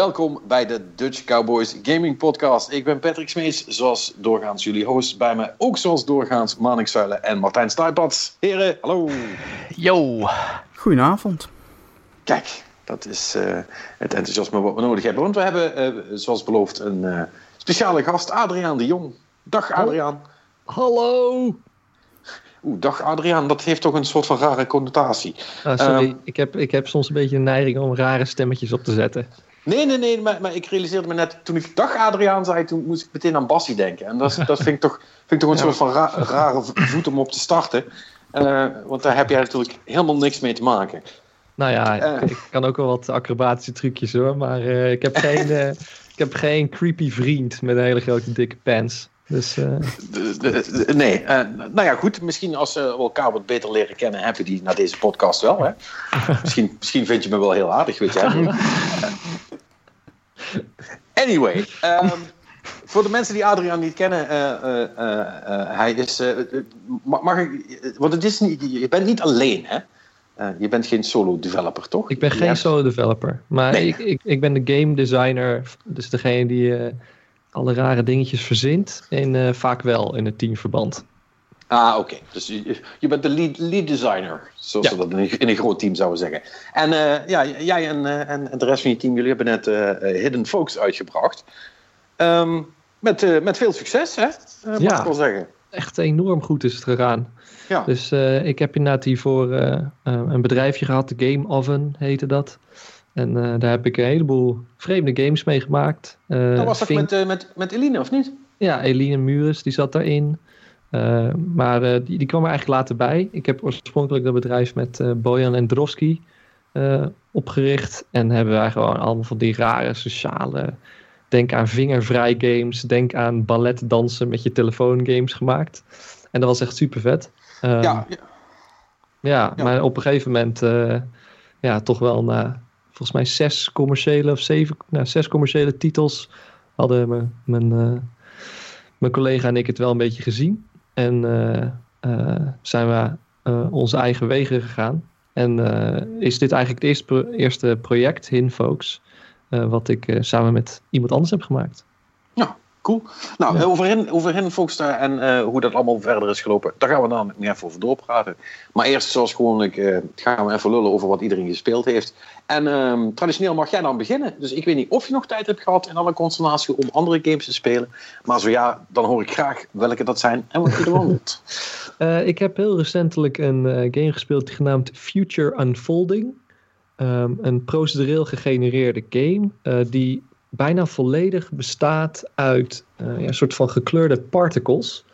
Welkom bij de Dutch Cowboys Gaming Podcast. Ik ben Patrick Smees, zoals doorgaans jullie host. Bij mij ook zoals doorgaans Manik Zuilen en Martijn Stuipads. Heren, hallo. Yo. Goedenavond. Kijk, dat is uh, het enthousiasme wat we nodig hebben. Want we hebben, uh, zoals beloofd, een uh, speciale gast, Adriaan de Jong. Dag Adriaan. Hallo. Oeh, dag Adriaan, dat heeft toch een soort van rare connotatie. Ah, sorry, um, ik, heb, ik heb soms een beetje een neiging om rare stemmetjes op te zetten. Nee, nee, nee, maar, maar ik realiseerde me net, toen ik dag Adriaan zei, toen moest ik meteen aan Bassie denken. En dat, dat vind, ik toch, vind ik toch een soort van ra rare voet om op te starten. Uh, want daar heb jij natuurlijk helemaal niks mee te maken. Nou ja, uh, ik kan ook wel wat acrobatische trucjes hoor, maar uh, ik, heb geen, ik heb geen creepy vriend met een hele grote dikke pants. Dus, uh... de, de, de, nee, uh, nou ja, goed. Misschien als we elkaar wat beter leren kennen, hebben die na deze podcast wel. Hè? misschien, misschien vind je me wel heel aardig, weet je. anyway, um, voor de mensen die Adriaan niet kennen, uh, hij is. mag ik. Want het is niet, je bent niet alleen, hè? je bent geen solo developer, toch? Ik ben geen hebt... solo developer, maar nee. ik, ik, ik ben de game designer, dus degene die alle rare dingetjes verzint. En uh, vaak wel in het teamverband. Ah, oké. Okay. Dus je, je, bent de lead, lead designer, zoals ja. we dat in een, in een, groot team zouden zeggen. En uh, ja, jij en, uh, en, de rest van je team, jullie hebben net Hidden Folks uitgebracht. Um, met, met veel succes, hè? mag ja, ik wel zeggen. Echt enorm goed is het gegaan. Ja. Dus ik heb inderdaad hiervoor een bedrijfje gehad, de Game Oven heette dat. En daar heb ik een heleboel vreemde games mee gemaakt. Dat was dat Vink... met, met, met Eline, of niet? Ja, Eline Mures, die zat daarin. Maar die, die kwam er eigenlijk later bij. Ik heb oorspronkelijk dat bedrijf met Bojan en Drosky opgericht. En hebben wij gewoon allemaal van die rare sociale... Denk aan vingervrij games. Denk aan balletdansen met je telefoon games gemaakt. En dat was echt super vet. ja, ja. ja, maar op een gegeven moment... ja, toch wel na volgens mij zes commerciële of zeven, nou, zes commerciële titels hadden mijn, mijn, uh, mijn collega en ik het wel een beetje gezien. En uh, uh, zijn we onze eigen wegen gegaan. En is dit eigenlijk het eerste, eerste project, Hinfolks, wat ik samen met iemand anders heb gemaakt. Ja, cool. Nou, ja. over, hen, over Hinfolks en uh, hoe dat allemaal verder is gelopen, daar gaan we dan nog even over doorpraten. Maar eerst, zoals gewoonlijk, uh, gaan we even lullen over wat iedereen gespeeld heeft. En um, traditioneel mag jij dan beginnen. Dus ik weet niet of je nog tijd hebt gehad in alle constellatie om andere games te spelen. Maar zo ja, dan hoor ik graag welke dat zijn en wat je ervan doet. Uh, ik heb heel recentelijk een game gespeeld genaamd Future Unfolding. Um, een procedureel gegenereerde game uh, die bijna volledig bestaat uit ja, een soort van gekleurde particles.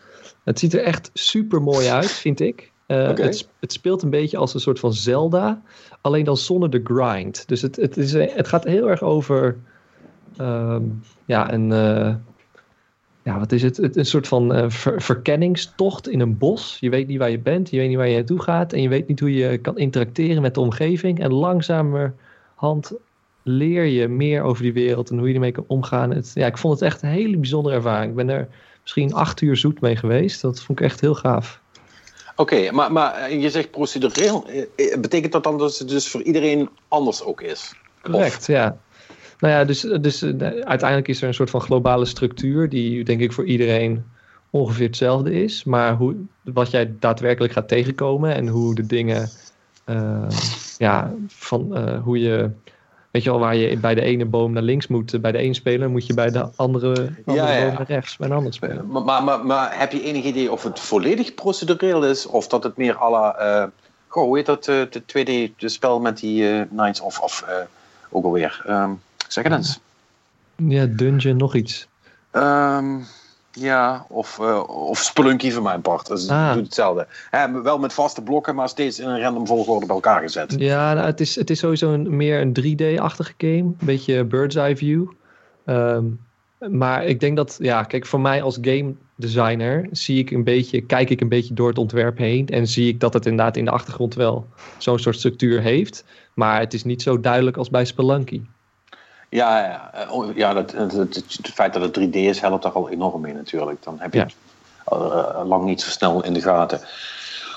Het ziet er echt super mooi uit, vind ik. Uh, okay. het, het, speelt een beetje als een soort van Zelda, alleen dan zonder de grind. Dus het, het, is, het gaat heel erg over um, ja, een, uh, ja, wat is het? het een soort van uh, ver, verkenningstocht in een bos. Je weet niet waar je bent, je weet niet waar je naartoe gaat en je weet niet hoe je kan interacteren met de omgeving. En langzamerhand leer je meer over die wereld en hoe je ermee kan omgaan. Het, ja, ik vond het echt een hele bijzondere ervaring. Ik ben er misschien acht uur zoet mee geweest. Dat vond ik echt heel gaaf. Oké, okay, maar, maar je zegt procedureel. Betekent dat dan dat het dus voor iedereen anders ook is? Correct, of? ja. Nou ja, dus, dus uiteindelijk is er een soort van globale structuur die denk ik voor iedereen ongeveer hetzelfde is. Maar hoe, wat jij daadwerkelijk gaat tegenkomen en hoe de dingen, uh, ja, van uh, hoe je Weet je al waar je bij de ene boom naar links moet, bij de een speler, moet je bij de andere, andere ja, ja. boom naar rechts, bij een ander speler. Maar, maar, maar, maar, heb je enig idee of het volledig procedureel is, of dat het meer alle, uh, goh, hoe heet dat, de 2D de spel met die uh, Knights, of, of ook alweer, um, zeg het eens. Ja, Dungeon, nog iets. Um, ja, of, uh, of Spelunky van mijn part. Dus ah. doet hetzelfde. Wel met vaste blokken, maar steeds in een random volgorde bij elkaar gezet. Ja, nou, het, is, het is sowieso een, meer een 3D-achtige game. Een beetje bird's eye view. Um, maar ik denk dat, ja, kijk, voor mij als game designer zie ik een beetje, kijk ik een beetje door het ontwerp heen. En zie ik dat het inderdaad in de achtergrond wel zo'n soort structuur heeft. Maar het is niet zo duidelijk als bij Spelunky. Ja, ja, eh, oh, ja dat, het, het, het, feit dat het 3D is helpt daar al enorm mee natuurlijk. Dan heb je ja. het uh, lang niet zo snel in de gaten.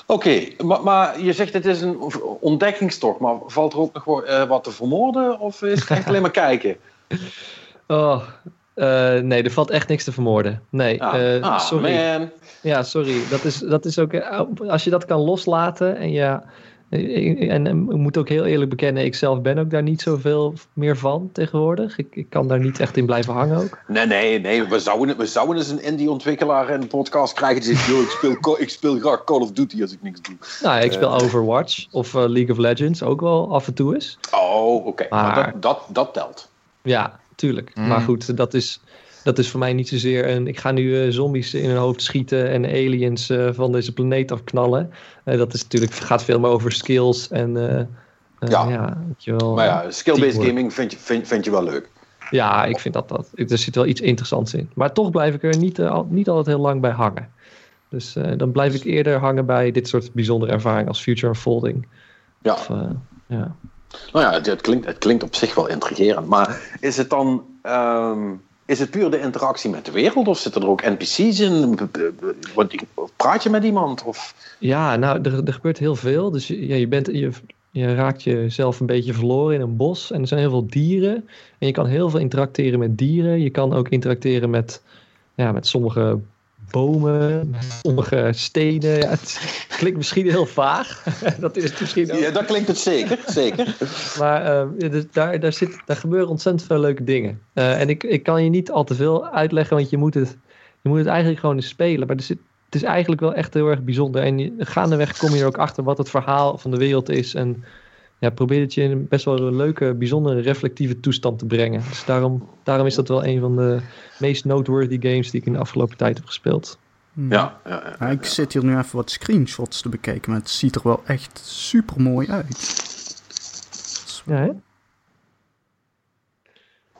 Oké, maar, maar, je zegt het is een ontdekkingstocht, maar valt er ook nog uh, wat te vermoorden of is het echt alleen maar kijken? Oh, uh, nee, er valt echt niks te vermoorden. Nee, ah, uh, ah, sorry. Man. Ja, sorry. Dat is, dat is ook, als je dat kan loslaten en ja, en ik moet ook heel eerlijk bekennen, ik zelf ben ook daar niet zoveel meer van tegenwoordig. Ik, ik kan daar niet echt in blijven hangen ook. Nee, nee, nee. We zouden, we zouden eens een indie-ontwikkelaar in een podcast krijgen die zegt, ik speel, ik speel graag Call of Duty als ik niks doe. Nou, ik speel uh, Overwatch of uh, League of Legends ook wel af en toe eens. Oh, oké. Okay. Maar dat, dat, dat telt. Ja, tuurlijk. Mm. Maar goed, dat is dat is voor mij niet zozeer een. Ik ga nu uh, zombies in hun hoofd schieten en aliens uh, van deze planeet afknallen. Uh, dat is natuurlijk, gaat veel meer over skills en. ja. wel, maar ja, skill-based gaming vind je, vind, vind je wel leuk. Ja, ik vind dat dat. Er zit wel iets interessants in. Maar toch blijf ik er niet, niet altijd heel lang bij hangen. Dus dan blijf ik eerder hangen bij dit soort bijzondere ervaringen als Future Unfolding. Ja. Of, ja. Nou ja, het, het, klinkt, het klinkt op zich wel intrigerend. Maar is het dan. Um, is het puur de interactie met de wereld of zitten er ook NPC's in? Praat je met iemand? Of? Ja, nou, er, er gebeurt heel veel. Dus ja, je, bent, je, je raakt jezelf een beetje verloren in een bos. En er zijn heel veel dieren. En je kan heel veel interacteren met dieren. Je kan ook interacteren met, ja, met sommige bomen, sommige stenen. Ja, het klinkt misschien heel vaag. dat is het misschien ook. Ja, dat klinkt het zeker, zeker. maar uh, dus daar, daar, zit, daar gebeuren ontzettend veel leuke dingen. Uh, en ik, ik kan je niet al te veel uitleggen, want je moet het, je moet het eigenlijk gewoon eens spelen. Maar er zit, het is eigenlijk wel echt heel erg bijzonder. En gaandeweg kom je er ook achter wat het verhaal van de wereld is. En ja, probeer het je in een best wel een leuke, bijzondere, reflectieve toestand te brengen. Dus daarom, daarom is dat wel een van de meest noteworthy games die ik in de afgelopen tijd heb gespeeld. Hmm. Ja, ja, ja, ik zit hier nu even wat screenshots te bekijken, maar het ziet er wel echt super mooi uit. Ja, hè?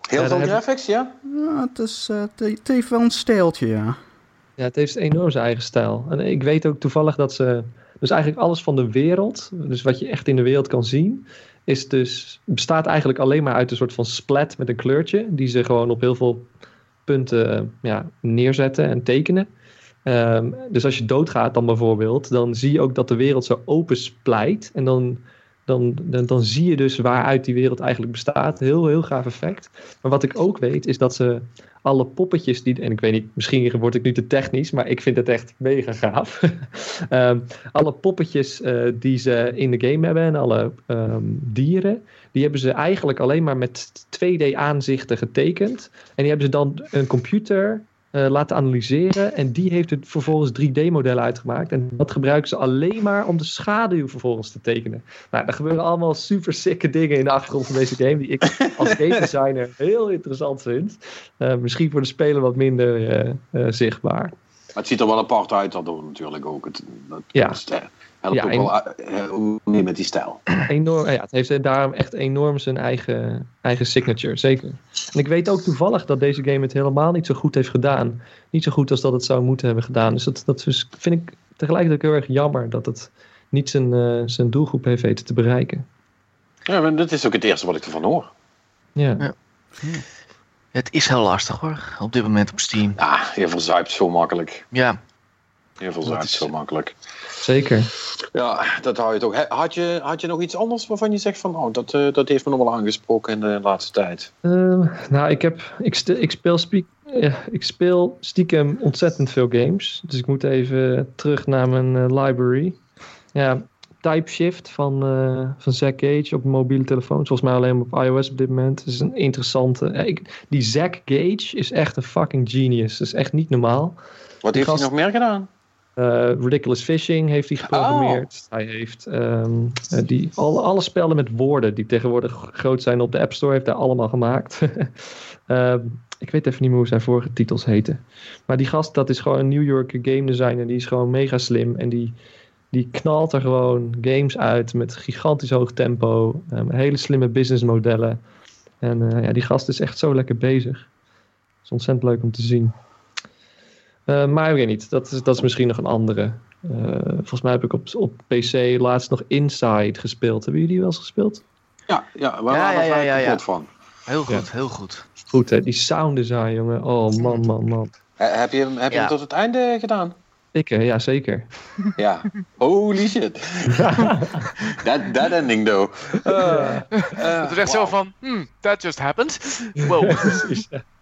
Heel veel graphics, ja? Ja, het, is, uh, het, heeft wel een stijltje, ja. Ja, het heeft enorm zijn eigen stijl. En ik weet ook toevallig dat ze dus eigenlijk alles van de wereld, dus wat je echt in de wereld kan zien, is dus, bestaat eigenlijk alleen maar uit een soort van splat met een kleurtje, die ze gewoon op heel veel punten ja, neerzetten en tekenen. Um, dus als je doodgaat dan bijvoorbeeld, dan zie je ook dat de wereld zo open splijt. En dan, dan, dan, dan zie je dus waaruit die wereld eigenlijk bestaat. Heel, heel gaaf effect. Maar wat ik ook weet, is dat ze alle poppetjes die. En ik weet niet, misschien word ik nu te technisch, maar ik vind het echt mega gaaf. um, alle poppetjes uh, die ze in de game hebben en alle um, dieren, die hebben ze eigenlijk alleen maar met 2D-aanzichten getekend. En die hebben ze dan een computer uh, laten analyseren. En die heeft het vervolgens 3D-modellen uitgemaakt. En dat gebruiken ze alleen maar om de schaduw vervolgens te tekenen. Nou, er gebeuren allemaal super sicke dingen in de achtergrond van deze game. Die ik als game designer heel interessant vind. Uh, misschien voor de speler wat minder uh, zichtbaar. Maar het ziet er wel apart uit, dat natuurlijk ook. Het, ja helpt ja, ook wel uh, met die stijl. Enorm, ja, het heeft daarom echt enorm zijn eigen, eigen signature, zeker. En ik weet ook toevallig dat deze game het helemaal niet zo goed heeft gedaan. Niet zo goed als dat het zou moeten hebben gedaan. Dus dat, dat vind ik tegelijkertijd heel erg jammer dat het niet zijn, uh, zijn doelgroep heeft weten te bereiken. Ja, maar dat is ook het eerste wat ik ervan hoor. Ja. ja. Het is heel lastig hoor, op dit moment op Steam. Ja, je verzuipt zo makkelijk. Ja. Je verzuipt zo makkelijk. Zeker. Ja, dat hou je toch. Had je, had je nog iets anders waarvan je zegt van, oh, dat, uh, dat heeft me nog wel aangesproken in de laatste tijd? Uh, nou, ik, heb, ik, ik, speel speak, uh, ik speel stiekem ontzettend veel games. Dus ik moet even terug naar mijn uh, library. Ja, Type Shift van, van Zack Gage op mobiele telefoon. Volgens mij alleen op iOS op dit moment. Het is een interessante. Ik, die Zack Gage is echt een fucking genius. Dat is echt niet normaal. Wat heeft hij nog meer gedaan? Uh, Ridiculous Fishing heeft hij geprogrammeerd. Oh. Hij heeft um, die, alle, alle spellen met woorden die tegenwoordig groot zijn op de App Store, heeft hij allemaal gemaakt. um, ik weet even niet meer hoe zijn vorige titels heten. Maar die gast, dat is gewoon een New York game designer. Die is gewoon mega slim. En die, die knalt er gewoon games uit met gigantisch hoog tempo. Um, hele slimme businessmodellen. En uh, ja, die gast is echt zo lekker bezig. Het is ontzettend leuk om te zien. Uh, maar ik weet niet, dat is, dat is misschien nog een andere. Uh, volgens mij heb ik op, op PC laatst nog Inside gespeeld. Hebben jullie wel eens gespeeld? Ja, ja waar ja, ja, ja, ja, van. Heel goed, heel goed. Goed hè, die sound design jongen. Oh man, man, man. heb je, hem, heb je hem tot het einde gedaan? Ik, hè, ja, zeker. Ja. Holy shit. that, that ending though. Uh, uh, Het is echt zo van, hmm, that just happened. Wow.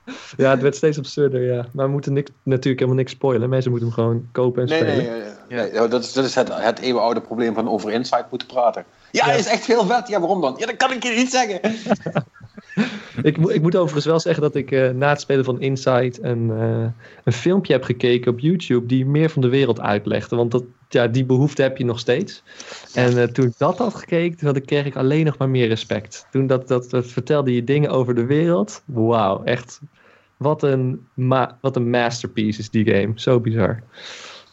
Ja. Ja, het werd steeds absurder, ja. Maar we moeten niks, natuurlijk helemaal niks spoilen. Mensen moeten hem gewoon kopen en Nee, spelen. nee, nee, dat is, dat is het, het eeuwenoude probleem van over Inside moeten praten. Ja, hij is echt veel vet. Ja, waarom dan? Ja, dat kan ik je niet zeggen. Ik, moet- ik moet overigens wel zeggen dat ik eh, na het spelen van Inside een, eh, een filmpje heb gekeken op YouTube die meer van de wereld uitlegde. Want dat, ja, die behoefte heb je nog steeds. En eh, toen ik dat had gekeken, toen had ik, kreeg ik alleen nog maar meer respect. Toen dat, dat, dat vertelde je dingen over de wereld. Wauw, echt. Wat een, ma wat een masterpiece is die game. Zo bizar.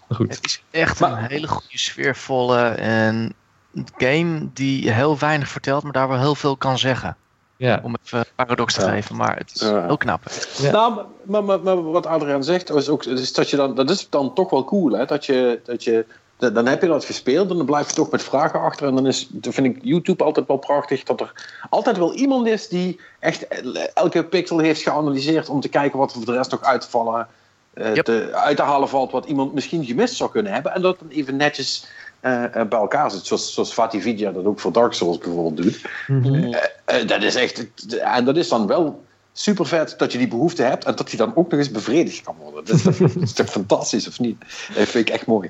Maar goed. Het is echt Maar- een hele goede, sfeervolle en game die heel weinig vertelt, maar daar wel heel veel kan zeggen. Ja, Om even een paradox te Ja. geven, maar het is Ja. heel knap. Ja. Nou, maar, maar, maar, maar wat Adriaan zegt, is ook, is dat, je dan, dat is dan toch wel cool. Hè? Dat je, dat je, dan heb je dat gespeeld en dan blijf je toch met vragen achter. En dan, is, dan vind ik YouTube altijd wel prachtig dat er altijd wel iemand is die echt elke pixel heeft geanalyseerd om te kijken wat er voor de rest nog uit te vallen. eh, Yep. te, uit te halen valt wat iemand misschien gemist zou kunnen hebben. En dat dan even netjes eh, eh, bij elkaar zit. Zoals, zoals Fatih Vidya dat ook voor Dark Souls bijvoorbeeld doet. Mhm. Dat is echt. En dat is dan wel super vet dat je die behoefte hebt en dat die dan ook nog eens bevredigd kan worden. Dat is, dat is toch fantastisch, of niet? Dat vind ik echt mooi.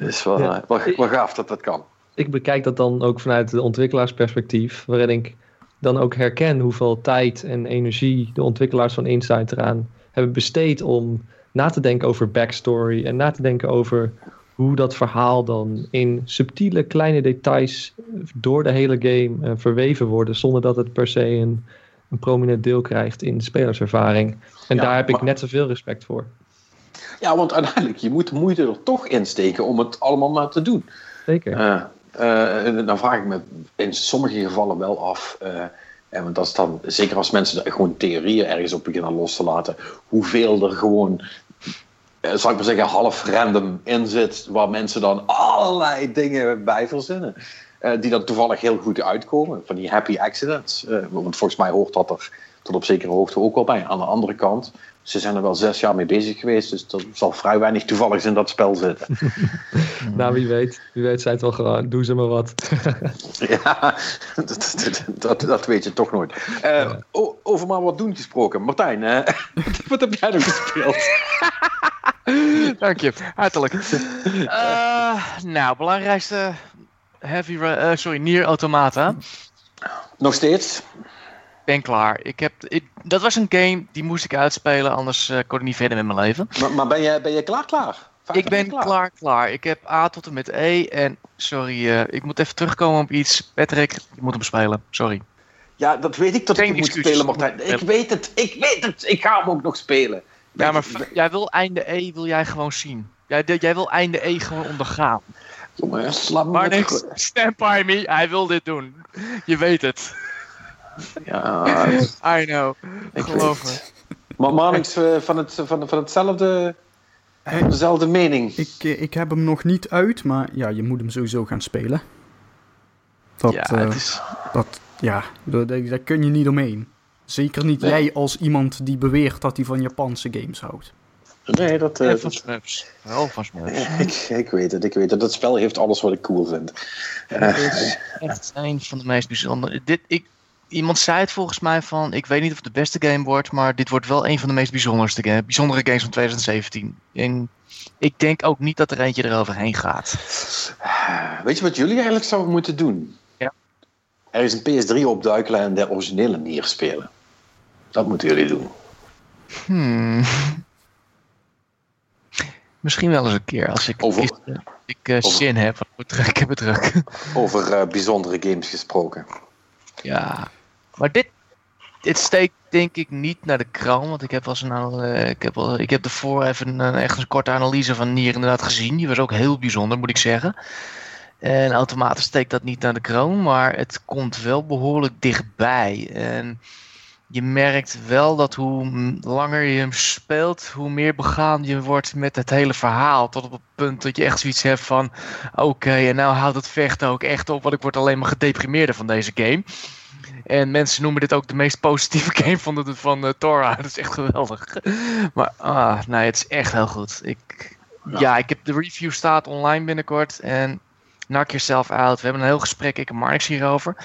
Is wel, Ja. eh, wel, wel gaaf dat dat kan. ik bekijk dat dan ook vanuit de ontwikkelaarsperspectief, waarin ik dan ook herken hoeveel tijd en energie de ontwikkelaars van Inside eraan hebben besteed om na te denken over backstory en na te denken over hoe dat verhaal dan in subtiele kleine details door de hele game eh, verweven worden, zonder dat het per se een, een prominent deel krijgt in de spelerservaring. En Ja, daar heb ik net zoveel respect voor. Ja, want uiteindelijk, je moet de moeite er toch in steken om het allemaal maar te doen. Zeker. En dan vraag ik me in sommige gevallen wel af. eh, en want dat is dan, zeker als mensen er gewoon theorieën ergens op beginnen los te laten, hoeveel er gewoon, zal ik maar zeggen, half random in zit, waar mensen dan allerlei dingen bij verzinnen. die dan toevallig heel goed uitkomen. Van die happy accidents. Want volgens mij hoort dat er tot op zekere hoogte ook wel bij. Aan de andere kant, ze zijn er wel zes jaar mee bezig geweest, dus er zal vrij weinig toevalligs in dat spel zitten. Nou, wie weet. Wie weet zijn het wel gewoon. Doe ze maar wat. Ja, dat, dat, dat, dat weet je toch nooit. Eh, over maar wat doen gesproken. Martijn, wat heb jij nog gespeeld? Dank je, hartelijk. Eh, nou, belangrijkste Heavy, eh, sorry, Nier Automata. Nog steeds? Ben klaar. Ik heb, ik, dat was een game die moest ik uitspelen, anders eh, kon ik niet verder met mijn leven. Maar, maar ben, je, ben je klaar, klaar? Ik ben klaar, klaar. Ik heb A tot en met E en sorry, eh, ik moet even terugkomen op iets. Patrick, je moet hem spelen. Sorry. Ja, dat weet ik dat ik moet spelen, Martijn. Ik weet het, ik weet het. Ik ga hem ook nog spelen. Ja, maar Ik- jij wil einde E, wil jij gewoon zien. Jij, jij wil einde E gewoon ondergaan. Jongen, sla me Maar niks, stand by me, hij wil dit doen. Je weet het. Ja, I know. ik Geloof me. het. Maar Marnix eh, van, het, van, van hetzelfde, dezelfde mening. Ik, eh, ik heb hem nog niet uit, maar ja, je moet hem sowieso gaan spelen. Dat, ja, eh, het is... dat, ja daar, daar kun je niet omheen. Zeker niet Nee. jij als iemand die beweert dat hij van Japanse games houdt. Nee, dat... eh, van Smurfs. Wel van Smurfs. ik, ik weet het, ik weet het. Dat spel heeft alles wat ik cool vind. Eh, Het is echt een van de meest bijzondere. Dit, ik, iemand zei het volgens mij van, ik weet niet of het de beste game wordt, maar dit wordt wel een van de meest bijzonderste game, bijzondere games van 2017. En ik denk ook niet dat er eentje eroverheen gaat. Weet je wat jullie eigenlijk zouden moeten doen? Ja. Er is een PS3 opduikelen en de originele Nier spelen. Dat moeten jullie doen. Hmm. Misschien wel eens een keer als ik, Over- ik, ik eh, over- zin heb. Ik heb het druk. Over eh, bijzondere games gesproken. Ja, maar dit, steekt denk ik niet naar de kroon, want ik heb eh, ik heb wel, ik heb ervoor even een, echt een korte analyse van Nier inderdaad gezien. Die was ook heel bijzonder, moet ik zeggen. En automatisch steekt dat niet naar de kroon, maar het komt wel behoorlijk dichtbij. En je merkt wel dat hoe langer je hem speelt, hoe meer begaan je wordt met het hele verhaal. Tot op het punt dat je echt zoiets hebt van: oké, en nou houdt het vechten ook echt op, want ik word alleen maar gedeprimeerder van deze game. En mensen noemen dit ook de meest positieve game van, de, van uh, Torah. Dat is echt geweldig. Maar ah, nee, het is echt heel goed. Ik, ja. ik heb de review staat online binnenkort. En knock yourself out. We hebben een heel gesprek, ik en Marx hierover.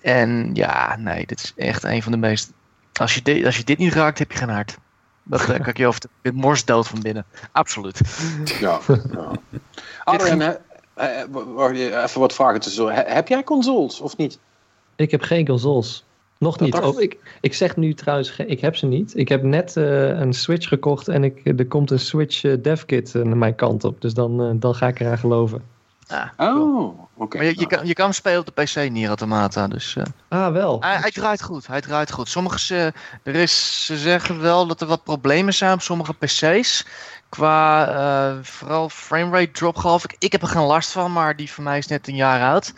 En ja, nee, dit is echt een van de meest... Als je, dit- als je dit niet raakt, heb je geen hart. Dat eh, kan ik je over de Je bent morsdood van binnen. Absoluut. Ja. ja. Adrian, eh, wacht, even wat vragen tussendoor. He- Heb jij consoles of niet? Ik heb geen consoles. Nog niet. Oh, ik, ik zeg nu trouwens, ik heb ze niet. Ik heb net eh, een Switch gekocht en ik, er komt een Switch eh, devkit eh, naar mijn kant op. Dus dan, dan ga ik eraan geloven. Cool. Oh, oké. Maar je, je, kan, je kan hem spelen op de PC, Nier Automata. Dus eh, Ah, wel. hij, hij draait goed. Hij draait goed. Sommige, er is, ze zeggen wel dat er wat problemen zijn op sommige PC's. Qua eh, vooral framerate drop, geloof ik. Ik heb er geen last van, maar die van mij is net een jaar oud.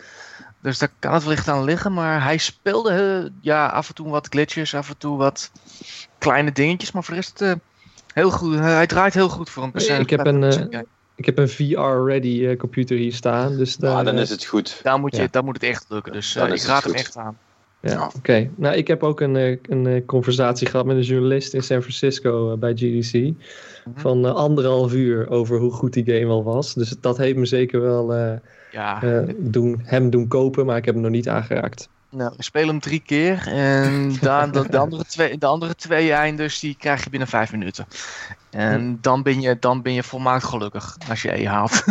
Dus daar kan het wellicht aan liggen. Maar hij speelde eh, ja, af en toe wat glitches, af en toe wat kleine dingetjes. Maar voor de rest eh, heel goed. hij draait heel goed voor een PC. Ik heb een, eh, Ik heb een VR-ready eh, computer hier staan. Dus daar, Ah, dan eh, is het goed. daar, moet je, ja. daar moet het echt lukken. Dus eh, ik raad hem echt aan. Ja, Ja. oké. Nou, ik heb ook een, eh, een eh, conversatie gehad met een journalist in San Francisco eh, bij GDC. Van eh, anderhalf uur over hoe goed die game al was. Dus dat heeft me zeker wel eh, Ja, eh, doen, hem doen kopen, maar ik heb hem nog niet aangeraakt. Nou, ik speel hem drie keer en dan, de, de, andere twee, de andere twee eindes die krijg je binnen vijf minuten. En dan ben je, dan ben je volmaakt gelukkig als je E haalt.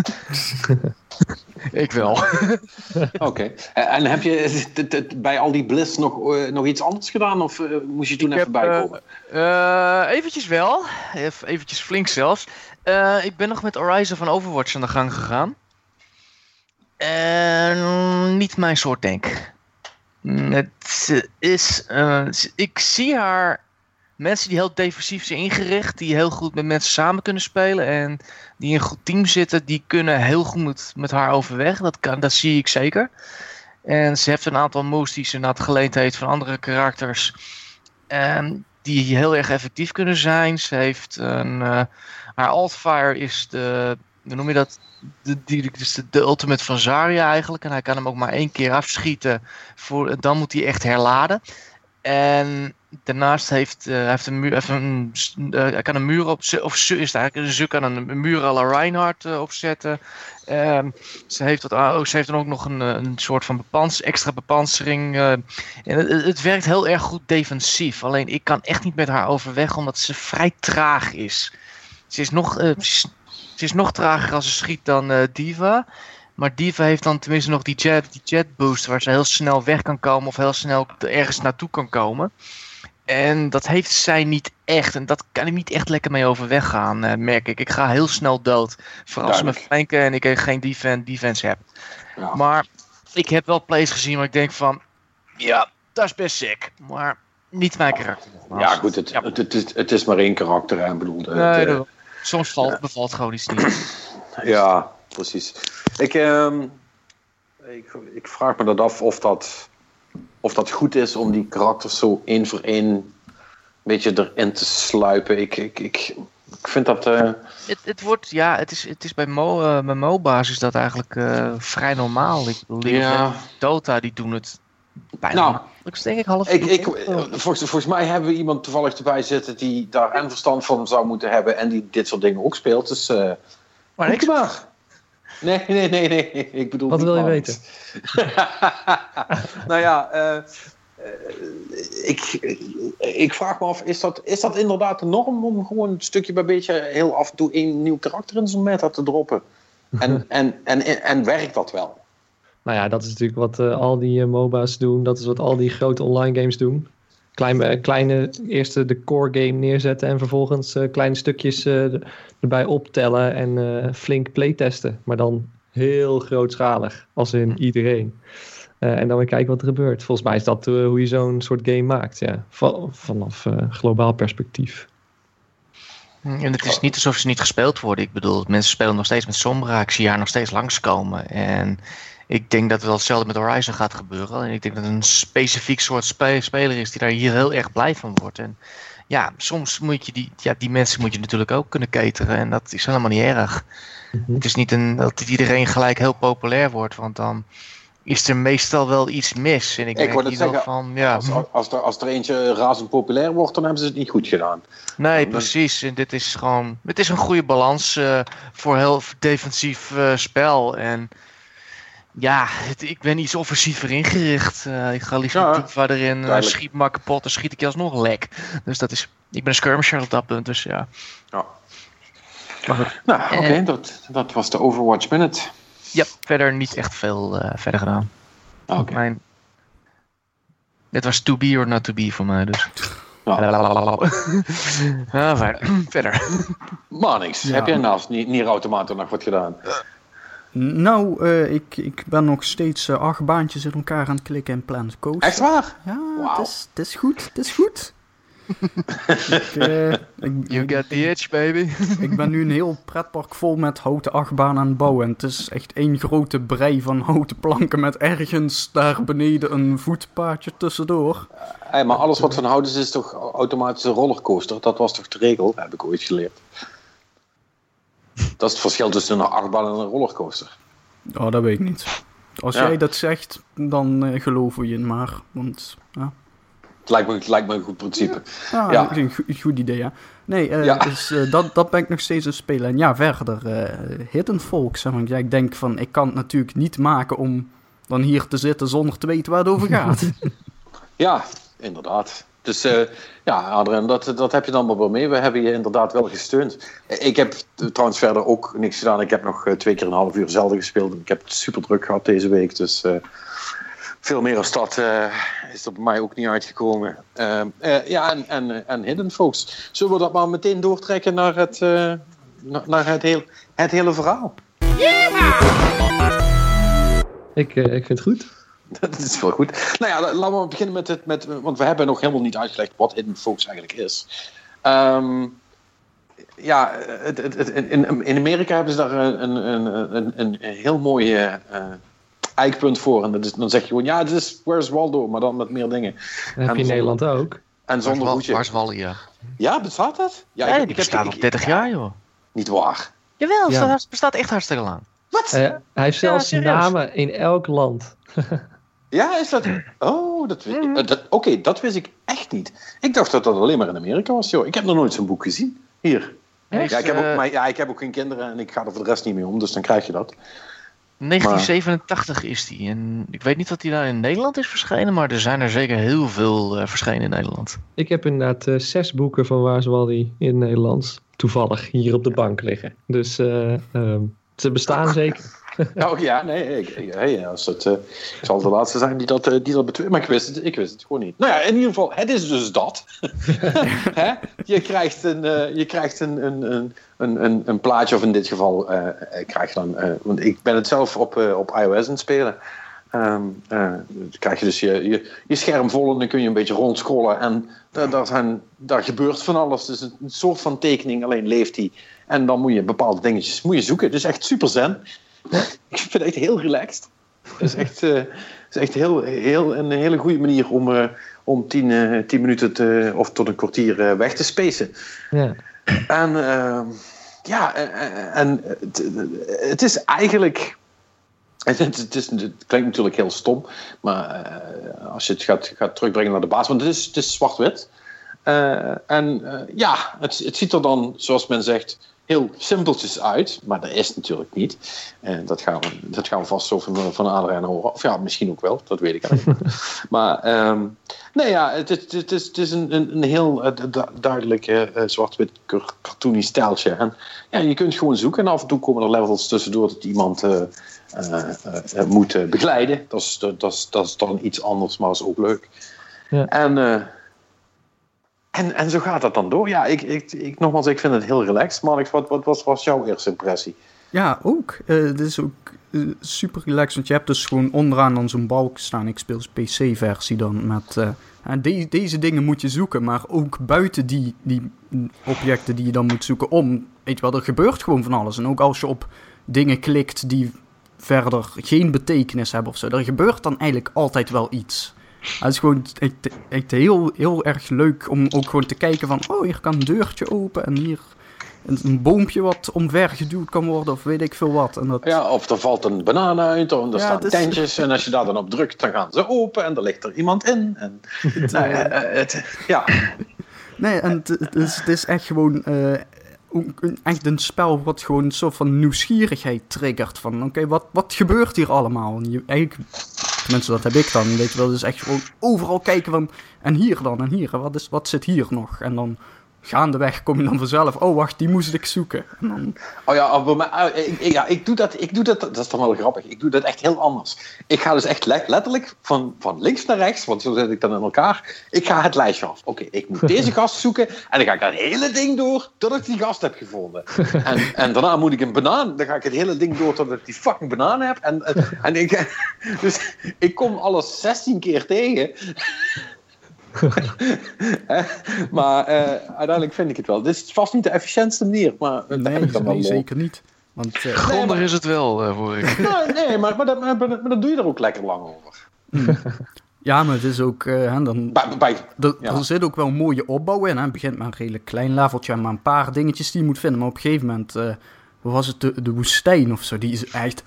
ik wel. Oké. En heb je bij al die bliss nog, eh, nog iets anders gedaan? Of eh, moest je toen Ik even heb, bijkomen? Eh, eventjes wel, Even, eventjes flink zelfs. Ik ben nog met Horizon van Overwatch aan de gang gegaan. En niet mijn soort denk. Mm, Het is, ik zie haar mensen die heel defensief zijn ingericht, die heel goed met mensen samen kunnen spelen en die in een goed team zitten, die kunnen heel goed met, haar overweg. Dat, kan, dat zie ik zeker. En ze heeft een aantal moves die ze inderdaad geleend heeft van andere karakters. En die heel erg effectief kunnen zijn. Ze heeft een. eh, haar altfire is de. Hoe noem je dat? De, die, de, de ultimate van Zarya eigenlijk. En hij kan hem ook maar één keer afschieten. Voor, dan moet hij echt herladen. En daarnaast heeft, eh, heeft een muur, heeft een, eh, kan een muur op, of ze is eigenlijk, ze kan een, muur à la Reinhardt eh, opzetten. Ehm, ze, heeft wat, oh, ze heeft dan ook nog een, een soort van bepans, extra bepansering. en het, het- werkt heel erg goed defensief. Alleen ik kan echt niet met haar overweg, omdat ze vrij traag is. Ze is nog, ze is, nog trager als ze schiet dan Diva. Maar Diva heeft dan tenminste nog die jet, die jet boost waar ze heel snel weg kan komen of heel snel ergens naartoe kan komen. En dat heeft zij niet echt. En dat kan ik niet echt lekker mee overweg gaan, eh, merk ik. Ik ga heel snel dood. Vooral als ze me flanken en ik geen defen- defense heb. Ja. Maar ik heb wel plays gezien waar ik denk van... Ja, dat is best sick. Maar niet mijn karakter. nogmaals. Ja, goed, het, Ja. Het, het, is, het is maar één karakter. Hè, bedoel, het, Nee, soms valt, bevalt gewoon iets niet. Ja, precies. Ik, ehm, ik, ik vraag me dat af of dat, of dat goed is om die karakters zo één voor één een beetje erin te sluipen. Ik, ik, ik, ik vind dat. eh, Het, het wordt, ja, het is, het is bij, Mo, eh, bij MOBA's is dat eigenlijk eh, vrij normaal. Ik bedoel, ja, Legends, Dota, die doen het bijna Nou, makkelijks, denk ik, half ik, ik, volgens, volgens mij hebben we iemand toevallig erbij zitten die daar en verstand van zou moeten hebben en die dit soort dingen ook speelt. Dus uh, Maar niks. maar. Nee, nee, nee, nee. Ik bedoel. Wat wil je Marnix. nou ja, eh, eh, ik, ik vraag me af, is dat, is dat inderdaad de norm om gewoon een stukje bij beetje heel af en toe één nieuw karakter in zo'n meta te droppen? En, en, en, en, en werkt dat wel? Nou ja, dat is natuurlijk wat eh, al die MOBA's doen. Dat is wat al die grote online games doen. Klein, eh, kleine, eerst de core game neerzetten en vervolgens kleine stukjes erbij optellen en flink playtesten. Maar dan heel grootschalig, als in iedereen. Eh, en dan weer kijken wat er gebeurt. Volgens mij is dat eh, hoe je zo'n soort game maakt, ja. Va- vanaf eh, globaal perspectief. En het is niet alsof ze niet gespeeld worden. Ik bedoel, mensen spelen nog steeds met Sombra. Ik zie haar nog steeds langskomen. En ik denk dat het wel hetzelfde met Horizon gaat gebeuren. En ik denk dat het een specifiek soort spe- speler is die daar hier heel erg blij van wordt. En ja, soms moet je die, ja, die mensen moet je natuurlijk ook kunnen cateren. En dat is helemaal niet erg. Mhm. Het is niet een, dat iedereen gelijk heel populair wordt. Want dan is er meestal wel iets mis. En ik, Ik denk zeggen, van, ja, Als, als, er, als er eentje razend populair wordt, dan hebben ze het niet goed gedaan. nee, dan- precies. En dit is gewoon, het is een goede balans eh, voor heel defensief eh, spel. En ja, het- ik ben iets offensiever ingericht. Eh, ik ga liever Ja, eh, duidelijk. schiet maar kapot en schiet ik je alsnog lek. Dus dat is, ik ben een skirmisher op dat punt, dus ja. Ja. Nou, oké, dat, dat was de Overwatch Minute. Ja, verder niet echt veel eh, verder gedaan. Ah, Oké. Mijn... Dit was to be or not to be voor mij, dus. Ja. Ja, verder. verder. Maar niks. Ja. Heb jij naast Nier Nier Automata nog wat gedaan? Nou, eh, ik, ik ben nog steeds eh, acht baantjes in elkaar aan het klikken in Planet Coaster. Echt waar? Ja, het is, het is goed, het is goed. Ik, eh, ik, You got the itch, baby. ik ben nu een heel pretpark vol met houten achtbaan aan het bouwen. En het is echt één grote brei van houten planken met ergens daar beneden een voetpaadje tussendoor. Hey, maar alles wat van hout is, is toch automatische rollercoaster? Dat was toch de regel? Heb ik ooit geleerd. Dat is het verschil tussen een achtbaan en een rollercoaster. Oh, dat weet ik niet. Als Ja. jij dat zegt, dan eh, geloven we je maar. Want, ja. Het lijkt me, het lijkt me een goed principe. Ah, Ja. Een, go- een goed idee, ja. Nee, eh, Ja. dus, eh, dat, dat ben ik nog steeds aan het spelen. En ja, verder, eh Hidden Folk, zeg maar. Ja, ik denk van, ik kan het natuurlijk niet maken om dan hier te zitten zonder te weten waar het over gaat. Ja, inderdaad. Dus ja, Adrian, dat, dat heb je dan maar wel mee. We hebben je inderdaad wel gesteund. Ik heb trouwens verder ook niks gedaan. Ik heb nog twee keer een half uur zelden gespeeld. Ik heb het super druk gehad deze week. Dus veel meer als dat eh, is er bij mij ook niet uitgekomen. Eh, eh, ja, en, en, eh, en Hidden Folks. Zullen we dat maar meteen doortrekken naar het, na- naar het, heel, het hele verhaal? Ik, eh, ik vind het goed. Dat is wel goed. Nou ja, la- laten we beginnen met het. Met, want we hebben nog helemaal niet uitgelegd wat Hidden Focus eigenlijk is. Ehm, ja, het, het, het- in, in Amerika hebben ze daar een, een, een, een, een heel mooi eh, eikpunt voor. En dat is, dan zeg je gewoon, ja, het is Where's Waldo, maar dan met meer dingen. Dat heb je in zonder- Nederland ook. En zonder hoedje. is Wally, ja? Ja, bestaat dat? Ja, Ja, ik, die bestaat ik- al 30 jaar, joh. Niet waar. Jawel, Ja. het bestaat echt hartstikke lang. Wat? Eh, hij heeft Ja, zelfs serieus. namen in elk land. Ja, is dat. Oh, dat, weet- eh, dat, oké, dat wist ik echt niet. Ik dacht dat dat alleen maar in Amerika was, joh. Ik heb nog nooit zo'n boek gezien. Hier. Echt? Ja ik, heb Eh, ook, maar, ja, ik heb ook geen kinderen en ik ga er voor de rest niet mee om, dus dan krijg je dat. 1987 is die. En ik weet niet wat die daar in Nederland is verschenen, maar er zijn er zeker heel veel eh, verschenen in Nederland. Ik heb inderdaad eh, zes boeken van Waar is Wally in het Nederlands toevallig hier op de bank liggen. Dus eh, ehm, ze bestaan zeker. Oh ja, nee, ik, als het, eh, ik zal de laatste zijn die dat, eh, die dat betweert. Maar ik wist, het, ik wist het gewoon niet. Nou ja, in ieder geval, het is dus dat. Je krijgt, een, eh, je krijgt een, een, een, een, een, plaatje, of in dit geval krijg je dan... want ik ben het zelf op, op iOS aan het spelen. Ehm, eh, dan krijg je dus je, je, scherm vol en dan kun je een beetje rondscrollen. En daar, zijn, daar gebeurt van alles. Is een, een soort van tekening, alleen leeft die. En dan moet je bepaalde dingetjes moet je zoeken. Is echt super zen. Ik vind het echt heel relaxed. Het is echt, het is echt heel, heel, een hele goede manier om, eh, om tien, eh, tien minuten te, of tot een kwartier weg te spacen. Ja. En eh, ja, en het, het is eigenlijk. Het, is, het klinkt natuurlijk heel stom, maar als je het gaat, gaat terugbrengen naar de basis, want het is, het is zwart-wit. En ja, het, het ziet er dan, zoals men zegt, heel simpeltjes uit, maar dat is natuurlijk niet. En dat, gaan we, dat gaan we vast zo van, van Adriaan horen. Of ja, misschien ook wel, dat weet ik eigenlijk niet. Maar ehm, nee, ja, het, is- het, is, het is een, een, heel eh, du- duidelijk eh, eh, zwart-wit car- cartoony stijltje. En ja, je kunt gewoon zoeken en af en toe komen er levels tussendoor dat iemand moet begeleiden. Dat is, dat, dat, is, dat is dan iets anders, maar is ook leuk. Ja. En, en, en zo gaat dat dan door. Ja, ik, ik, ik, nogmaals, ik vind het heel relaxed. Marnix, wat, wat, wat was jouw eerste impressie? Ja, ook. Het is ook eh, super relaxed, want je hebt dus gewoon onderaan dan zo'n balk staan. Ik speel PC-versie dan met... ja, de- deze dingen moet je zoeken, maar ook buiten die, die objecten die je dan moet zoeken om... Weet je wel, er gebeurt gewoon van alles. En ook als je op dingen klikt die verder geen betekenis hebben of zo, er gebeurt dan eigenlijk altijd wel iets. Het is gewoon echt, echt heel, heel erg leuk om ook gewoon te kijken van... Oh, hier kan een deurtje open en hier een, boompje wat omver geduwd kan worden of weet ik veel wat. En dat, Ja, of er valt een banaan uit, en er Ja, staan is- tentjes. En als je daar dan op drukt, dan gaan ze open en er ligt er iemand in. En, nou, ja, eh, het, ja, Nee, en het, is, het is echt gewoon eh, echt een spel wat gewoon een soort van nieuwsgierigheid triggert. Van oké, wat, wat gebeurt hier allemaal? Eigenlijk, tenminste dat heb ik dan, weet je wel, dus echt gewoon overal kijken van, en hier dan, en hier, en wat, is, wat zit hier nog? En dan gaandeweg kom je dan vanzelf, oh wacht, die moest ik zoeken. En dan, Oh ja, mij- ah, ik, ik- ja, ik doe dat, ik doe dat, dat is dan wel grappig, ik doe dat echt heel anders. Ik ga dus echt le- letterlijk van, van links naar rechts, want zo zit ik dan in elkaar. Ik ga het lijstje af. Oké, ik moet deze gast zoeken en dan ga ik dat hele ding door totdat ik die gast heb gevonden. En, en daarna moet ik een banaan, dan ga ik het hele ding door totdat ik die fucking banaan heb. En, en ik, dus ik kom alles 16 keer tegen. Maar eh, uiteindelijk vind ik het wel. Dit is vast niet de efficiëntste manier, maar dat heb nee, ik dan wel nee lol. zeker niet. Want eh, Grondig is het wel, eh, voor ik. Nou, nee, maar, maar, dat, maar, maar dat doe je er ook lekker lang over. ja, maar het is ook, eh, hè, dan, Bij, bij, Er, Ja. er zit ook wel een mooie opbouw in. Hè. Het begint met een redelijk klein leveltje en maar een paar dingetjes die je moet vinden. Maar op een gegeven moment, eh, hoe was het, de, de woestijn of zo, die is echt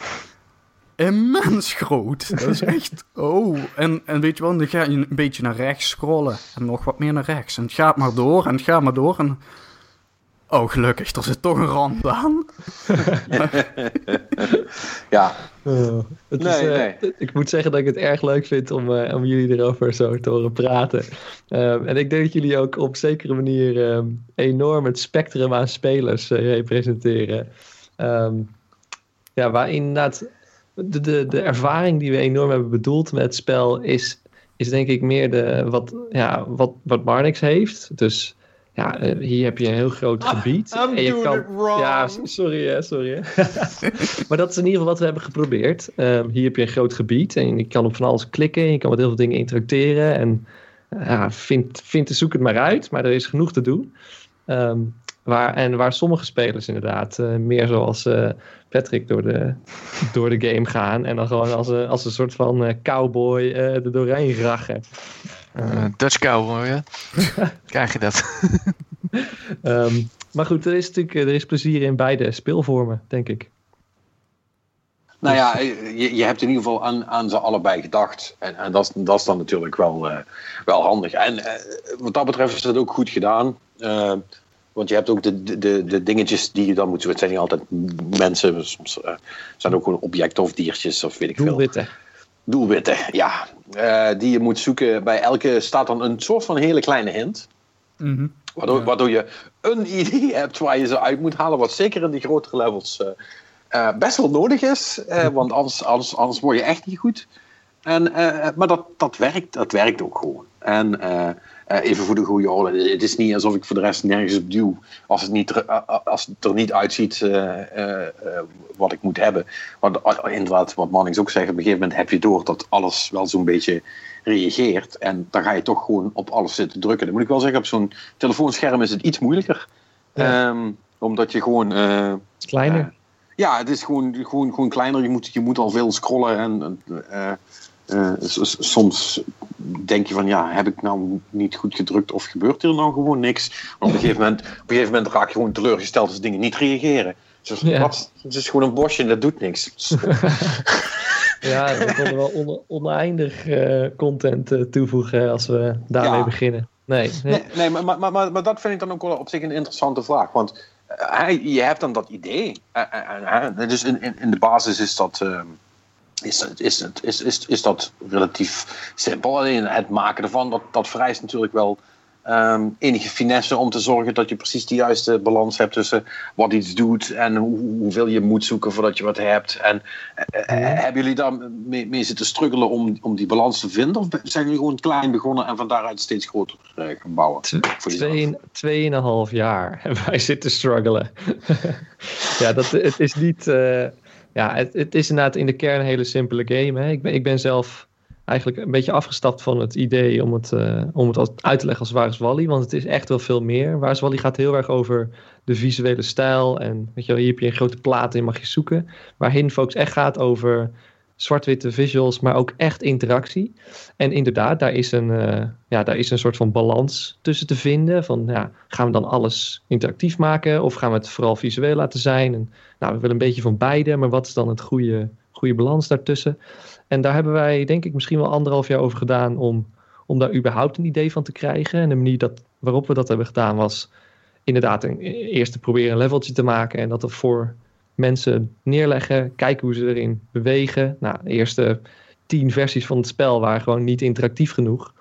immens groot. Dat is echt, oh. En, en weet je wel, dan ga je een beetje naar rechts scrollen en nog wat meer naar rechts. En het gaat maar door en het gaat maar door en... Oh, gelukkig, er zit toch een rand aan. ja, Oh, het is, Nee, eh, nee. Ik moet zeggen dat ik het erg leuk vind om, eh, om jullie erover zo te horen praten. Ehm, en ik denk dat jullie ook op zekere manier ehm, enorm het spectrum aan spelers eh, representeren. Ehm, ja, waar inderdaad de, de, de ervaring die we enorm hebben bedoeld met het spel is, is denk ik meer de, wat, ja, wat, wat Marnix heeft. Dus ja, eh, hier heb je een heel groot gebied. I'm en je doing kan, it wrong. Ja, sorry hè, sorry hè. maar dat is in ieder geval wat we hebben geprobeerd. Ehm, hier heb je een groot gebied en je kan op van alles klikken. Je kan met heel veel dingen interacteren. En ja, vind, vind zoek het maar uit, maar er is genoeg te doen. Ehm, waar, en waar sommige spelers inderdaad eh, meer zoals eh, Patrick door de, door de game gaan. En dan gewoon als een, als een soort van eh, cowboy eh er doorheen rachen. Eh, Dutch cowboy, ja. Krijg je dat? Ehm, maar goed, er is natuurlijk er is plezier in beide speelvormen, denk ik. nou ja, je, je hebt in ieder geval aan, aan ze allebei gedacht. En, en dat, is- dat is dan natuurlijk wel, eh, wel handig. En eh, wat dat betreft is dat ook goed gedaan. Want je hebt ook de, de- de, dingetjes die je dan moet... Het zijn niet altijd mensen, soms eh, zijn ook gewoon objecten of diertjes of weet ik veel. Doelwitten. Doelwitten, ja. Eh, die je moet zoeken. Bij elke staat dan een soort van hele kleine hint. Mhm. Waardoor, Ja. waardoor je een idee hebt waar je ze uit moet halen. Wat zeker in die grotere levels eh, best wel nodig is. eh, want anders, anders, anders word je echt niet goed. En, maar dat, dat, werkt, dat werkt ook gewoon. En even voor de goede orde. Het is niet alsof ik voor de rest nergens op duw. Als het, niet er, eh, als het er niet uitziet eh, eh, eh, wat ik moet hebben. Want eh, inderdaad, wat Mannings ook zegt. Op een gegeven moment heb je door dat alles wel zo'n beetje reageert. En dan ga je toch gewoon op alles zitten drukken. Dan moet ik wel zeggen, op zo'n telefoonscherm is het iets moeilijker. Ja. Ehm, omdat je gewoon... eh, Kleiner. eh, ja, het is gewoon, gewoon, gewoon kleiner. Je moet, je moet al veel scrollen. En eh, eh, soms denk je van, ja, heb ik nou niet goed gedrukt of gebeurt er nou gewoon niks? Maar op een gegeven moment, op een gegeven moment raak je gewoon teleurgesteld als dingen niet reageren. Dus wat? Het is gewoon een bosje en dat doet niks. Ja, we konden wel on- oneindig eh, content eh, toevoegen als we daarmee Ja. beginnen. Nee, nee. Nee, nee maar, maar, maar, maar dat vind ik dan ook wel op zich een interessante vraag. Want je hebt dan dat idee. Dus in, in, in de basis is dat, ehm, is, is, is, is, is dat relatief simpel. Alleen het maken ervan, dat, dat vereist natuurlijk wel ehm, enige finesse om te zorgen dat je precies de juiste balans hebt tussen wat iets doet en hoe, hoeveel je moet zoeken voordat je wat hebt. En eh, eh, hebben jullie daar mee, mee zitten struggelen om, om die balans te vinden? Of zijn jullie gewoon klein begonnen en van daaruit steeds groter eh, gaan bouwen? Twee, tweeënhalf jaar hebben wij zitten struggelen. ja, dat, het is niet... ja, het, is inderdaad in de kern een hele simpele game. Hè. Ik, ben, ik ben zelf eigenlijk een beetje afgestapt van het idee om het, eh, om het uit te leggen als Waar is Wally. Want het is echt wel veel meer. Waar is Wally gaat heel erg over de visuele stijl. En weet je wel, hier heb je een grote plaat in, mag je zoeken. Waar Hidden Focus echt gaat over zwart-witte visuals, maar ook echt interactie. En inderdaad, daar is, een, eh, ja, daar is een soort van balans tussen te vinden. Van, ja, gaan we dan alles interactief maken of gaan we het vooral visueel laten zijn? En, nou, we willen een beetje van beide, maar wat is dan het goede, goede balans daartussen? En daar hebben wij denk ik misschien wel anderhalf jaar over gedaan om, om daar überhaupt een idee van te krijgen. En de manier dat, waarop we dat hebben gedaan was inderdaad een, eerst te proberen een leveltje te maken en dat er voor mensen neerleggen, kijken hoe ze erin bewegen. Nou, de eerste tien versies van het spel waren gewoon niet interactief genoeg.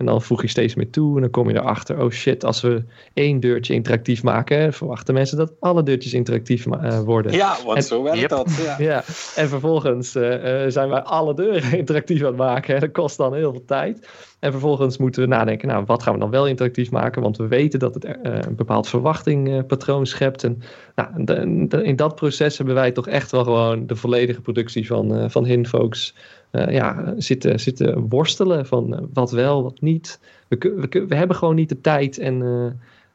En dan voeg je steeds meer toe en dan kom je erachter, oh shit, als we één deurtje interactief maken, verwachten mensen dat alle deurtjes interactief uh, worden. Ja, want zo werkt dat. Ja. ja. en vervolgens uh, zijn wij alle deuren interactief aan het maken. En dat kost dan heel veel tijd. En vervolgens moeten we nadenken, nou, wat gaan we dan wel interactief maken? Want we weten dat het uh, een bepaald verwachtingpatroon schept. En nou, de, de, in dat proces hebben wij toch echt wel gewoon de volledige productie van, van Hinfolks uh, ja, zitten, zitten worstelen van uh, wat wel, wat niet. We, we, we, hebben gewoon niet de tijd en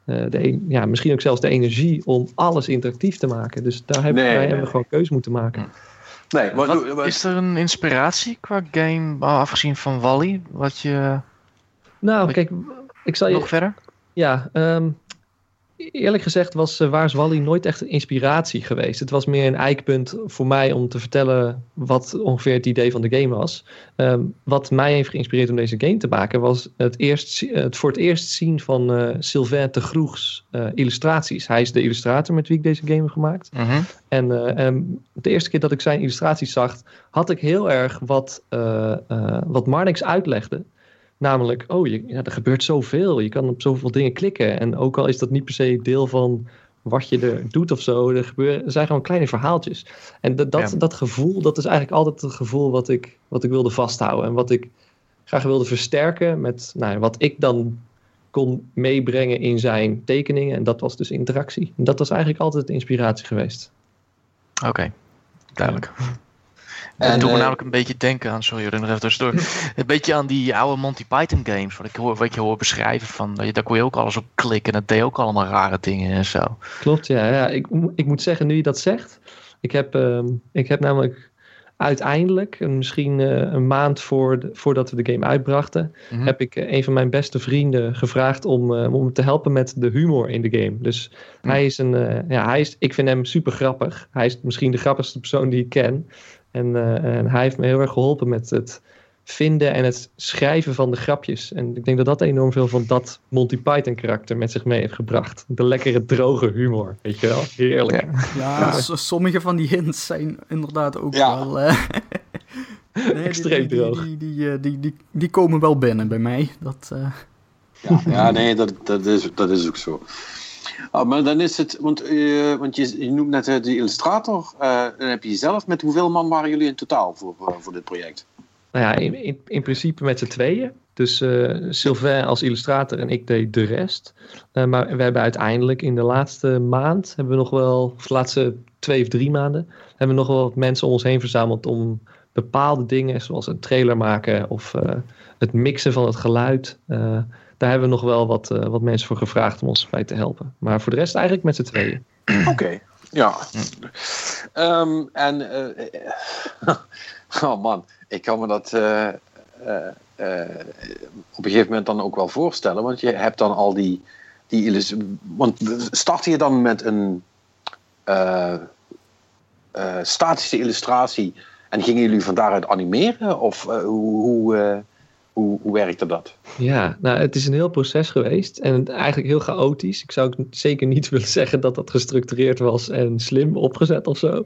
uh, de, ja, misschien ook zelfs de energie om alles interactief te maken. Dus daar hebben nee, wij nee, hebben nee. gewoon keuze moeten maken. Nee, maar, wat, is er een inspiratie qua game, afgezien van Wally, wat je... Nou, kijk, ik zal je... Nog verder? Ja, um, eerlijk gezegd was uh, Waar is Wally nooit echt een inspiratie geweest. Het was meer een eikpunt voor mij om te vertellen wat ongeveer het idee van de game was. Um, wat mij heeft geïnspireerd om deze game te maken was het, eerst, het voor het eerst zien van uh, Sylvain de Groegs uh, illustraties. Hij is de illustrator met wie ik deze game heb gemaakt. Mm -hmm. En um, de eerste keer dat ik zijn illustraties zag, had ik heel erg wat, wat Marnix uitlegde. Namelijk, oh, je, ja, er gebeurt zoveel. Je kan op zoveel dingen klikken. En ook al is dat niet per se deel van wat je er doet of zo. Er, gebeuren, er zijn gewoon kleine verhaaltjes. En dat, dat, ja. dat gevoel, dat is eigenlijk altijd het gevoel wat ik, wat ik wilde vasthouden. En wat ik graag wilde versterken met nou, wat ik dan kon meebrengen in zijn tekeningen. En dat was dus interactie. En dat was eigenlijk altijd de inspiratie geweest. Oké, okay. duidelijk. En, dat doet me uh, namelijk een beetje denken aan, sorry, nog even tussendoor. een beetje aan die oude Monty Python games, wat ik hoor, wat je hoor beschrijven. Van, daar kon je ook alles op klikken en dat deed ook allemaal rare dingen en zo. Klopt, ja. ja. Ik, ik moet zeggen, nu je dat zegt, ik heb, um, ik heb namelijk uiteindelijk, misschien uh, een maand voor de, voordat we de game uitbrachten, mm -hmm. heb ik uh, een van mijn beste vrienden gevraagd om, uh, om te helpen met de humor in de game. Dus mm. hij is een, ja, hij is, ik vind hem super grappig. Hij is misschien de grappigste persoon die ik ken. En, uh, en, hij heeft me heel erg geholpen met het vinden en het schrijven van de grapjes. En ik denk dat dat enorm veel van dat Monty Python karakter met zich mee heeft gebracht. De lekkere droge humor, weet je wel? Heerlijk. Ja, ja sommige van die hints zijn inderdaad ook ja. wel... Uh, nee, Extreem die, droog. Die, die, die, die, die, komen wel binnen bij mij. Dat, uh... ja, ja, nee, dat, dat, is, dat is ook zo. Oh, maar dan is het, want, uh, want je, noemt net uh, de illustrator. Uh, dan heb je zelf, met hoeveel man waren jullie in totaal voor, voor dit project? Nou ja, in, in, in principe met z'n tweeën. Dus Sylvain als illustrator en ik deed de rest. maar we hebben uiteindelijk in de laatste maand, hebben we nog wel, of de laatste twee of drie maanden, hebben we nog wel wat mensen om ons heen verzameld om bepaalde dingen, zoals een trailer maken of het mixen van het geluid daar hebben we nog wel wat, uh, wat mensen voor gevraagd om ons bij te helpen. Maar voor de rest eigenlijk met z'n tweeën. Oké, okay. ja. Um, en, uh, oh man, ik kan me dat uh, op een gegeven moment dan ook wel voorstellen. Want je hebt dan al die, die want start je dan met een statische illustratie en gingen jullie van daaruit animeren? Of hoe... hoe hoe, hoe werkte dat? Ja, nou, het is een heel proces geweest en eigenlijk heel chaotisch. Ik zou zeker niet willen zeggen dat dat gestructureerd was en slim opgezet of zo. um,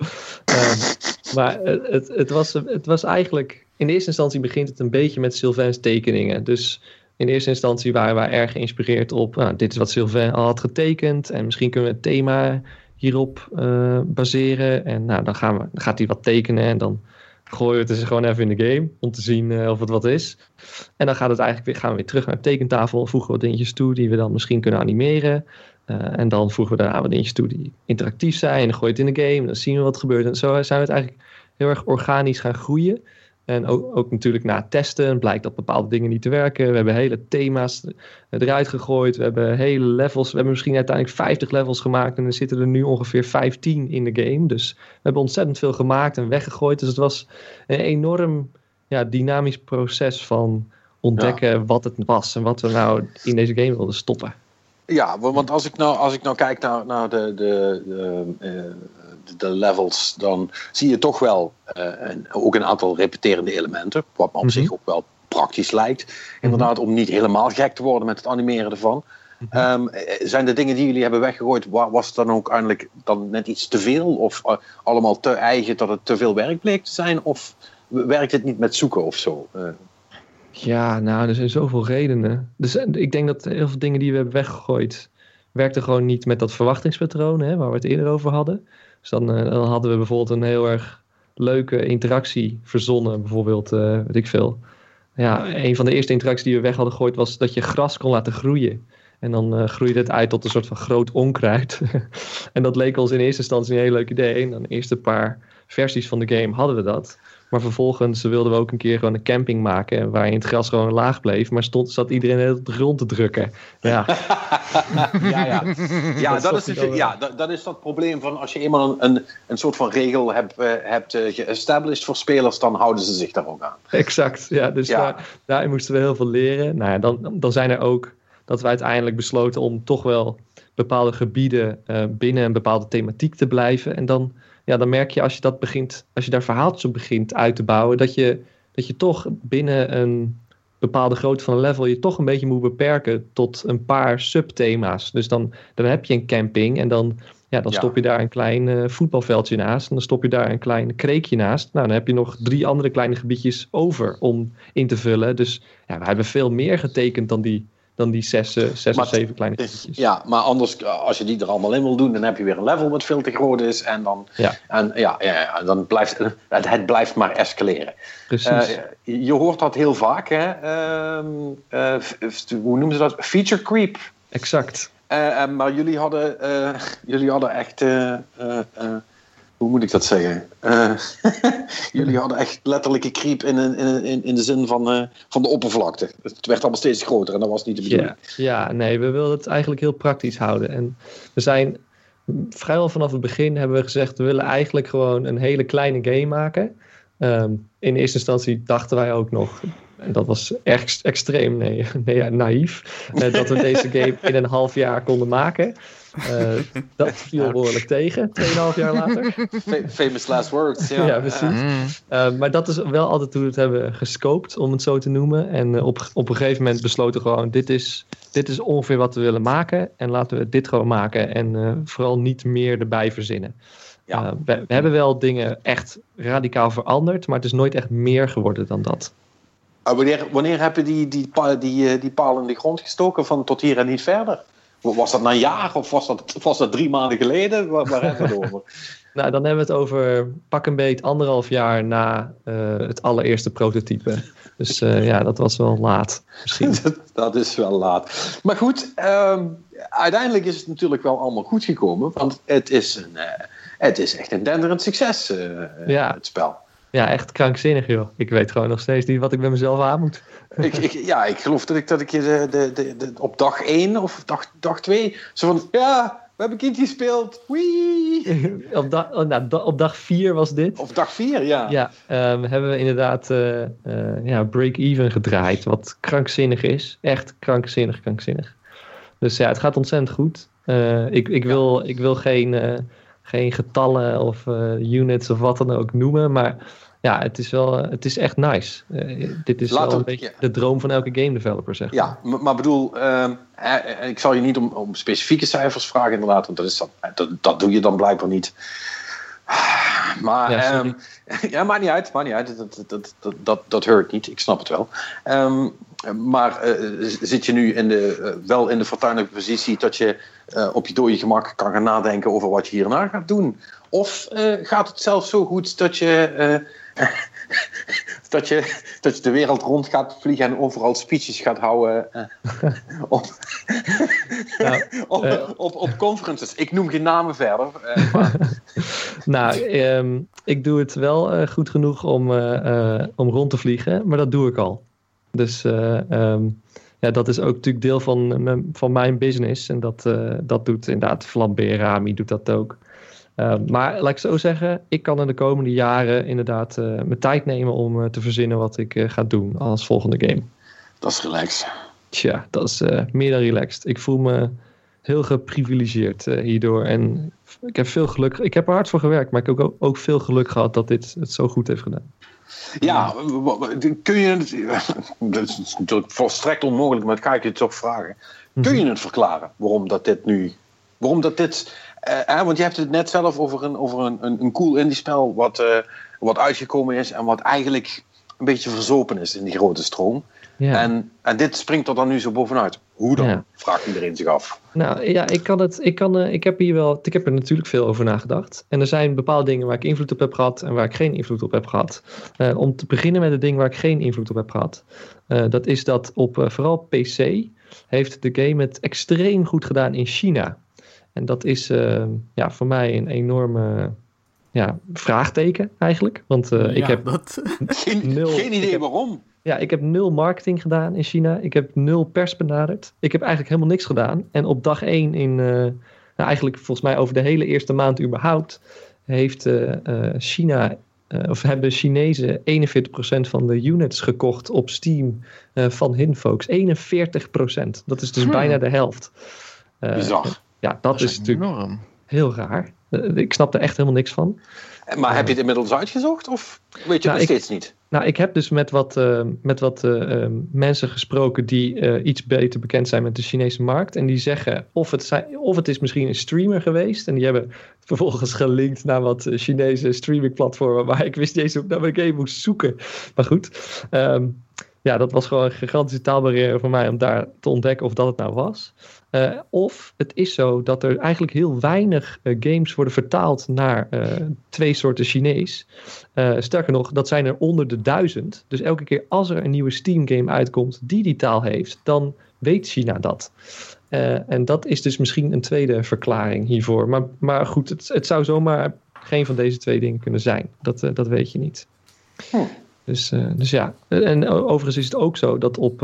maar het, het, was, het was eigenlijk, in eerste instantie begint het een beetje met Sylvain's tekeningen. Dus in eerste instantie waren wij erg geïnspireerd op, nou, dit is wat Sylvain al had getekend en misschien kunnen we het thema hierop uh, baseren. En nou, dan, gaan we, dan gaat hij wat tekenen en dan gooien we het dus gewoon even in de game om te zien uh, of het wat is. En dan gaat het eigenlijk weer, gaan we weer terug naar de tekentafel, voegen we wat dingetjes toe die we dan misschien kunnen animeren. Uh, en dan voegen we daarna wat dingetjes toe die interactief zijn. En dan gooi het in de game, dan zien we wat gebeurt. En zo zijn we het eigenlijk heel erg organisch gaan groeien. En ook, ook natuurlijk na testen blijkt dat bepaalde dingen niet te werken. We hebben hele thema's eruit gegooid. We hebben hele levels. We hebben misschien uiteindelijk 50 levels gemaakt. En er zitten er nu ongeveer 15 in de game. Dus we hebben ontzettend veel gemaakt en weggegooid. Dus het was een enorm ja, dynamisch proces van ontdekken wat het was. En wat we nou in deze game wilden stoppen. Ja, want als ik nou, als ik nou kijk naar, naar de, de, de, eh, de levels, dan zie je toch wel uh, een, ook een aantal repeterende elementen. Wat me op Mhm. zich ook wel praktisch lijkt. Inderdaad, om niet helemaal gek te worden met het animeren ervan. Mhm. Ehm, eh, zijn de dingen die jullie hebben weggegooid, wa- was het dan ook eigenlijk dan net iets te veel? Of eh, allemaal te eigen dat het te veel werk bleek te zijn? Of werkt het niet met zoeken of zo? Eh, Ja, nou, er zijn zoveel redenen. Dus eh, ik denk dat heel veel dingen die we hebben weggegooid, werkten gewoon niet met dat verwachtingspatroon, hè, waar we het eerder over hadden. Dus dan, eh, dan hadden we bijvoorbeeld een heel erg leuke interactie verzonnen, bijvoorbeeld, eh weet ik veel. Ja, een van de eerste interacties die we weg hadden gegooid was dat je gras kon laten groeien. En dan eh, groeide het uit tot een soort van groot onkruid. en dat leek ons in eerste instantie een heel leuk idee. En dan de eerste paar versies van de game hadden we dat. Maar vervolgens wilden we ook een keer gewoon een camping maken. Waarin het gras gewoon laag bleef. Maar stond, zat iedereen op de grond te drukken. Ja, ja, ja. ja, Dat dat, is is, dus- ja dat, dat is dat probleem van als je eenmaal een, een, een soort van regel hebt, eh, hebt geestablished voor spelers, dan houden ze zich daar ook aan. exact. Ja, dus Ja. Daar, daarin moesten we heel veel leren. Nou ja, dan, dan zijn er ook dat we uiteindelijk besloten om toch wel bepaalde gebieden eh, binnen een bepaalde thematiek te blijven. En dan, ja, dan merk je als je dat begint, als je daar verhaaltjes op begint uit te bouwen, dat je, dat je toch binnen een bepaalde grootte van een level je toch een beetje moet beperken tot een paar subthema's. Dus dan, dan heb je een camping en dan, ja, dan Ja. stop je daar een klein eh, voetbalveldje naast. En dan stop je daar een klein kreekje naast. Nou, dan heb je nog drie andere kleine gebiedjes over om in te vullen. Dus ja, we hebben veel meer getekend dan die, dan die zes, eh, zes Maar of zeven kleine gebiedjes. Ja, maar anders, eh, als je die er allemaal in wil doen, dan heb je weer een level wat veel te groot is. En dan, Ja. en, ja, ja, dan blijft het, het blijft maar escaleren. Precies. Eh, je hoort dat heel vaak, hè? Ehm, eh, hoe noemen ze dat? Feature creep. exact. Maar jullie hadden, jullie hadden echt. Hoe moet ik dat zeggen? Eh, jullie hadden echt letterlijke creep in, in, in, in de zin van, eh, van de oppervlakte. Het werd allemaal steeds groter en dat was niet de bedoeling. Ja, ja, nee, we wilden het eigenlijk heel praktisch houden. En we zijn vrijwel vanaf het begin hebben we gezegd, we willen eigenlijk gewoon een hele kleine game maken. Ehm, in eerste instantie dachten wij ook nog, en dat was echt extreem nee, nee, naïef, eh, dat we deze game in een half jaar konden maken. Eh, dat viel behoorlijk tegen, 2,5 jaar later. Fa- Famous last words. Ja, Ja, precies. Mm. Uh, maar dat is wel altijd hoe we het hebben gescoped, om het zo te noemen. En uh, op, op een gegeven moment besloten we gewoon, dit is, dit is ongeveer wat we willen maken. En laten we dit gewoon maken. En uh, vooral niet meer erbij verzinnen. Ja. Uh, we, we, hebben wel dingen echt radicaal veranderd, maar het is nooit echt meer geworden dan dat. Uh, wanneer, wanneer heb je die, die, die, die, die paal in de grond gestoken van tot hier en niet verder? Was dat na een jaar of was dat, was dat drie maanden geleden? Waar, waar hebben we het over? Nou, dan hebben we het over pak een beet anderhalf jaar na uh, het allereerste prototype. Dus uh, ja, dat was wel laat. Misschien. dat, dat, is wel laat. Maar goed, um, uiteindelijk is het natuurlijk wel allemaal goed gekomen. Want het is, een, uh, het is echt een denderend succes, ja. het spel. Ja, echt krankzinnig joh. Ik weet gewoon nog steeds niet wat ik bij mezelf aan moet. ik, ik, ja, ik geloof dat ik, dat ik je de, de, de, de, op dag 1 of dag, dag 2 zo van, ja, we hebben kind gespeeld. Wee! op, dag, oh, nou, op dag 4 was dit. Op dag 4, ja. Ja, um, hebben we inderdaad uh, uh, ja, break-even gedraaid, wat krankzinnig is. Echt krankzinnig, krankzinnig. Dus ja, het gaat ontzettend goed. Uh, ik, ik, wil, ik wil geen, geen getallen of units of wat dan ook noemen, maar ja, het is wel, het is echt nice. Uh, dit is Laat wel een beetje ja. de droom van elke game developer, zeg Ja, maar, maar bedoel, uh, eh, ik zal je niet om, om, specifieke cijfers vragen inderdaad, want dat, is dat, dat doe je dan blijkbaar niet. Maar, ja, um, ja, maakt niet uit, maakt niet uit. Dat, dat, dat, dat, dat hurt niet, ik snap het wel. Um, maar uh, zit je nu in de, uh, wel in de fortuinlijke positie dat je uh, op je dode gemak kan gaan nadenken over wat je hierna gaat doen? Of gaat het zelfs zo goed dat je dat, je, dat je de wereld rond gaat vliegen en overal speeches gaat houden eh, op, Nou, op, op, op conferences. Ik noem geen namen verder. eh, maar- Nou, ehm, ik doe het wel eh, goed genoeg om, om rond te vliegen, maar dat doe ik al. Dus eh, ehm, ja, dat is ook natuurlijk deel van, mijn- van mijn business. En dat, dat doet inderdaad Flambé Rami doet dat ook. Ehm, maar laat ik zo zeggen, ik kan in de komende jaren inderdaad eh, mijn tijd nemen om eh, te verzinnen wat ik eh, ga doen als volgende game. dat is relaxed. Tja, dat is meer dan relaxed. Ik voel me heel geprivilegeerd hierdoor. En ik heb veel geluk. Ik heb er hard voor gewerkt, maar ik heb ook, ook veel geluk gehad dat dit het zo goed heeft gedaan. Ja, kun je het. Dat is natuurlijk volstrekt onmogelijk, maar dat ga ik je toch vragen. Kun je het verklaren waarom dat dit nu. Waarom dat dit. Eh, want je hebt het net zelf over een, over een, een, een cool indie spel wat, eh, wat uitgekomen is en wat eigenlijk een beetje verzopen is in die grote stroom. Ja. En, en dit springt er dan nu zo bovenuit. Hoe dan? Ja. Vraagt iedereen zich af. Nou ja, ik kan het. Ik, kan, eh, ik heb hier wel. Ik heb er natuurlijk veel over nagedacht. En er zijn bepaalde dingen waar ik invloed op heb gehad en waar ik geen invloed op heb gehad. Eh, om te beginnen met de dingen waar ik geen invloed op heb gehad. eh, dat is dat op vooral PC heeft de game het extreem goed gedaan in China. En dat is eh, ja, voor mij een enorme ja, vraagteken eigenlijk. Want eh, ik heb dat, Geen, Nul. geen Ik idee heb- waarom. ja, ik heb nul marketing gedaan in China. Ik heb nul pers benaderd. Ik heb eigenlijk helemaal niks gedaan. En op dag één in, eh, nou eigenlijk volgens mij over de hele eerste maand überhaupt, heeft eh, eh, China, eh, of hebben Chinezen 41% van de units gekocht op Steam eh, van Hinfolks. 41%. Dat is dus Hmm. bijna de helft. Eh, Bizar. Ja, dat, is natuurlijk enorm. heel raar. Eh, ik snap er echt helemaal niks van. Maar heb je het inmiddels uitgezocht? Of weet je het Nou, nog ik- steeds niet? Nou, ik heb dus met wat, eh, met wat eh, eh, mensen gesproken die eh, iets beter bekend zijn met de Chinese markt. En die zeggen of het, zijn, of het is misschien een streamer geweest. En die hebben vervolgens gelinkt naar wat eh, Chinese streamingplatformen. Maar ik wist niet eens hoe ik naar mijn game moest zoeken. Maar goed, ehm, ja, dat was gewoon een gigantische taalbarrière voor mij om daar te ontdekken of dat het nou was. Eh, of het is zo dat er eigenlijk heel weinig eh, games worden vertaald naar eh, twee soorten Chinees. Sterker nog, dat zijn er onder de duizend. Dus elke keer als er een nieuwe Steam game uitkomt die die taal heeft, dan weet China dat. En dat is dus misschien een tweede verklaring hiervoor. Maar, maar goed, het, het zou zomaar geen van deze twee dingen kunnen zijn. Dat, dat weet je niet. Dus, dus ja, en overigens is het ook zo dat op,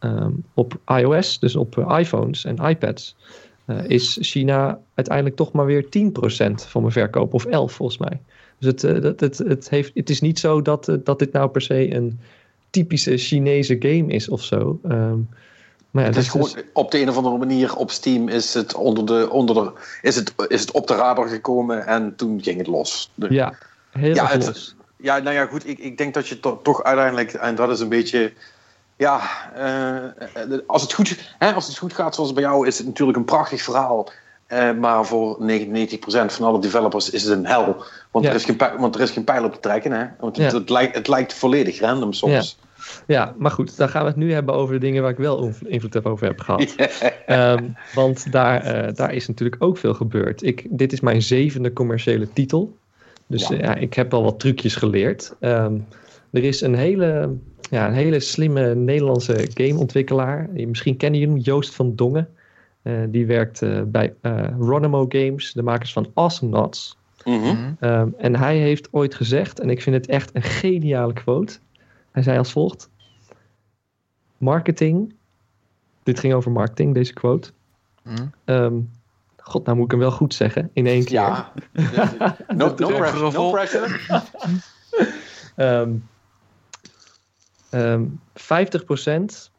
eh, ehm, op iOS, dus op eh, iPhones en iPads, eh, is China uiteindelijk toch maar weer 10% van mijn verkoop, of 11 volgens mij. Dus het, eh, dat, het, het, heeft, het is niet zo dat, dat dit nou per se een typische Chinese game is of zo. Ehm, maar ja, Het is gewoon, op de een of andere manier op Steam is het, onder de, onder de, is het, is het op de radar gekomen en toen ging het los. De- ja, heel Ja, het-. Ja, nou ja, goed. Ik, ik denk dat je to- toch uiteindelijk, en dat is een beetje. Ja, eh, als, het goed, hè, als het goed gaat zoals bij jou, is het natuurlijk een prachtig verhaal. Eh, maar voor 99% van alle developers is het een hel. Want, Ja. er, is geen pijl, want er is geen pijl op te trekken. Hè? Want het, Ja. het, lijkt, het lijkt volledig random soms. Ja, maar goed, dan gaan we het nu hebben over de dingen waar ik wel inv- invloed heb over heb gehad. Ehm, want daar, eh, daar is natuurlijk ook veel gebeurd. Ik, dit is mijn zevende commerciële titel. Dus ja, ik heb al wat trucjes geleerd. Ehm, er is een hele, ja, een hele slimme Nederlandse gameontwikkelaar. Misschien kennen jullie hem, Joost van Dongen. Eh, die werkt eh, bij eh Ronimo Games, de makers van Awesome Nuts. Mhm. Ehm, en hij heeft ooit gezegd, en ik vind het echt een geniale quote. Hij zei als volgt: Marketing. Dit ging over marketing, deze quote. Mhm. Ehm, God, nou moet ik hem wel goed zeggen in één keer. Ja. No, no, pressure, no pressure. Ehm, ehm, 50%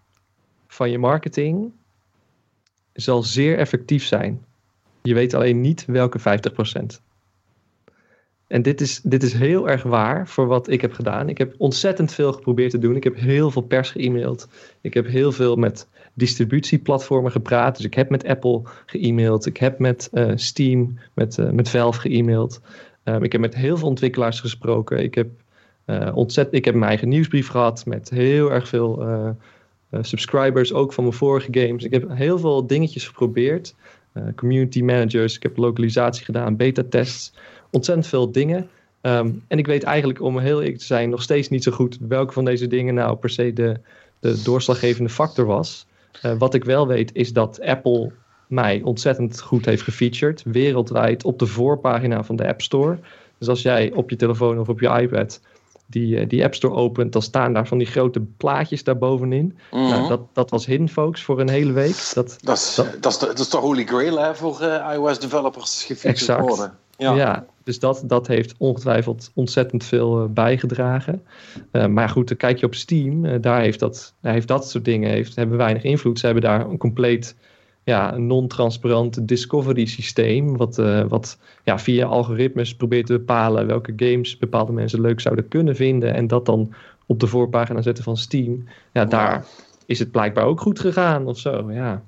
van je marketing zal zeer effectief zijn. Je weet alleen niet welke 50%. En dit is, dit is heel erg waar voor wat ik heb gedaan. Ik heb ontzettend veel geprobeerd te doen. Ik heb heel veel pers ge-mailed. Ik heb heel veel met distributieplatformen gepraat. Dus ik heb met Apple ge-mailed. Ik heb met eh, Steam, met, eh, met Valve ge-mailed. Ehm, ik heb met heel veel ontwikkelaars gesproken. Ik heb, ontzettend, ik heb mijn eigen nieuwsbrief gehad met heel erg veel eh, eh, subscribers, ook van mijn vorige games. Ik heb heel veel dingetjes geprobeerd. Eh, community managers, ik heb lokalisatie gedaan, beta-tests. Ontzettend veel dingen. Ehm, en ik weet eigenlijk, om heel eerlijk te zijn, nog steeds niet zo goed welke van deze dingen nou per se de, de doorslaggevende factor was. Eh, wat ik wel weet is dat Apple mij ontzettend goed heeft gefeatured, wereldwijd op de voorpagina van de App Store. Dus als jij op je telefoon of op je iPad die, eh, die App Store opent, dan staan daar van die grote plaatjes daarbovenin. Mhm. Nou, dat, dat was Hidden Folks voor een hele week. Dat, dat, is, dat, is de, dat is de holy grail hè, voor eh, iOS developers gefeatured worden. Ja. Ja. dus dat, dat heeft ongetwijfeld ontzettend veel eh, bijgedragen. Maar goed, dan kijk je op Steam, daar, heeft dat, daar heeft dat soort dingen heeft, hebben weinig invloed. Ze hebben daar een compleet ja, een non-transparant discovery systeem, wat, eh, wat ja, via algoritmes probeert te bepalen welke games bepaalde mensen leuk zouden kunnen vinden en dat dan op de voorpagina zetten van Steam. Ja, daar is het blijkbaar ook goed gegaan of zo, ja.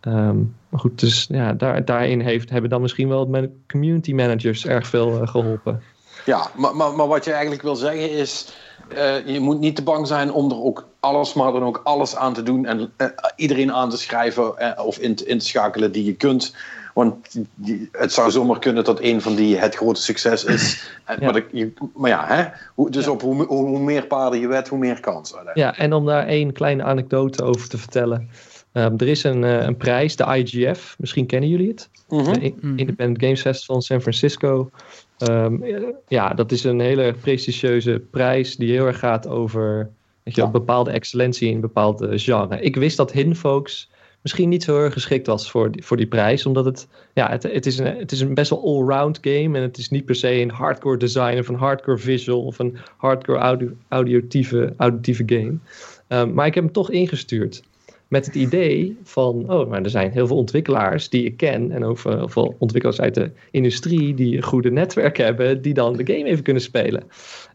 Ehm, maar goed, dus ja, daar, daarin heeft, hebben dan misschien wel mijn community managers erg veel eh, geholpen. Ja, maar, maar, maar wat je eigenlijk wil zeggen is... eh, je moet niet te bang zijn om er ook alles, maar dan ook alles aan te doen... en eh, iedereen aan te schrijven eh, of in, te- in te schakelen die je kunt... Want die- het zou zomaar kunnen dat een van die het grote succes is. Ja. maar, je- maar ja, hè? Hoe, dus op hoe, hoe, hoe meer paarden je wet, hoe meer kans. Ja, en om daar één kleine anekdote over te vertellen. Ehm, er is een, een prijs, de IGF, misschien kennen jullie het. De In- Mhm. Independent Games Festival in San Francisco. Ehm, eh, ja, dat is een hele prestigieuze prijs die heel erg gaat over weet je, Ja. bepaalde excellentie in een bepaald genre. Ik wist dat Hidden Folks misschien niet zo heel erg geschikt was voor die, voor die prijs, omdat het, ja, het, het, is een, het is een best wel allround game en het is niet per se een hardcore design of een hardcore visual of een hardcore audio, audiotieve, auditieve game. Ehm, maar ik heb hem toch ingestuurd met het idee van, oh, maar er zijn heel veel ontwikkelaars die ik ken en ook veel veel ontwikkelaars uit de industrie die een goede netwerk hebben, die dan de game even kunnen spelen.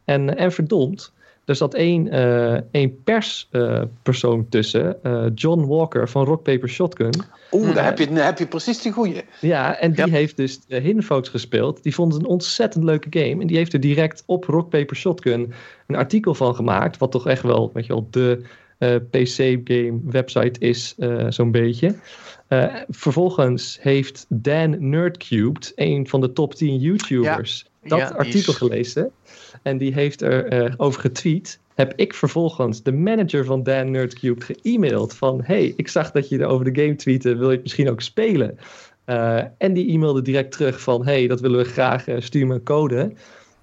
En, en verdomd, er zat één, eh één perspersoon tussen, eh, John Walker van Rock Paper Shotgun. Oeh, daar heb je, daar heb je precies de goeie. Ja, en die Ja. heeft dus uh, Hidden Folks gespeeld. Die vond het een ontzettend leuke game. En die heeft er direct op Rock Paper Shotgun een artikel van gemaakt. Wat toch echt wel, weet je wel, de eh, PC-game website is, eh, zo'n beetje. Eh, vervolgens heeft Dan Nerdcubed, een van de top 10 YouTubers, dat Ja, artikel is- gelezen. En die heeft er eh, over getweet. Heb ik vervolgens de manager van Dan Nerdcubed geëmaild van... hey, ik zag dat je er over de game tweette, wil je het misschien ook spelen? Eh, en die e-mailde direct terug van... hey, dat willen we graag, eh, stuur me een code.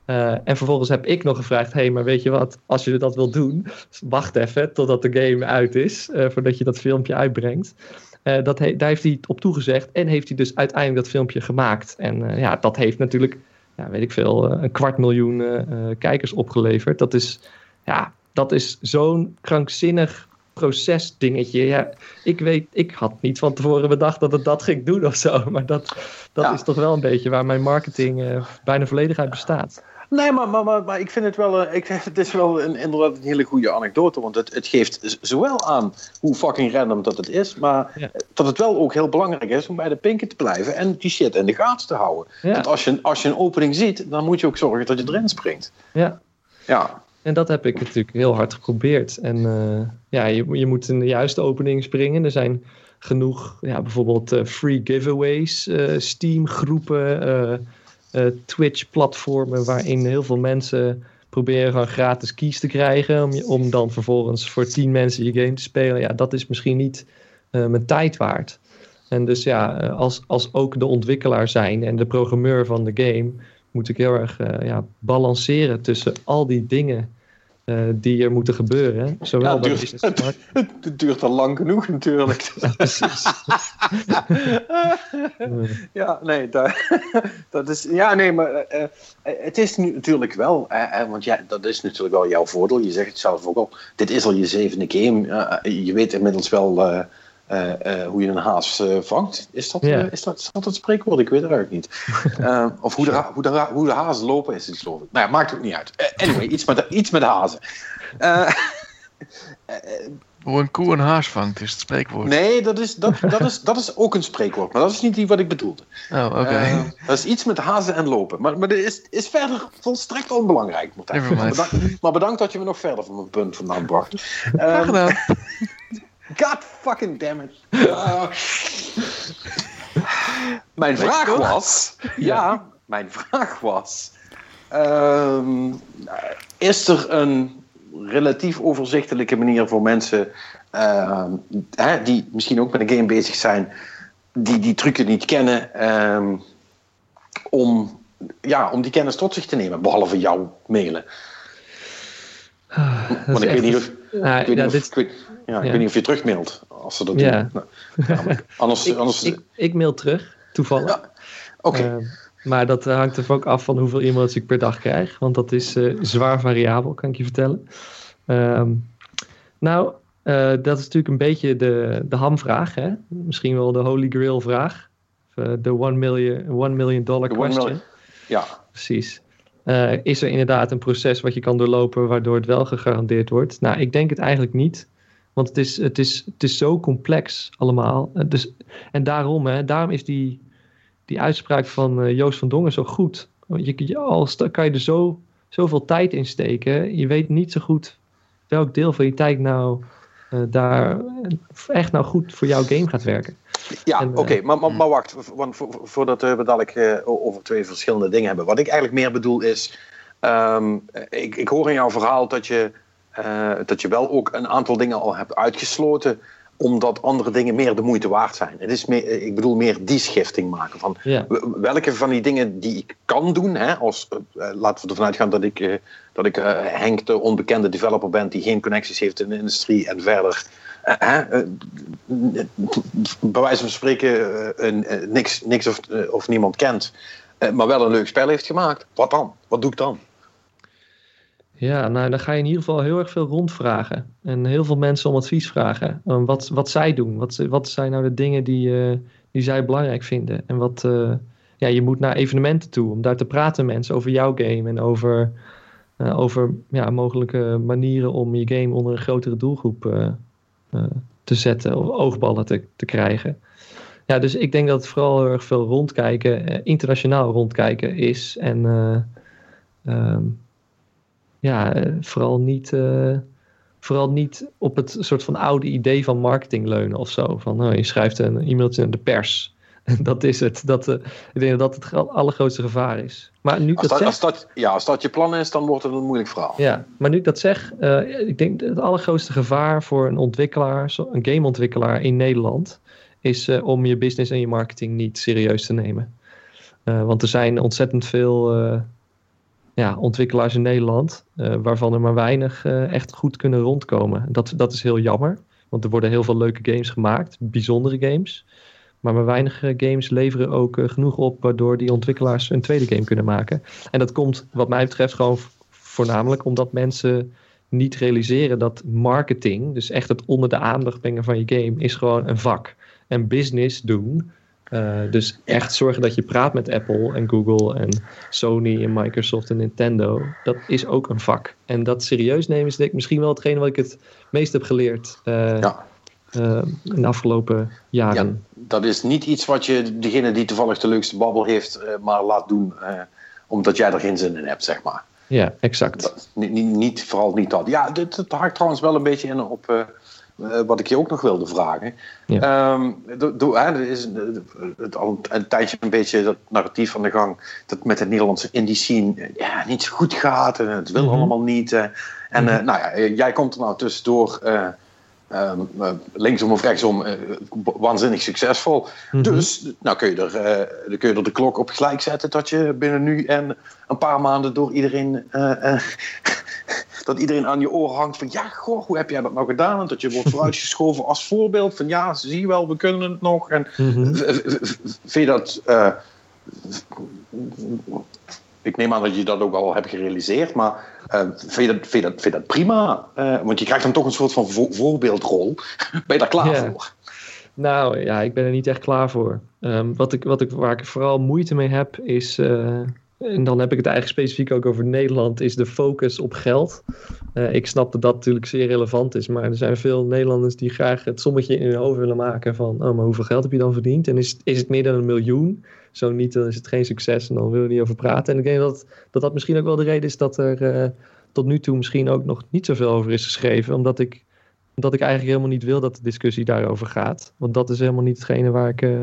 Eh, en vervolgens heb ik nog gevraagd... hey, maar weet je wat, als je dat wilt doen... wacht even totdat de game uit is... eh, voordat je dat filmpje uitbrengt. Eh, dat he- daar heeft hij op toegezegd... en heeft hij dus uiteindelijk dat filmpje gemaakt. En ja, dat heeft natuurlijk... Ja, weet ik veel, een kwart miljoen kijkers opgeleverd. Dat is, ja, dat is zo'n krankzinnig procesdingetje. Ja, ik weet, ik had niet van tevoren bedacht dat het dat ging doen of zo. Maar dat, dat Ja. is toch wel een beetje waar mijn marketing bijna volledig uit bestaat. Nee, maar, maar, maar, maar ik vind het wel, eh, ik, het is wel een, inderdaad een hele goede anekdote. Want het, het geeft zowel aan hoe fucking random dat het is. Maar Ja. dat het wel ook heel belangrijk is om bij de pinken te blijven. En die shit in de gaten te houden. Ja. Want als je, als je een opening ziet, dan moet je ook zorgen dat je erin springt. Ja. Ja, En dat heb ik natuurlijk heel hard geprobeerd. En eh, ja, je, je moet in de juiste opening springen. Er zijn genoeg, ja, bijvoorbeeld eh, free giveaways, eh, Steam groepen, eh, eh, Twitch platformen waarin heel veel mensen proberen gewoon gratis keys te krijgen. Om, je- om dan vervolgens voor tien mensen je game te spelen. Ja, dat is misschien niet eh, mijn tijd waard. En dus ja, eh, als, als ook de ontwikkelaar zijn en de programmeur van de game, moet ik heel erg eh, ja, balanceren tussen al die dingen eh, die er moeten gebeuren. Zowel Ja, bij duurt- business markt- het duurt al lang genoeg natuurlijk. precies. Ja, nee, dat, dat is. Ja, nee, maar eh, eh, het is nu natuurlijk wel. want ja, dat is natuurlijk wel jouw voordeel. Je zegt het zelf ook al. Dit is al je zevende game. Je weet inmiddels wel eh, eh, hoe je een haas eh, vangt. Is dat, eh, is, dat, is dat het spreekwoord? Ik weet het eigenlijk niet. Eh, of hoe de, hoe, de, hoe de hazen lopen is het, geloof ik. Nou ja, maakt ook niet uit. Anyway, iets met, iets met hazen. Eh, Hoe een koe een haas vangt, is het spreekwoord. nee, dat is, dat, dat, is, dat is ook een spreekwoord. Maar dat is niet die wat ik bedoelde. Oh, oké. Dat is iets met hazen en lopen. Maar, maar dat is, is verder volstrekt onbelangrijk. Maar bedankt, maar bedankt dat je me nog verder van mijn punt vandaan bracht. Graag Ehm, gedaan. God fucking damn it. Ah. mijn vraag was... Ja, mijn vraag was... ehm, is er een relatief overzichtelijke manier voor mensen ehm, hè, die misschien ook met een game bezig zijn, die die trucken niet kennen, ehm, om, ja, om die kennis tot zich te nemen, behalve jou mailen? Ah, Want ik weet echt- niet of, Ah, ik weet ja, niet of, dit- ik weet, ja, ik weet niet of je terugmailt als ze dat doen. Nou, anders, ik, anders, ik, ik mail terug, toevallig. Ja, oké. Ehm, maar dat hangt er ook af van hoeveel e-mails ik per dag krijg. Want dat is eh, zwaar variabel, kan ik je vertellen. Ehm, nou, eh, dat is natuurlijk een beetje de, de hamvraag. Hè? Misschien wel de holy grail vraag. Eh, De one million, one million dollar question. million. ja, Precies. Is er inderdaad een proces wat je kan doorlopen waardoor het wel gegarandeerd wordt? Nou, ik denk het eigenlijk niet. Want het is, het is, het is zo complex allemaal. Eh, dus, en daarom, hè, daarom is die, die uitspraak van eh, Joost van Dongen zo goed. Want je, je, al sta- kan je er zo, zoveel tijd in steken. Je weet niet zo goed welk deel van je tijd nou eh, daar echt nou goed voor jouw game gaat werken. Ja, oké, maar, maar, maar wacht, want vo- vo- voordat we dadelijk eh, o- over twee verschillende dingen hebben. Wat ik eigenlijk meer bedoel is, ehm, ik, ik hoor in jouw verhaal dat je, eh, dat je wel ook een aantal dingen al hebt uitgesloten, omdat andere dingen meer de moeite waard zijn. Het is meer, ik bedoel meer die schifting maken van Ja, welke van die dingen die ik kan doen, hè, als, eh, eh, laten we ervan uitgaan dat ik, eh, dat ik eh, Henk, de onbekende developer ben die geen connecties heeft in de industrie en verder. eh, eh, bij wijze van spreken eh, eh, niks, niks of, eh, of niemand kent, eh, maar wel een leuk spel heeft gemaakt. Wat dan? Wat doe ik dan? Ja, nou dan ga je in ieder geval heel erg veel rondvragen. En heel veel mensen om advies vragen. Um, wat, wat zij doen. Wat, wat zijn nou de dingen die, eh, die zij belangrijk vinden. En wat, eh, ja, je moet naar evenementen toe om daar te praten mensen over jouw game. En over, eh, over ja, mogelijke manieren om je game onder een grotere doelgroep te zetten. Of oogballen te, te krijgen. Ja, dus ik denk dat het vooral heel erg veel rondkijken, internationaal rondkijken is. En eh, ehm, ja, eh, vooral niet, eh, vooral niet op het soort van oude idee van marketing leunen of zo. Van nou, je schrijft een e-mailtje naar de pers. Dat is het. Dat, eh, ik denk dat dat het allergrootste gevaar is. Maar nu ik Als dat dat, zeg, als, dat, ja, als dat je plan is, dan wordt het een moeilijk verhaal. ja, maar nu ik dat zeg, ik denk dat het allergrootste gevaar voor een ontwikkelaar, een gameontwikkelaar in Nederland, is om je business en je marketing niet serieus te nemen. Want er zijn ontzettend veel ja, ontwikkelaars in Nederland, eh, waarvan er maar weinig eh, echt goed kunnen rondkomen. Dat, dat is heel jammer, want er worden heel veel leuke games gemaakt, bijzondere games. Maar maar weinig eh, games leveren ook genoeg op waardoor die ontwikkelaars een tweede game kunnen maken. En dat komt, wat mij betreft, gewoon voornamelijk omdat mensen niet realiseren dat marketing, dus echt het onder de aandacht brengen van je game, is gewoon een vak. En business doen, eh, dus echt zorgen dat je praat met Apple en Google en Sony en Microsoft en Nintendo, dat is ook een vak. En dat serieus nemen is denk ik misschien wel hetgene wat ik het meest heb geleerd eh, Ja. eh, in de afgelopen jaren. Dat is niet iets wat je degene die toevallig de leukste babbel heeft, maar laat doen, omdat jij er geen zin in hebt, zeg maar. Ja, exact. Dat, niet, niet, niet, vooral niet dat. Ja, dit, het haakt trouwens wel een beetje in op wat ik je ook nog wilde vragen. Ehm, do- do- hè, er is een- het al een, tijdje een beetje dat narratief aan de gang dat met de Nederlandse indie scene eh, ja, niet zo goed gaat en het wil Mhm. allemaal niet. eh. en eh, nou ja, eh, jij komt er nou tussendoor. eh, ehm, eh, linksom of rechtsom eh, waanzinnig succesvol. Mhm. Dus nou kun, je er, eh, dan kun je er de klok op gelijk zetten dat je binnen nu en een paar maanden door iedereen. Dat iedereen aan je oren hangt van ja, goh, hoe heb jij dat nou gedaan? En dat je wordt vooruitgeschoven als voorbeeld van ja, zie je wel, we kunnen het nog. En Mhm. vind je dat. eh, ik neem aan dat je dat ook al hebt gerealiseerd, maar eh, vind, je dat, vind, je dat, vind je dat prima? Eh, want je krijgt dan toch een soort van vo- voorbeeldrol. Ben je daar klaar voor? Nou ja, ik ben er niet echt klaar voor. Ehm, wat ik, wat ik, waar ik vooral moeite mee heb is, en dan heb ik het eigenlijk specifiek ook over Nederland, is de focus op geld. Eh, ik snap dat dat natuurlijk zeer relevant is, maar er zijn veel Nederlanders die graag het sommetje in hun hoofd willen maken van, oh, maar hoeveel geld heb je dan verdiend? En is, is het meer dan een miljoen? Zo niet, dan is het geen succes en dan willen we niet over praten. En ik denk dat dat, dat misschien ook wel de reden is dat er eh, tot nu toe misschien ook nog niet zoveel over is geschreven, omdat ik omdat ik eigenlijk helemaal niet wil dat de discussie daarover gaat. Want dat is helemaal niet hetgene waar ik, eh,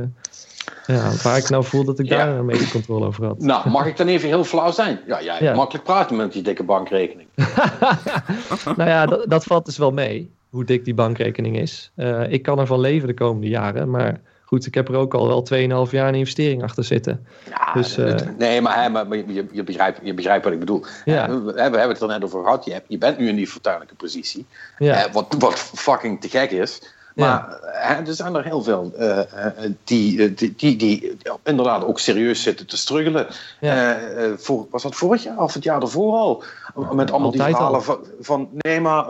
Ja, waar ik nou voel dat ik daar een beetje controle over had. Nou, mag ik dan even heel flauw zijn? Ja, jij Ja. makkelijk praten met die dikke bankrekening. nou ja, dat, dat valt dus wel mee, hoe dik die bankrekening is. Eh, ik kan ervan leven de komende jaren, maar goed, ik heb er ook al wel 2,5 jaar een investering achter zitten. Ja, Dus, eh, nee, maar, hè, maar, je, je, begrijpt, je begrijpt wat ik bedoel. Ja. Eh, We, we hebben het er net over gehad. Je, hebt, je bent nu in die fortuinlijke positie. Ja, Eh, wat, wat fucking te gek is. Maar eh, er zijn er heel veel eh, eh, die, die, die, die inderdaad ook serieus zitten te struggelen. Ja. Voor, was dat vorig jaar of het jaar ervoor al? Met allemaal die verhalen al. van, van... Nee, maar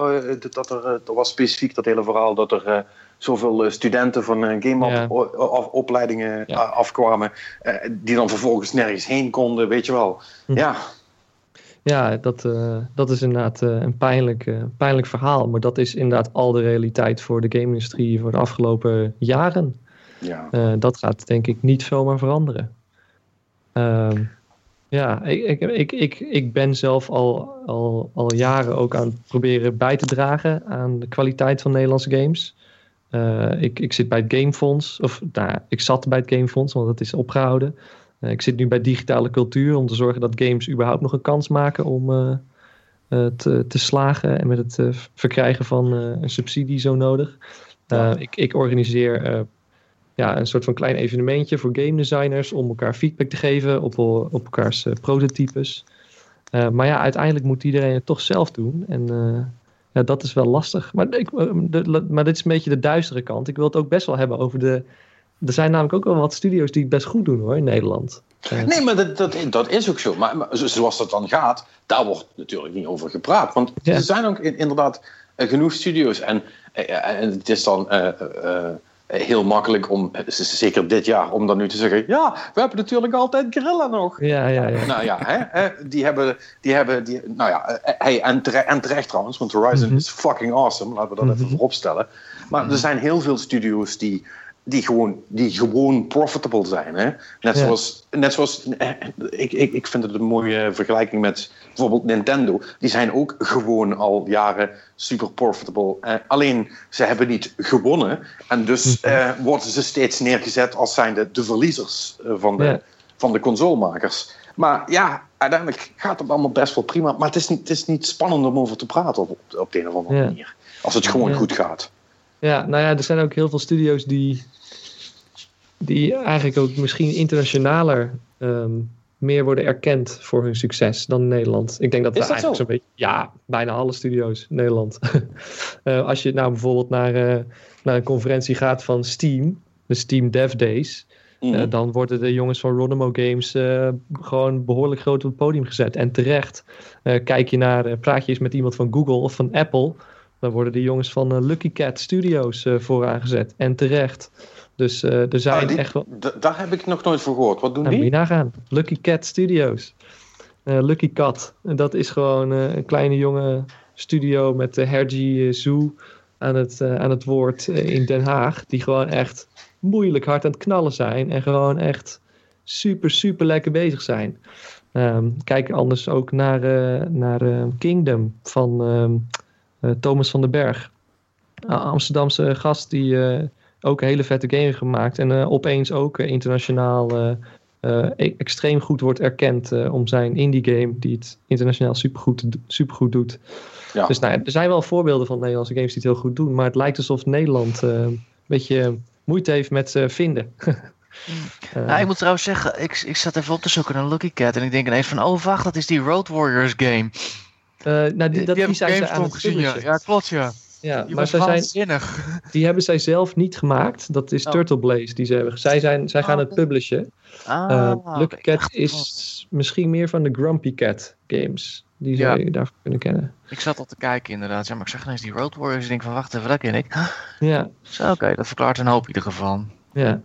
dat er, er was specifiek dat hele verhaal dat er... Zoveel studenten van game-opleidingen Ja. afkwamen, die dan vervolgens nergens heen konden, weet je wel. Hm. Ja, ja dat, eh, dat is inderdaad eh, een pijnlijk, eh, pijnlijk verhaal. Maar dat is inderdaad al de realiteit voor de game-industrie voor de afgelopen jaren. ja. Dat gaat denk ik niet zomaar veranderen. Ehm, ja, ik, ik, ik, ik, ik ben zelf al, al, al jaren ook aan het proberen bij te dragen aan de kwaliteit van Nederlandse games. Ik, ik zit bij het Gamefonds, of nou, ik zat bij het Gamefonds, want het is opgehouden. Eh, ik zit nu bij digitale cultuur om te zorgen dat games überhaupt nog een kans maken om eh, eh, te, te slagen en met het verkrijgen van een subsidie zo nodig. Ja. ik, ik organiseer ja, een soort van klein evenementje voor game designers om elkaar feedback te geven op, op elkaars prototypes. Maar ja, uiteindelijk moet iedereen het toch zelf doen. En ja, dat is wel lastig. Maar, ik, de- maar dit is een beetje de duistere kant. Ik wil het ook best wel hebben over de. Er zijn namelijk ook wel wat studio's die het best goed doen hoor in Nederland. Eh, Nee, maar dat, dat, dat is ook zo. Maar, maar zo- zoals dat dan gaat, daar wordt natuurlijk niet over gepraat. Want Ja. er zijn ook in- inderdaad eh, genoeg studio's. En, eh, en het is dan eh, eh, eh, heel makkelijk om, eh, zeker dit jaar, om dan nu te zeggen: ja, we hebben natuurlijk altijd Grilla nog. ja, ja, ja. Nou ja, hè, hè, die hebben, die hebben, die, nou ja, eh, hey, en, tere- en terecht trouwens, want Horizon Mhm. is fucking awesome, laten we dat even Mhm. voorop stellen. Maar er zijn heel veel studio's die, die, gewoon, die gewoon profitable zijn. Hè? Net Ja. zoals, net zoals eh, ik, ik, ik vind het een mooie vergelijking met bijvoorbeeld Nintendo. Die zijn ook gewoon al jaren super profitable. Eh, alleen ze hebben niet gewonnen. En dus Mhm. eh, worden ze steeds neergezet als zijnde de verliezers van de, Ja. van de consolemakers. Maar ja, uiteindelijk gaat het allemaal best wel prima. Maar het is niet, het is niet spannend om over te praten op, op, de een of andere Ja. manier. Als het gewoon goed gaat. Ja, nou ja, er zijn ook heel veel studio's die, die eigenlijk ook misschien internationaler ehm, meer worden erkend voor hun succes dan Nederland. Ik denk dat we dat eigenlijk zo? zo'n beetje, ja, bijna alle studio's in Nederland. Eh, als je nou bijvoorbeeld naar, eh, naar een conferentie gaat van Steam, de Steam Dev Days, Mhm. eh, dan worden de jongens van Ronimo Games gewoon behoorlijk groot op het podium gezet. En terecht. Kijk je naar, praat je eens met iemand van Google of van Apple, dan worden de jongens van eh, Lucky Cat Studios eh vooraan gezet. En terecht. Dus eh, er zijn Ah, die- echt wel. Daar heb ik nog nooit voor gehoord. Wat doen Nou, moet je die? nagaan. Lucky Cat Studios. Eh, Lucky Cat. En dat is gewoon eh, een kleine jonge studio met de Hergy eh, Zoo aan het, eh, aan het woord eh, in Den Haag. Die gewoon echt moeilijk hard aan het knallen zijn. En gewoon echt super, super lekker bezig zijn. Ehm, kijk anders ook naar, eh, naar eh, Kingdom van ehm, eh, Thomas van den Berg. Een Amsterdamse gast die eh, ook een hele vette game heeft gemaakt. En eh, opeens ook eh, internationaal eh, eh, e- extreem goed wordt erkend eh, om zijn indie game. Die het internationaal supergoed, supergoed doet. Ja. Dus nou, er zijn wel voorbeelden van Nederlandse games die het heel goed doen. Maar het lijkt alsof Nederland eh, een beetje moeite heeft met eh, vinden. Eh, Nou, ik moet trouwens zeggen, ik, ik zat even op te zoeken naar Lucky Cat en ik denk ineens van, oh wacht, dat is die Road Warriors game. Eh, nou, die, dat, die zijn ze aan het gezien, ja. klopt, ja. Ja, Die maar zij zijn, die hebben zij zelf niet gemaakt. Dat is Oh. Turtle Blaze die ze hebben. Zij, zijn, zij gaan Oh, het publishen. Ah, Eh, Lucky. Cat is misschien meer van de Grumpy Cat games. Die Ja. zou je daarvoor kunnen kennen. Ik zat al te kijken inderdaad, ja, maar ik zag ineens die Road Warriors en ik denk van, wacht even, dat ken ik. Ja, Zo, oké, dat verklaart een hoop in ieder geval. ja.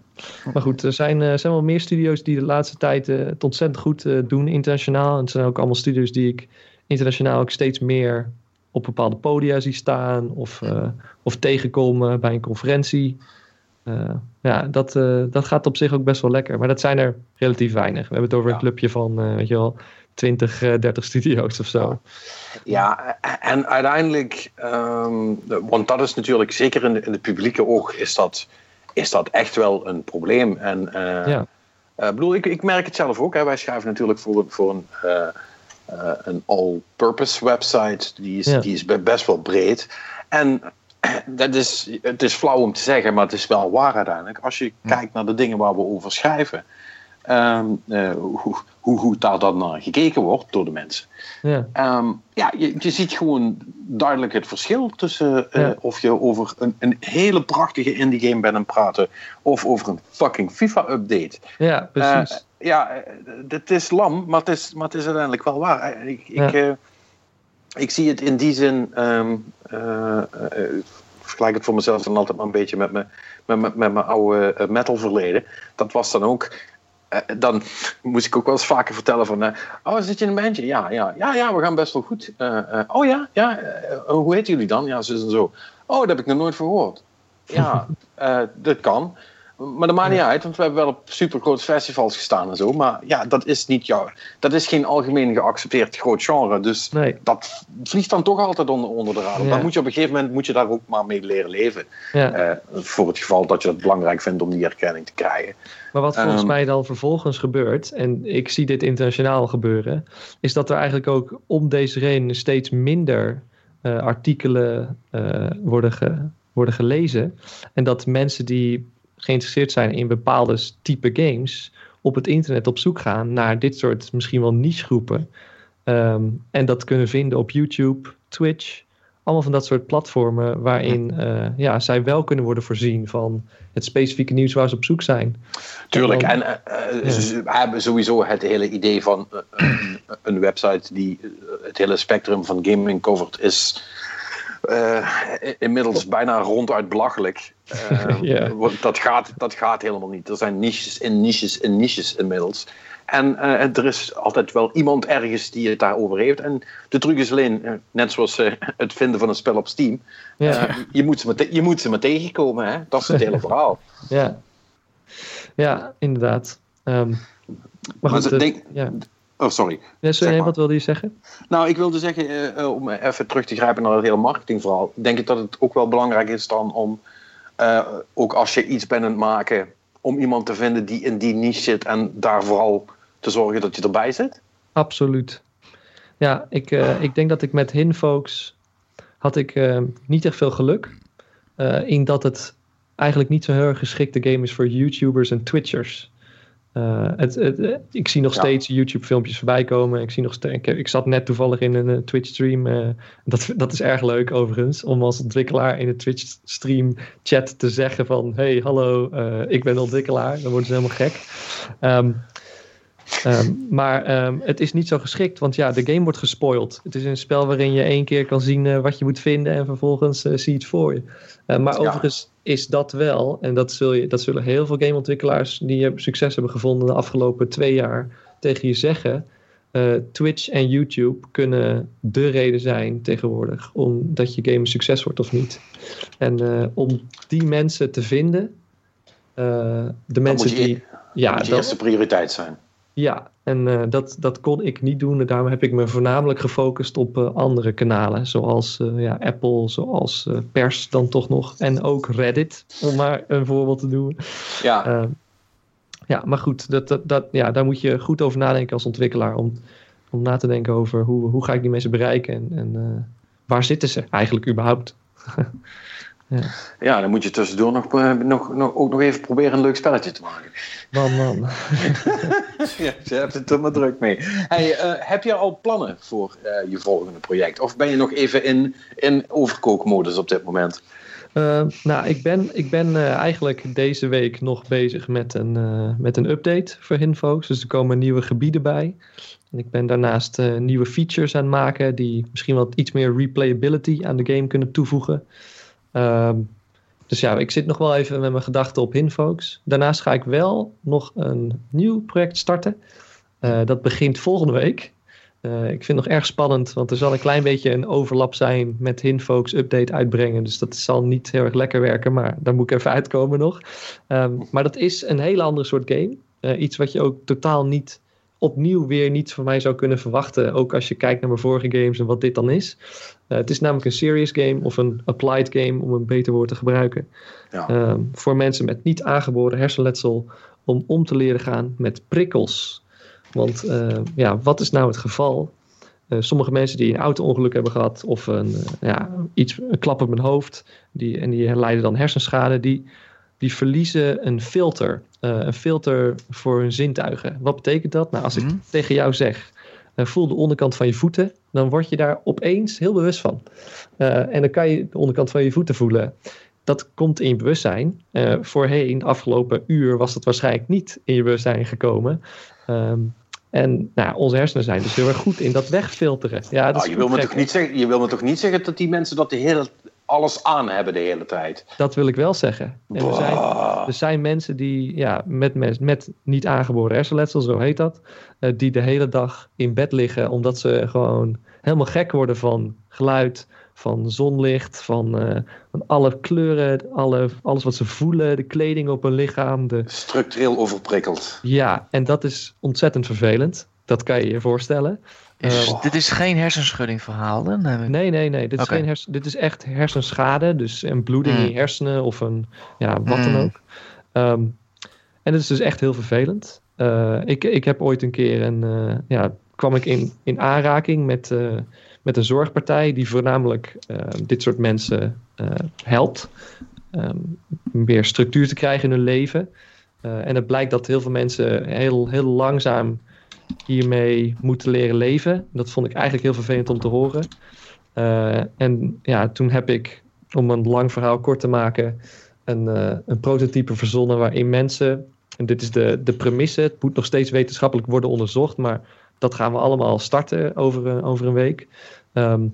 Maar goed, er zijn, eh, zijn wel meer studio's die de laatste tijd het ontzettend goed doen internationaal. En het zijn ook allemaal studio's die ik internationaal ook steeds meer op bepaalde podia zie staan. Of, eh, of tegenkom eh, bij een conferentie. Eh, ja, dat, eh, dat gaat op zich ook best wel lekker. Maar dat zijn er relatief weinig. We hebben het over Ja. een clubje van, weet je wel, 20, eh, 30 studio's of zo. Ja, en uiteindelijk, ehm, want dat is natuurlijk zeker in de, in de publieke oog, is dat is dat echt wel een probleem. En Ja. bedoel, ik, ik merk het zelf ook. Hè. Wij schrijven natuurlijk voor, een- voor een, eh, een all-purpose website. Die is, Ja. die is be- best wel breed. En dat is, het is flauw om te zeggen, maar het is wel waar uiteindelijk. Als je kijkt naar de dingen waar we over schrijven. ehm, eh, hoe, hoe, hoe daar dan naar gekeken wordt door de mensen. Ja. Ehm, ja, je, je ziet gewoon duidelijk het verschil tussen eh, Ja. of je over een, een hele prachtige indie game bent aan het praten of over een fucking FIFA-update. ja, precies. Eh, ja, eh, het is lam, maar het is, maar het is uiteindelijk wel waar. Eh, Ik, ik, Ja. eh, ik zie het in die zin. eh, eh, ik vergelijk het voor mezelf dan altijd maar een beetje met mijn, met, mijn- met mijn oude eh, metal verleden. Dat was dan ook. eh, dan moest ik ook wel eens vaker vertellen van... eh, oh, zit je in een bandje? Ja, ja, ja, ja, we gaan best wel goed. Eh, eh, oh ja, ja. eh, hoe heet jullie dan? Ja, zo en zo. Oh, dat heb ik nog nooit verhoord. Ja, eh, dat kan. Maar dat maakt niet uit, want we hebben wel op supergrote festivals gestaan en zo. Maar ja, dat is niet jouw. Dat is geen algemeen geaccepteerd groot genre. Dus Nee. dat vliegt dan toch altijd onder, onder de radar. Ja. Dan moet je op een gegeven moment moet je daar ook maar mee leren leven. Ja. Eh, voor het geval dat je het belangrijk vindt om die erkenning te krijgen. Maar wat volgens Ehm, mij dan vervolgens gebeurt, en ik zie dit internationaal gebeuren, is dat er eigenlijk ook om deze reden steeds minder eh, artikelen eh, worden, ge- worden gelezen. En dat mensen die geïnteresseerd zijn in bepaalde type games op het internet op zoek gaan naar dit soort misschien wel nichegroepen. Ehm, en dat kunnen vinden op YouTube, Twitch, allemaal van dat soort platformen waarin eh, ja, zij wel kunnen worden voorzien van het specifieke nieuws waar ze op zoek zijn. Tuurlijk, dan- en eh, eh, Ja. sowieso het hele idee van een, website die het hele spectrum van gaming covert, is eh, inmiddels bijna ronduit belachelijk. Eh, want dat, gaat, dat gaat helemaal niet. Er zijn niches in niches in niches inmiddels. En eh, er is altijd wel iemand ergens die het daarover heeft. En de truc is alleen, eh, net zoals het vinden van een spel op Steam, je, moet ze maar je moet ze maar tegenkomen. Hè? Dat is het hele verhaal. Ja, ja inderdaad. Ehm, maar Maar goed, eh, denk- ja. Oh, sorry. Ja, sorry, nee, wat wilde je zeggen? Nou, ik wilde zeggen, eh, eh, om even terug te grijpen naar het hele marketingverhaal. Denk ik dat het ook wel belangrijk is dan om, eh, ook als je iets bent aan het maken, om iemand te vinden die in die niche zit en daar vooral te zorgen dat je erbij zit? Absoluut. Ja, ik, ik denk dat ik met Hinfolks had ik niet echt veel geluk. in dat het eigenlijk niet zo heel erg geschikte game is voor YouTubers en Twitchers. Eh, het, het, eh, ik zie nog Ja. steeds YouTube-filmpjes voorbij komen. Ik, zie nog ik, ik zat net toevallig in een eh, Twitch-stream. dat, dat is erg leuk overigens. Om als ontwikkelaar in een Twitch-stream-chat te zeggen van... Hey, hallo, ik ben ontwikkelaar. Dan worden ze helemaal gek. Ehm, Ehm, maar ehm, het is niet zo geschikt, want ja, de game wordt gespoild. Het is een spel waarin je één keer kan zien wat je moet vinden en vervolgens zie je het voor je. Maar Ja. overigens is dat wel, en dat, zul je, dat zullen heel veel gameontwikkelaars die succes hebben gevonden de afgelopen twee jaar tegen je zeggen. eh, Twitch en YouTube kunnen de reden zijn tegenwoordig omdat je game een succes wordt of niet. En eh, om die mensen te vinden, eh, de mensen je- die. Ja, dat moet je dat, eerste prioriteit zijn. Ja, en eh, dat, dat kon ik niet doen. En daarom heb ik me voornamelijk gefocust op eh, andere kanalen. Zoals eh, ja, Apple, zoals Pers dan toch nog. En ook Reddit, om maar een voorbeeld te doen. Ja, ja, maar goed, dat, dat, dat, ja, daar moet je goed over nadenken als ontwikkelaar. Om, om na te denken over hoe, hoe ga ik die mensen bereiken. En, en waar zitten ze eigenlijk überhaupt. ja, dan moet je tussendoor nog, eh, nog, nog, ook nog even proberen een leuk spelletje te maken. Man, man. Ja, ze hebt het er maar druk mee. Hey, eh, heb je al plannen voor eh, je volgende project? Of ben je nog even in, in overkookmodus op dit moment? Nou, ik ben, ik ben eigenlijk deze week nog bezig met een, met een update voor Hinfolks. Dus er komen nieuwe gebieden bij. En ik ben daarnaast nieuwe features aan het maken die misschien wat iets meer replayability aan de game kunnen toevoegen. Ehm, dus ja, ik zit nog wel even met mijn gedachten op Hinfolks. Daarnaast ga ik wel nog een nieuw project starten. Eh, dat begint volgende week. Eh, ik vind het nog erg spannend, want er zal een klein beetje een overlap zijn met Hinfolks update uitbrengen. Dus dat zal niet heel erg lekker werken, maar daar moet ik even uitkomen nog. Ehm, maar dat is een hele andere soort game. Eh, iets wat je ook totaal niet opnieuw weer niet van mij zou kunnen verwachten. Ook als je kijkt naar mijn vorige games en wat dit dan is. Eh, het is namelijk een serious game of een applied game, om een beter woord te gebruiken. Ja. Ehm, voor mensen met niet aangeboren hersenletsel om om te leren gaan met prikkels. Want eh, ja, wat is nou het geval? Eh, sommige mensen die een auto-ongeluk hebben gehad of een, eh, ja, iets, een klap op hun hoofd die, en die lijden dan hersenschade, die, die verliezen een filter. Een filter voor hun zintuigen. Wat betekent dat? Nou, als Mhm. ik tegen jou zeg, eh, voel de onderkant van je voeten, dan word je daar opeens heel bewust van. Eh, en dan kan je de onderkant van je voeten voelen. Dat komt in je bewustzijn. Eh, voorheen, afgelopen uur, was dat waarschijnlijk niet in je bewustzijn gekomen. Ehm, en nou, onze hersenen zijn dus heel erg goed in dat wegfilteren. Ja, dat is je, wil me toch niet zeggen, je wil me toch niet zeggen dat die mensen dat de hele, alles aan hebben de hele tijd? Dat wil ik wel zeggen. En er zijn, er zijn mensen die ja, met, met niet aangeboren hersenletsel, zo heet dat, eh, die de hele dag in bed liggen omdat ze gewoon helemaal gek worden van geluid, van zonlicht, van, eh, van alle kleuren, alle, alles wat ze voelen, de kleding op hun lichaam. De... Structureel overprikkeld. Ja, en dat is ontzettend vervelend. Dat kan je je voorstellen. Is, Eh, Dit is geen hersenschudding verhaal, hè? Nee, Nee, nee, nee. Dit is, geen hers- dit is echt hersenschade. Dus een bloeding in Mm. je hersenen of een, ja, wat dan Mm. ook. Ehm, en het is dus echt heel vervelend. Eh, ik, ik heb ooit een keer een, eh, ja, kwam ik in, in aanraking met, met een zorgpartij die voornamelijk eh, dit soort mensen helpt. Ehm, meer structuur te krijgen in hun leven. En het blijkt dat heel veel mensen heel, heel langzaam hiermee moeten leren leven. Dat vond ik eigenlijk heel vervelend om te horen. Eh, en ja, toen heb ik, om een lang verhaal kort te maken, een, eh, een prototype verzonnen waarin mensen, en dit is de, de premisse, het moet nog steeds wetenschappelijk worden onderzocht, maar dat gaan we allemaal starten over, een- over een week. Ehm,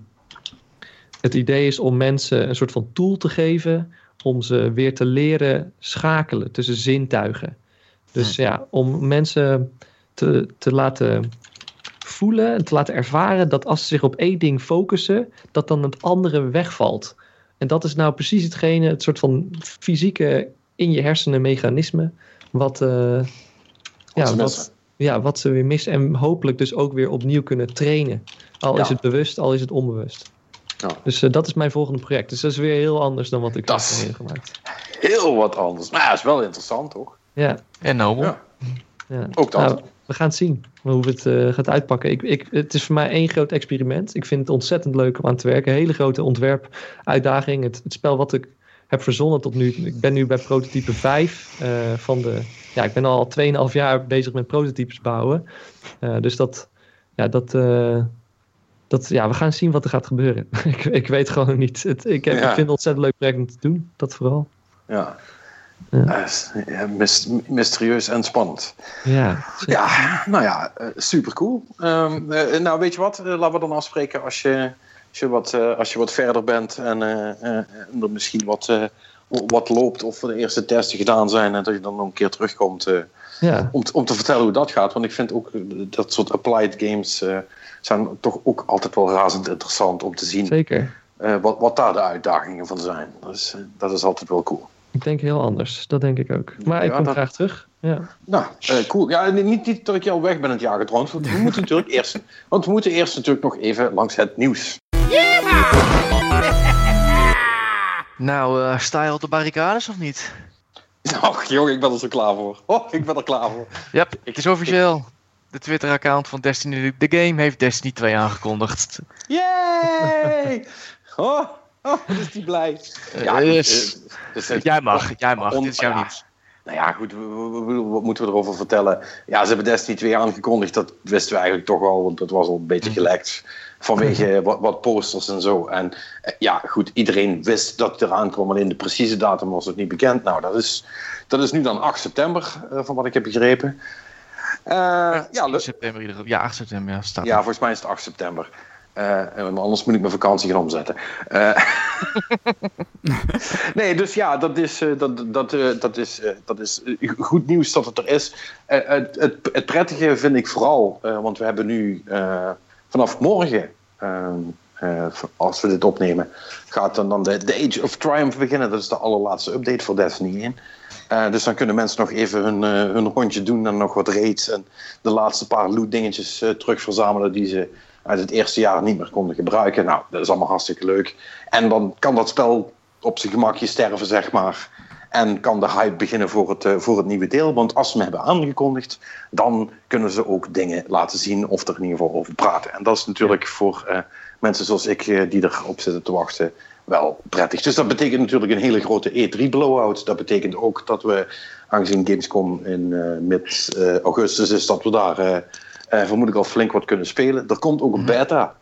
het idee is om mensen een soort van tool te geven om ze weer te leren schakelen tussen zintuigen. Dus ja, om mensen te, te laten voelen en te laten ervaren dat als ze zich op één ding focussen, dat dan het andere wegvalt. En dat is nou precies hetgene, het soort van fysieke in je hersenen mechanisme, wat, eh, ja, ze wat, ja, wat ze weer missen. En hopelijk dus ook weer opnieuw kunnen trainen. Al is het bewust, al is het onbewust. Ja. Dus eh, dat is mijn volgende project. Dus dat is weer heel anders dan wat ik Dat heb meegemaakt. Heel wat anders. Maar ja, is wel interessant, toch? Ja, En nobel. Ja. ja. Ook dat. Nou, we gaan het zien hoe het eh, gaat uitpakken. Ik, ik, het is voor mij één groot experiment. Ik vind het ontzettend leuk om aan te werken. Hele grote ontwerpuitdaging. Het, het spel wat ik heb verzonnen tot nu. Ik ben nu bij prototype 5 eh, van de. Ja, ik ben al 2,5 jaar bezig met prototypes bouwen. Eh, dus dat. Ja, dat. dat, ja, we gaan zien wat er gaat gebeuren. ik, ik weet gewoon niet. Het, ik, heb, Ja. ik vind het ontzettend leuk project om te doen. Dat vooral. Ja. Ja. Eh, mysterieus en spannend. Ja, Ja, nou ja, super cool. nou, weet je wat? Eh, laten we dan afspreken als je, als je, wat, eh, als je wat verder bent en eh, eh, en er misschien wat, eh, wat loopt of de eerste testen gedaan zijn en dat je dan nog een keer terugkomt eh, ja. om, te- om te vertellen hoe dat gaat. Want ik vind ook eh, dat soort applied games eh, zijn toch ook altijd wel razend interessant om te zien zeker. eh, wat, wat daar de uitdagingen van zijn. Dus, eh, dat is altijd wel cool. Ik denk heel anders. Dat denk ik ook. Maar ik Ja, kom dat- graag terug. Ja. Nou, eh, cool. Ja, niet, niet dat ik je al weg ben het jagen trouwens. Want we moeten natuurlijk eerst, want we moeten eerst natuurlijk nog even langs het nieuws. Nou, eh, sta je op de barricades of niet? Och, jongen, ik ben er zo klaar voor. Oh, ik ben er klaar voor. Ja, het is officieel. De Twitter-account van Destiny The Game heeft Destiny 2 aangekondigd. Yay! Oh, oh, wat is die blij. Ja, goed, Yes. eh, dus het- Jij mag, jij mag. on- Dit is jouw ja. nieuws. Nou ja, goed, wat moeten we erover vertellen? Ja, ze hebben Destiny 2 aangekondigd, dat wisten we eigenlijk toch wel, want dat was al een beetje Mhm. gelekt. Vanwege wat, wat posters en zo. En eh, ja, goed, iedereen wist dat het eraan kwam, alleen de precieze datum was het niet bekend. Nou, dat is, dat is nu dan 8 september, eh, van wat ik heb begrepen. Eh, ja, 10 leuk. september. Ja, 8 september ja, staat. Ja, volgens mij is het 8 september. Maar anders moet ik mijn vakantie gaan omzetten. Eh, nee, dus ja, dat is, eh, dat, dat, dat is, dat is goed nieuws dat het er is. Het, het, het prettige vind ik vooral, want we hebben nu vanaf morgen, als we dit opnemen, gaat dan, dan de, de Age of Triumph beginnen. Dat is de allerlaatste update voor Destiny 1. Eh, dus dan kunnen mensen nog even hun, hun rondje doen en nog wat raids en de laatste paar loot dingetjes uh, terug verzamelen die ze uit het eerste jaar niet meer konden gebruiken. Nou, dat is allemaal hartstikke leuk. En dan kan dat spel op zijn gemakje sterven, zeg maar. En kan de hype beginnen voor het, uh, voor het nieuwe deel. Want als ze hem hebben aangekondigd, dan kunnen ze ook dingen laten zien of er in ieder geval over praten. En dat is natuurlijk voor uh, mensen zoals ik, uh, die erop zitten te wachten, wel prettig. Dus dat betekent natuurlijk een hele grote E3-blowout. Dat betekent ook dat we, aangezien Gamescom in mid-augustus is, dat we daar vermoedelijk al flink wat kunnen spelen. Er komt ook een beta.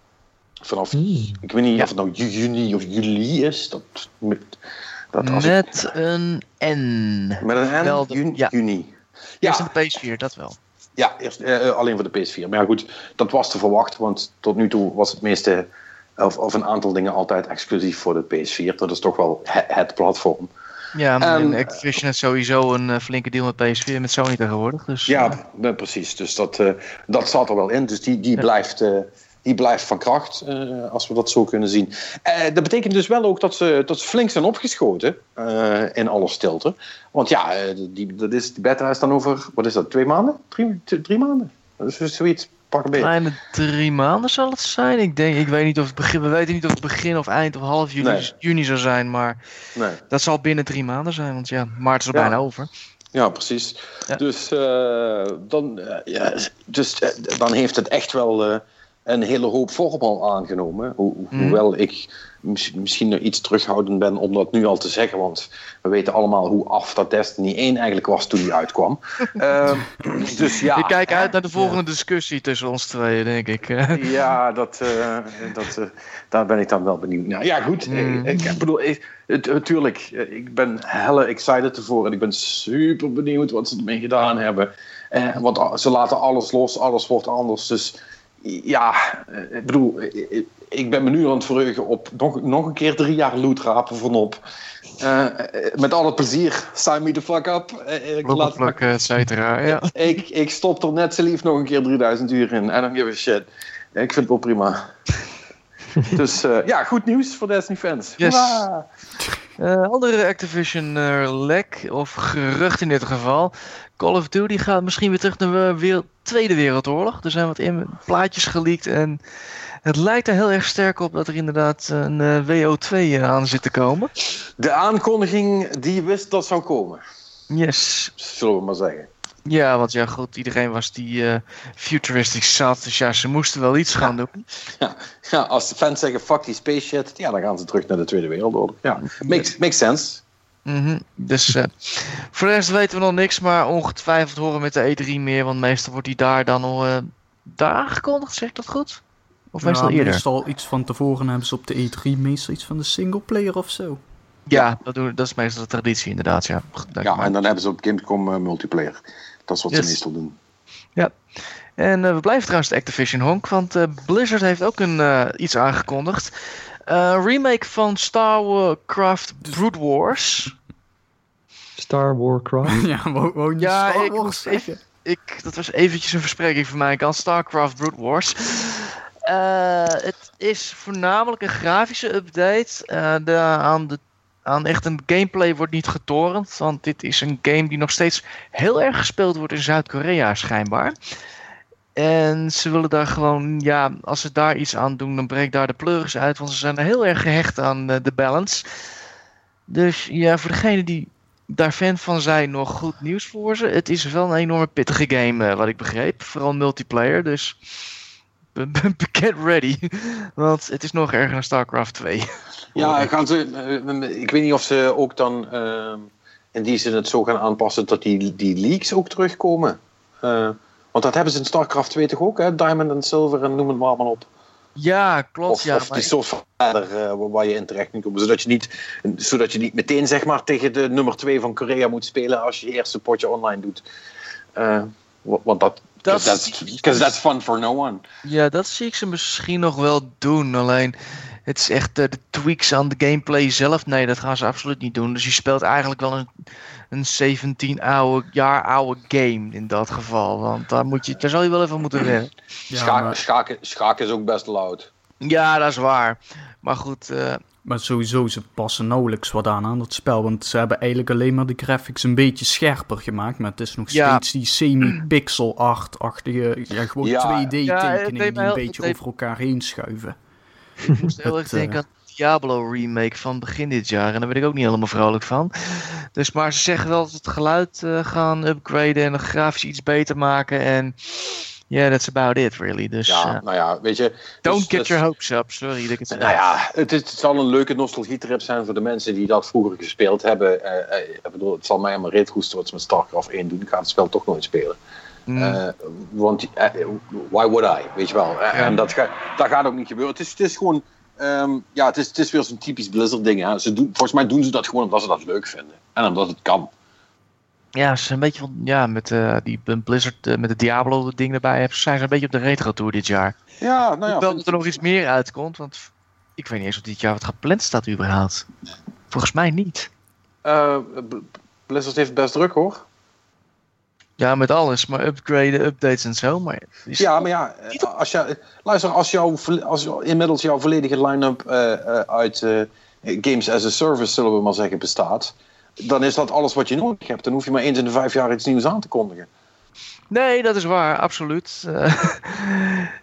Vanaf, ik weet niet ja. of het nou juni of juli is. Dat, met, dat als Met ik... een N. Met een N? Wel de, juni. ja. juni. Ja. Eerst de PS4, dat wel. Ja, eerst, uh, alleen voor de PS4. Maar ja, goed, dat was te verwachten, want tot nu toe was het meeste, of, of een aantal dingen altijd exclusief voor de PS4. Dat is toch wel het, het platform. Ja, maar en, Activision heeft sowieso een uh, flinke deal met PS4 met Sony tegenwoordig. Dus, ja, uh, precies. Dus dat, uh, dat zat er wel in. Dus die, die ja. blijft die blijft van kracht, als we dat zo kunnen zien. Dat betekent dus wel ook dat ze, dat ze flink zijn opgeschoten in alle stilte. Want ja, die, dat is, die beta is dan over, wat is dat, twee maanden? Drie, drie maanden? Dus zoiets, pak een beetje. Kleine drie maanden zal het zijn. Ik denk, ik weet niet of het begin, we weten niet of het begin of eind of half juni, nee. juni zou zijn, maar nee. dat zal binnen drie maanden zijn, want ja, maart is er ja. bijna over. Ja, precies. Ja. Dus, uh, dan, uh, ja, dus uh, dan heeft het echt wel een hele hoop vorm al aangenomen. Ho Mhm. hoewel ik misschien nog iets terughoudend ben om dat nu al te zeggen. Want we weten allemaal hoe af dat Destiny 1 eigenlijk was toen die uitkwam. uh, dus ja. Ik kijk uit naar de volgende discussie tussen ons tweeën, denk ik. ja, dat, uh, dat, uh, daar ben ik dan wel benieuwd naar. Ja, goed. Mhm. Ik, ik bedoel, natuurlijk, ik ben helle excited ervoor. En ik ben super benieuwd wat ze ermee gedaan hebben. Want ze laten alles los, alles wordt anders. Dus ja, ik bedoel, ik ben me nu aan het verheugen op nog, nog een keer drie jaar lootrapen vanop. Uh, met al het plezier, sign me the fuck up. Ik laat plakken, et cetera, ja. ik, ik stop er net zo lief nog een keer 3000 uur in. I don't give a shit. Ik vind het wel prima. dus uh, ja, goed nieuws voor Destiny fans. Yes. Uh, andere Activision uh, lek, of gerucht in dit geval. Call of Duty gaat misschien weer terug naar de Tweede Wereldoorlog. Er zijn wat in, plaatjes geleakt en het lijkt er heel erg sterk op dat er inderdaad een uh, WO2 aan zit te komen. De aankondiging die wist dat zou komen. Yes. Zullen we maar zeggen. Ja, want ja, goed, iedereen was die uh, futuristic zat. Dus ja, ze moesten wel iets gaan doen. Ja, ja als de fans zeggen fuck die space shit, ja, dan gaan ze terug naar de Tweede Wereldoorlog. Ja, makes, makes sense. Mm -hmm. Dus uh, voor de rest weten we nog niks, maar ongetwijfeld horen met de E3 meer. Want meestal wordt die daar dan al uh, daar aangekondigd, zeg ik dat goed? Of meestal ja, eerder? Meestal iets van tevoren hebben ze op de E3 meestal iets van de singleplayer of zo. Ja, dat, doen, dat is meestal de traditie inderdaad, ja. Ja, en dan hebben ze op Gamescom uh, multiplayer. Dat is wat yes. ze meestal doen. Ja. En uh, we blijven trouwens de Activision honk, want uh, Blizzard heeft ook een, uh, iets aangekondigd. remake van Star Warcraft Brood Wars. Star Warcraft? ja, wou je ja, Star ik, Wars ik, ik, dat was eventjes een verspreking van mij kant. Starcraft Brood Wars. Uh, het is voornamelijk een grafische update. Uh, de, aan, de, aan echt een gameplay wordt niet getorend. Want dit is een game die nog steeds heel erg gespeeld wordt in Zuid-Korea schijnbaar. En ze willen daar gewoon, ja, als ze daar iets aan doen, dan breekt daar de pleuris uit. Want ze zijn heel erg gehecht aan uh, de balance. Dus ja, voor degene die daar fan van zijn, nog goed nieuws voor ze. Het is wel een enorme pittige game, uh, wat ik begreep. Vooral multiplayer, dus get ready. Want het is nog erger dan StarCraft 2. Ja, gaan ze, uh, ik weet niet of ze ook dan uh, in die zin het zo gaan aanpassen dat die, die leaks ook terugkomen. Uh, want dat hebben ze in StarCraft 2 toch ook, hè? Diamond en Silver en noem het maar allemaal op. Ja, klopt. Of, ja, of die soort van verder uh, waar je in terecht moet komen. Zodat je, niet, zodat je niet meteen zeg maar, tegen de nummer 2 van Korea moet spelen als je je eerste potje online doet. Want dat, Because that's fun for no one. Ja, dat zie ik ze misschien nog wel doen. Alleen, het is echt uh, de tweaks aan de gameplay zelf. Nee, dat gaan ze absoluut niet doen. Dus je speelt eigenlijk wel een, een 17 oude, jaar oude game in dat geval. Want daar, moet je, daar zal je wel even moeten wennen. Ja, Scha maar... schaken, schaken is ook best loud. Ja, dat is waar. Maar goed, eh, Maar sowieso, ze passen nauwelijks wat aan aan dat spel. Want ze hebben eigenlijk alleen maar de graphics een beetje scherper gemaakt. Maar het is nog Ja. steeds die semi-pixel art-achtige... Ja, gewoon Ja. 2D-tekeningen Ja, het die een heel- beetje over elkaar heen schuiven. Ik moest heel erg Het, eh, denken aan de Diablo remake van begin dit jaar. En daar ben ik ook niet helemaal vrolijk van. Dus, maar ze zeggen wel dat ze het geluid eh, gaan upgraden en de grafisch iets beter maken. En yeah, that's about it really. Dus Ja, eh, nou ja, weet je. don't dus- get dus- your hopes up. Sorry dat ik het zeg. Nou ja, het, is, het zal een leuke nostalgietrip zijn voor de mensen die dat vroeger gespeeld hebben. Ik bedoel, het zal mij maar reet goed wat ze met StarCraft 1 doen. Ik ga het spel toch nooit spelen. Mm. Eh, want eh, why would I? Weet je wel. Eh, Ja. En dat, ga, dat gaat ook niet gebeuren. Het is, het is gewoon. ehm, ja, het is, het is weer zo'n typisch Blizzard ding. Hè. Ze doen, volgens mij doen ze dat gewoon omdat ze dat leuk vinden. En omdat het kan. Ja, ze zijn een beetje van, ja, met eh, die Blizzard, met de Diablo ding erbij, hebben- zijn ze een beetje op de retro tour dit jaar. Ja, nou ja. ik wel vind- dat er nog iets meer uitkomt, want ik weet niet eens of dit jaar wat gepland staat überhaupt. Volgens mij niet. eh, Blizzard heeft het best druk hoor. Ja, met alles, maar upgraden, updates en zo. Maar Ja, maar ja, als je, luister, als, jouw, als inmiddels jouw volledige line-up eh, eh, uit eh, Games as a Service, zullen we maar zeggen, bestaat, dan is dat alles wat je nodig hebt. Dan hoef je maar eens in de vijf jaar iets nieuws aan te kondigen. Nee, dat is waar, absoluut.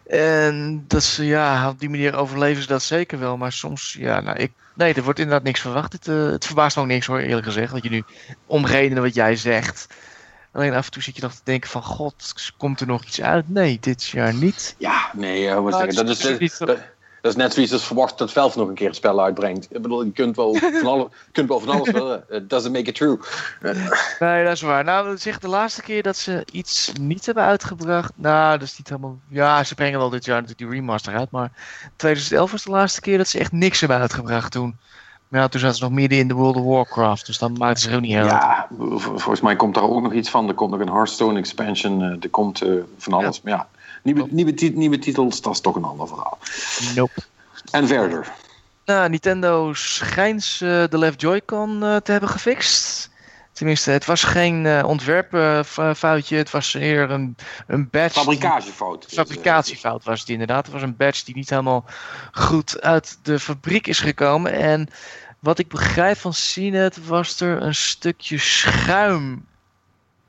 En dat is, ja, op die manier overleven ze dat zeker wel. Maar soms, ja, nou, ik, nee, er wordt inderdaad niks verwacht. Het, het verbaast me ook niks hoor, eerlijk gezegd. Dat je nu, om redenen wat jij zegt. Alleen af en toe zit je nog te denken van, god, komt er nog iets uit? Nee, dit jaar niet. Ja, nee, eh, Nou, zeggen, dat, is, is dat, zo- dat- dat is net zoiets als verwacht dat Valve nog een keer het spel uitbrengt. Ik bedoel, je kunt wel van, alle, je kunt wel van alles willen. It doesn't make it true. Nee, dat is waar. Nou, zeg de laatste keer dat ze iets niet hebben uitgebracht. Nou, dat is niet helemaal. Ja, ze brengen wel dit jaar natuurlijk die remaster uit. Maar 2011 was de laatste keer dat ze echt niks hebben uitgebracht toen. Maar ja, toen zaten ze nog midden in de World of Warcraft. Dus dan maakten ze er ook niet heel uit. Ja, volgens mij komt daar ook nog iets van. Er komt nog een Hearthstone expansion. eh, er komt eh, van alles. Maar ja, nieuwe, nieuwe, tit- nieuwe titels, dat is toch een ander verhaal. Nope. En verder. Nou, Nintendo schijnt eh, de Left Joy-Con eh, te hebben gefixt. Tenminste, het was geen eh, ontwerpfoutje. het was eerder een, een badge. Fabrikagefout. Dus, eh, fabricatiefout was het inderdaad. Het was een badge die niet helemaal goed uit de fabriek is gekomen. En wat ik begrijp van CNET was er een stukje schuim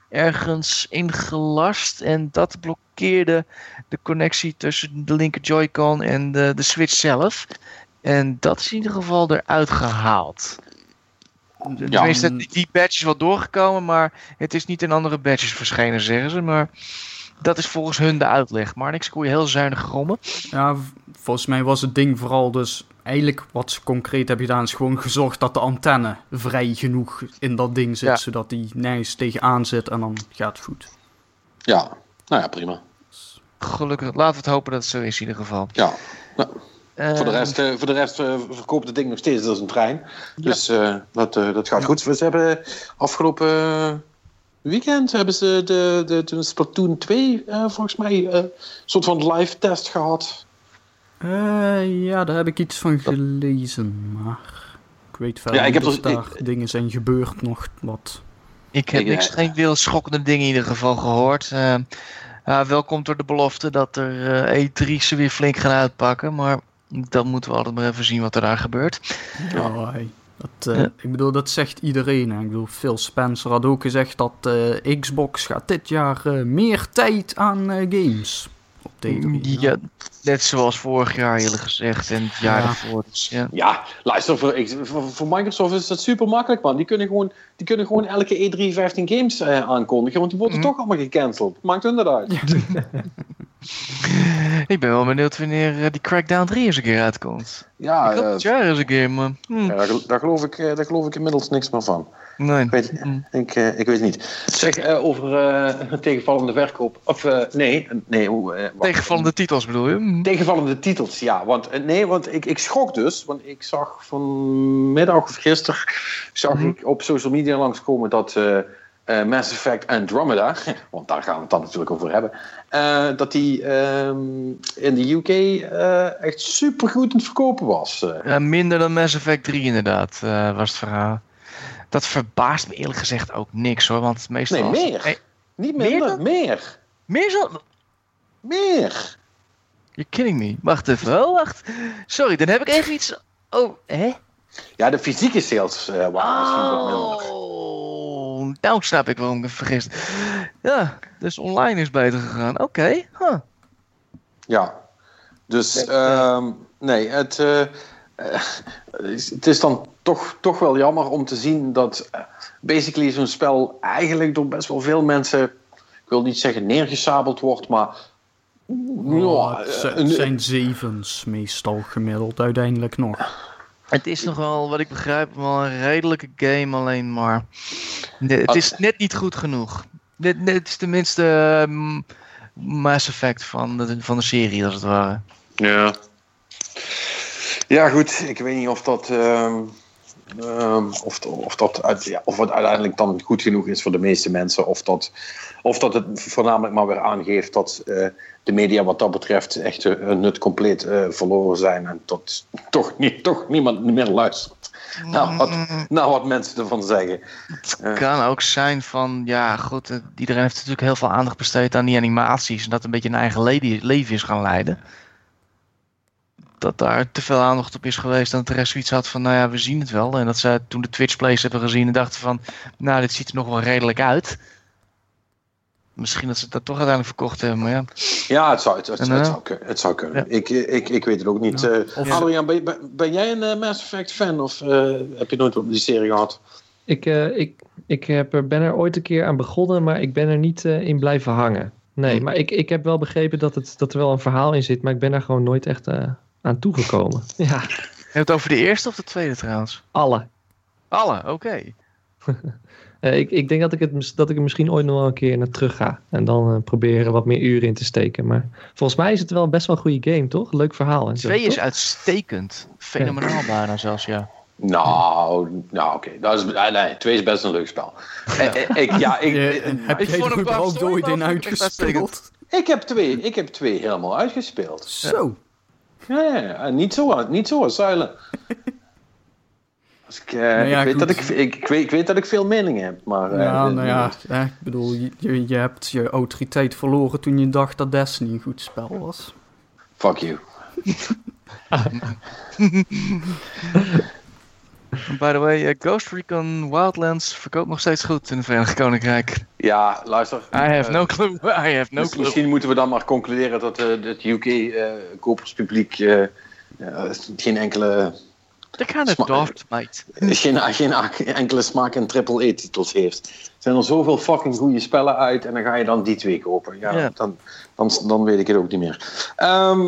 ergens ingelast. En dat blokkeerde de connectie tussen de linker Joy-Con en de, de Switch zelf. En dat is in ieder geval eruit gehaald. Tenminste, die- die badge is wel doorgekomen, maar het is niet in andere badges verschenen, zeggen ze. Maar dat is volgens hun de uitleg. Maar niks kon je heel zuinig grommen. Ja, volgens mij was het ding vooral dus... Eigenlijk wat ze concreet hebben gedaan is gewoon gezorgd dat de antenne vrij genoeg in dat ding zit. Ja. Zodat die nergens tegenaan zit en dan gaat het goed. Ja, nou ja, prima. Gelukkig, laten we het hopen dat het zo is in ieder geval. Ja. Eh, Voor de rest, eh, voor de rest eh, verkoopt het ding nog steeds als een trein. Dus eh, dat, eh, dat gaat goed. Ze hebben afgelopen eh, weekend hebben ze de, de, de Splatoon 2 eh, volgens mij eh, een soort van live test gehad. Eh, ja, daar heb ik iets van gelezen, maar... Ik weet verder Ja, ik niet heb of er- daar dingen zijn gebeurd nog wat... Ik heb eh, geen veel schokkende dingen in ieder geval gehoord. Eh ja, wel komt door de belofte dat er eh, E3 ze weer flink gaan uitpakken. Maar dan moeten we altijd maar even zien wat er daar gebeurt. Hey, dat, eh, Ja. Ik bedoel, dat zegt iedereen. hè. Ik bedoel, Phil Spencer had ook gezegd dat eh, Xbox gaat dit jaar eh, meer tijd aan eh, games op D3. Ja, net zoals vorig jaar eerlijk gezegd en het jaar Ja. daarvoor. Dus, ja. Ja, luister, voor, voor, Microsoft is dat super makkelijk, man. Die kunnen gewoon, die kunnen gewoon elke E3 15 games eh, aankondigen, want die worden Mhm. toch allemaal gecanceld. Maakt hun dat uit. Ik ben wel benieuwd wanneer eh, die Crackdown 3 eens een keer uitkomt. Ja, ik hoop eh, het jaar eens een keer, maar... hm, ja, daar, gel- daar, geloof ik, eh, daar geloof ik inmiddels niks meer van. nee. Ik weet, Hm. ik, ik weet niet. Zeg, over eh, tegenvallende verkoop. Of eh, nee, nee. hoe, eh. Tegenvallende titels bedoel je? Hm. Tegenvallende titels, ja. Want, nee, want ik, ik schrok dus. Want ik zag vanmiddag of gisteren zag Mhm. ik op social media langskomen dat eh, Mass Effect Andromeda, want daar gaan we het dan natuurlijk over hebben, eh, dat die ehm, in de UK eh, echt supergoed aan het verkopen was. Ja, minder dan Mass Effect 3 inderdaad, was het verhaal. Dat verbaast me eerlijk gezegd ook niks hoor, want meestal... Nee, meer. Niet Meer minder, dan? meer. meer zo... Meer. You're kidding me. Wacht even. Oh, wacht. Sorry, dan heb ik even iets... Oh, hè? Ja, de fysieke sales waren misschien wat minder. Nou snap ik waarom ik me vergist. Ja, dus online is beter gegaan. Oké, huh. Ja. Dus, ehm, nee, het, eh, eh, het is dan toch, toch wel jammer om te zien dat eh, basically zo'n spel eigenlijk door best wel veel mensen, ik wil niet zeggen neergesabeld wordt, maar Oh, het zijn zevens meestal gemiddeld uiteindelijk nog. Het is nog wel, wat ik begrijp, wel een redelijke game, alleen maar... Het Ah. is net niet goed genoeg. Net, net, het is tenminste ehm, Mass Effect van de, van de serie, als het ware. Ja. Ja, goed. Ik weet niet of dat. ehm, ehm, of, of, dat ja, of het uiteindelijk dan goed genoeg is voor de meeste mensen. Of dat, of dat het voornamelijk maar weer aangeeft dat eh, de media wat dat betreft echt eh, hun nut compleet eh, verloren zijn. En dat toch, niet, toch niemand meer luistert naar wat, naar wat mensen ervan zeggen. Het kan ook zijn van, ja goed, iedereen heeft natuurlijk heel veel aandacht besteed aan die animaties. En dat een beetje een eigen le- leven is gaan leiden. Dat daar te veel aandacht op is geweest en dat de rest zoiets had van, nou ja, we zien het wel. En dat ze toen de Twitch plays hebben gezien en dachten van, nou, dit ziet er nog wel redelijk uit. Misschien dat ze dat toch uiteindelijk verkocht hebben, maar ja. Ja, het zou, het, het, En, het eh, zou, kun- het zou kunnen. Ja. Ik, ik, ik weet het ook niet. Ja. eh Of- Adriaan, ben, ben- ben jij een eh, Mass Effect fan of eh, heb je nooit op die serie gehad? Ik, eh, ik, ik heb er, ben er ooit een keer aan begonnen, maar ik ben er niet eh, in blijven hangen. Nee, Hm. maar ik, ik heb wel begrepen dat, het, dat er wel een verhaal in zit, maar ik ben daar gewoon nooit echt eh, aan toegekomen. Ja, Heb je het over de eerste of de tweede trouwens? alle. Alle, oké. Eh, ik, ik denk dat ik, het, dat ik er misschien ooit nog wel een keer naar terug ga. En dan eh, proberen wat meer uren in te steken. Maar volgens mij is het wel best wel een goede game, toch? Leuk verhaal. En zo, Twee is toch? uitstekend. Fenomenaal bijna zelfs, ja. Nou, nou oké. Dat is, ah, nee, twee is best een leuk spel. Eh, eh, ik, ja, ik, Je- eh, heb ik vond ooit wel in uitgespeeld? ik, heb twee, ik heb twee helemaal uitgespeeld. Zo. Ja, ja, ja. En niet zo, niet zo zuilen. Als ik, eh, Nou ja, ik, weet dat ik, ik, ik, weet, ik weet dat ik veel meningen heb, maar... eh, Ja, dit- nou ja, eh, ik bedoel, je- hebt je autoriteit verloren toen je dacht dat Destiny een goed spel was. Fuck you. By the way, eh, Ghost Recon Wildlands verkoopt nog steeds goed in het Verenigd Koninkrijk. Ja, luister. I have eh, no clue. I have no clue. Misschien moeten we dan maar concluderen dat eh, het UK-koperspubliek eh, geen enkele Kind of Sma- daft, mate. geen, geen enkele smaak in triple-E-titels heeft. Er zijn er zoveel fucking goede spellen uit en dan ga je dan die twee kopen. Ja. Dan, dan, dan weet ik het ook niet meer. Ehm,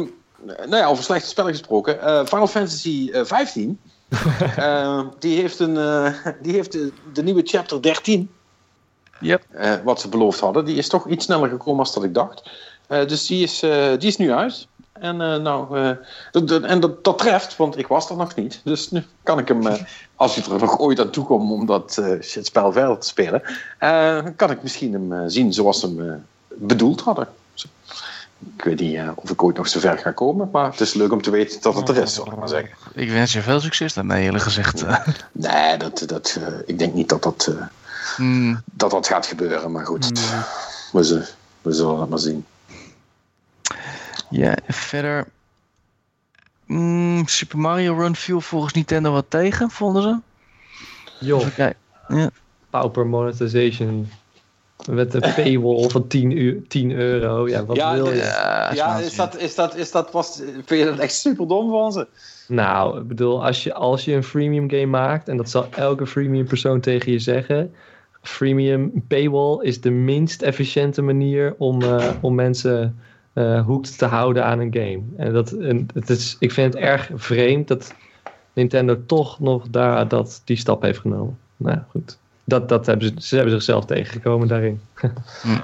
nou ja, over slechte spellen gesproken. eh, Final Fantasy eh, 15. eh, die heeft, een, eh, die heeft de, de nieuwe chapter 13. Yep. eh, wat ze beloofd hadden. Die is toch iets sneller gekomen dan dat ik dacht. Eh, dus die is, eh, die is nu uit. En, eh, nou, eh, dat- dat- en dat, dat treft, want ik was er nog niet. Dus nu kan ik hem, eh, als ik er nog ooit aan toe kom om dat eh, shitspel verder te spelen, eh, kan ik misschien hem eh, zien zoals ze hem bedoeld hadden. Ik weet niet eh, of ik ooit nog zo ver ga komen, maar het is leuk om te weten dat het er is, zal ik maar zeggen. Ik wens je veel succes daarmee, eerlijk gezegd. Nee, dat, dat, eh, ik denk niet dat dat, eh, Hmm, dat dat gaat gebeuren, maar goed, we, zullen, we zullen het maar zien. Ja, verder. Hmm, Super Mario Run viel volgens Nintendo wat tegen, vonden ze? Joh, Even kijken. pauper monetization. Met een paywall van 10, uur, 10 euro. Ja, wat Ja, wil je? Ja, Ja, is dat, is dat, is dat, was, vind je dat echt super dom van ze? Nou, ik bedoel, als je, als je een freemium game maakt, en dat zal elke freemium persoon tegen je zeggen. Freemium paywall is de minst efficiënte manier om, eh, om mensen eh hooked te houden aan een game. En dat, en het is, ik vind het erg vreemd dat Nintendo toch nog daar dat, die stap heeft genomen. Nou ja, goed. Dat, dat hebben ze, ze hebben zichzelf tegengekomen daarin.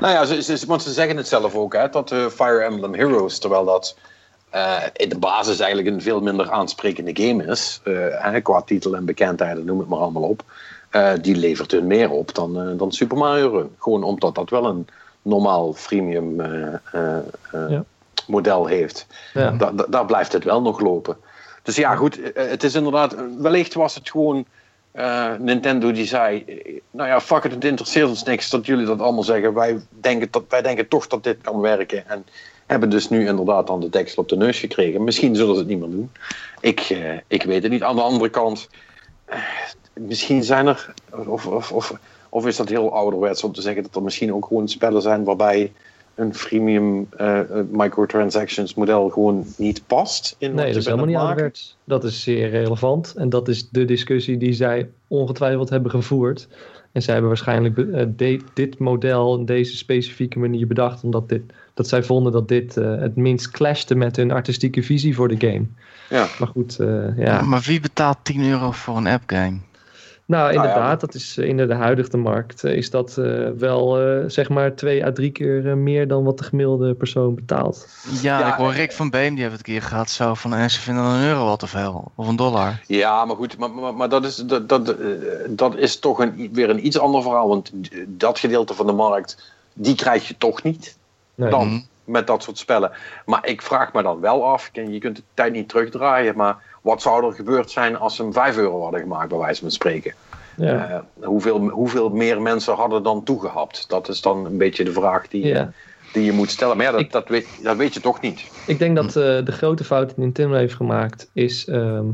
Nou ja, ze, ze, want ze zeggen het zelf ook, hè, dat eh, Fire Emblem Heroes, terwijl dat eh, in de basis eigenlijk een veel minder aansprekende game is, eh, hè, qua titel en bekendheid, noem het maar allemaal op, eh, die levert hun meer op dan, eh, dan Super Mario Run. Gewoon omdat dat wel een normaal freemium eh, eh, eh, Ja. model heeft. Ja. Da- da- daar blijft het wel nog lopen. Dus ja, goed, het is inderdaad, wellicht was het gewoon Nintendo die zei, nou ja, fuck it, het interesseert ons niks dat jullie dat allemaal zeggen. Wij denken, dat, wij denken toch dat dit kan werken. En hebben dus nu inderdaad dan de deksel op de neus gekregen. Misschien zullen ze het niet meer doen. Ik, ik weet het niet. Aan de andere kant, misschien zijn er, of, of, of, of is dat heel ouderwets om te zeggen dat er misschien ook gewoon spellen zijn waarbij een freemium eh, eh, microtransactions model gewoon niet past in Nee, dat is helemaal niet ouderwets. Dat is zeer relevant. En dat is de discussie die zij ongetwijfeld hebben gevoerd. En zij hebben waarschijnlijk eh, de- dit model en deze specifieke manier bedacht. Omdat dit, dat zij vonden dat dit eh, het minst clashte met hun artistieke visie voor de game. Ja. Maar goed, eh, ja. Maar wie betaalt 10 euro voor een appgame? Nou, ja, inderdaad, dat is eh, in de huidige markt eh, is dat eh, wel eh, zeg maar twee à drie keer meer dan wat de gemiddelde persoon betaalt. Ja, Ja, ik hoor Rick van Beem, die heeft het een keer gehad. Zo van, en ze vinden een euro al te veel. Of een dollar. Ja, maar goed, maar, maar, maar dat, is, dat, dat, dat is toch een, weer een iets ander verhaal. Want dat gedeelte van de markt, die krijg je toch niet Nee. dan Mhm. met dat soort spellen. Maar ik vraag me dan wel af, en je kunt de tijd niet terugdraaien, maar wat zou er gebeurd zijn als ze hem 5 euro hadden gemaakt, bij wijze van spreken? Ja. Eh, hoeveel, hoeveel meer mensen hadden dan toegehapt? Dat is dan een beetje de vraag die, Ja. die je moet stellen. Maar ja, dat, Ik- dat, weet, dat weet je toch niet. Ik denk dat eh, de grote fout die Nintendo heeft gemaakt is, ehm,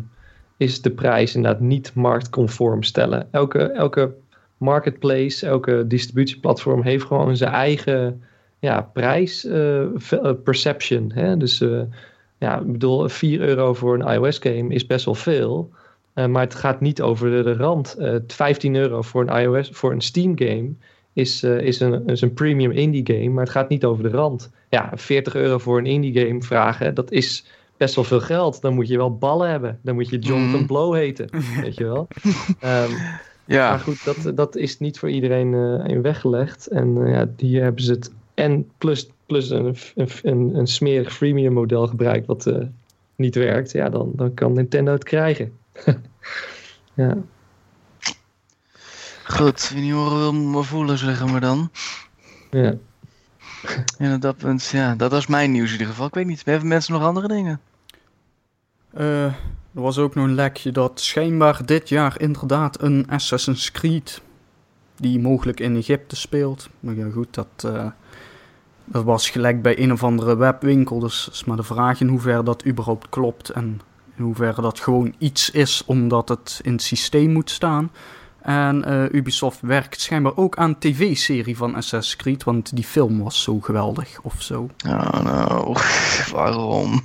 is de prijs inderdaad niet marktconform stellen. Elke, elke marketplace, elke distributieplatform heeft gewoon zijn eigen ja, prijs eh, ve- perception. Hè? Dus ja, ik bedoel, 4 euro voor een iOS game is best wel veel. Eh, maar het gaat niet over de, de rand. Eh 15 euro voor een iOS, voor een Steam game is, eh, is, een, is een premium indie game, maar het gaat niet over de rand. Ja, 40 euro voor een indie game vragen, dat is best wel veel geld. Dan moet je wel ballen hebben. Dan moet je Jonathan Mhm. Blow heten, weet je wel. Ehm, Maar Ja, goed, dat, dat is niet voor iedereen in weggelegd. En ja, hier hebben ze het en plus, plus een, een, een, een smerig freemium model gebruikt wat eh, niet werkt. Ja, dan, dan kan Nintendo het krijgen. ja. goed. Wie niet horen wil, maar voelen, zeggen we dan. Ja. En op dat punt, ja, dat was mijn nieuws in ieder geval. Ik weet niet, hebben mensen nog andere dingen? Eh, er was ook nog een lekje dat schijnbaar dit jaar inderdaad een Assassin's Creed, die mogelijk in Egypte speelt. Maar ja, goed, dat, eh, dat was gelijk bij een of andere webwinkel. Dus is maar de vraag in hoeverre dat überhaupt klopt en in hoeverre dat gewoon iets is omdat het in het systeem moet staan. En eh, Ubisoft werkt schijnbaar ook aan tv-serie van Assassin's Creed, want die film was zo geweldig of zo. Oh no, waarom?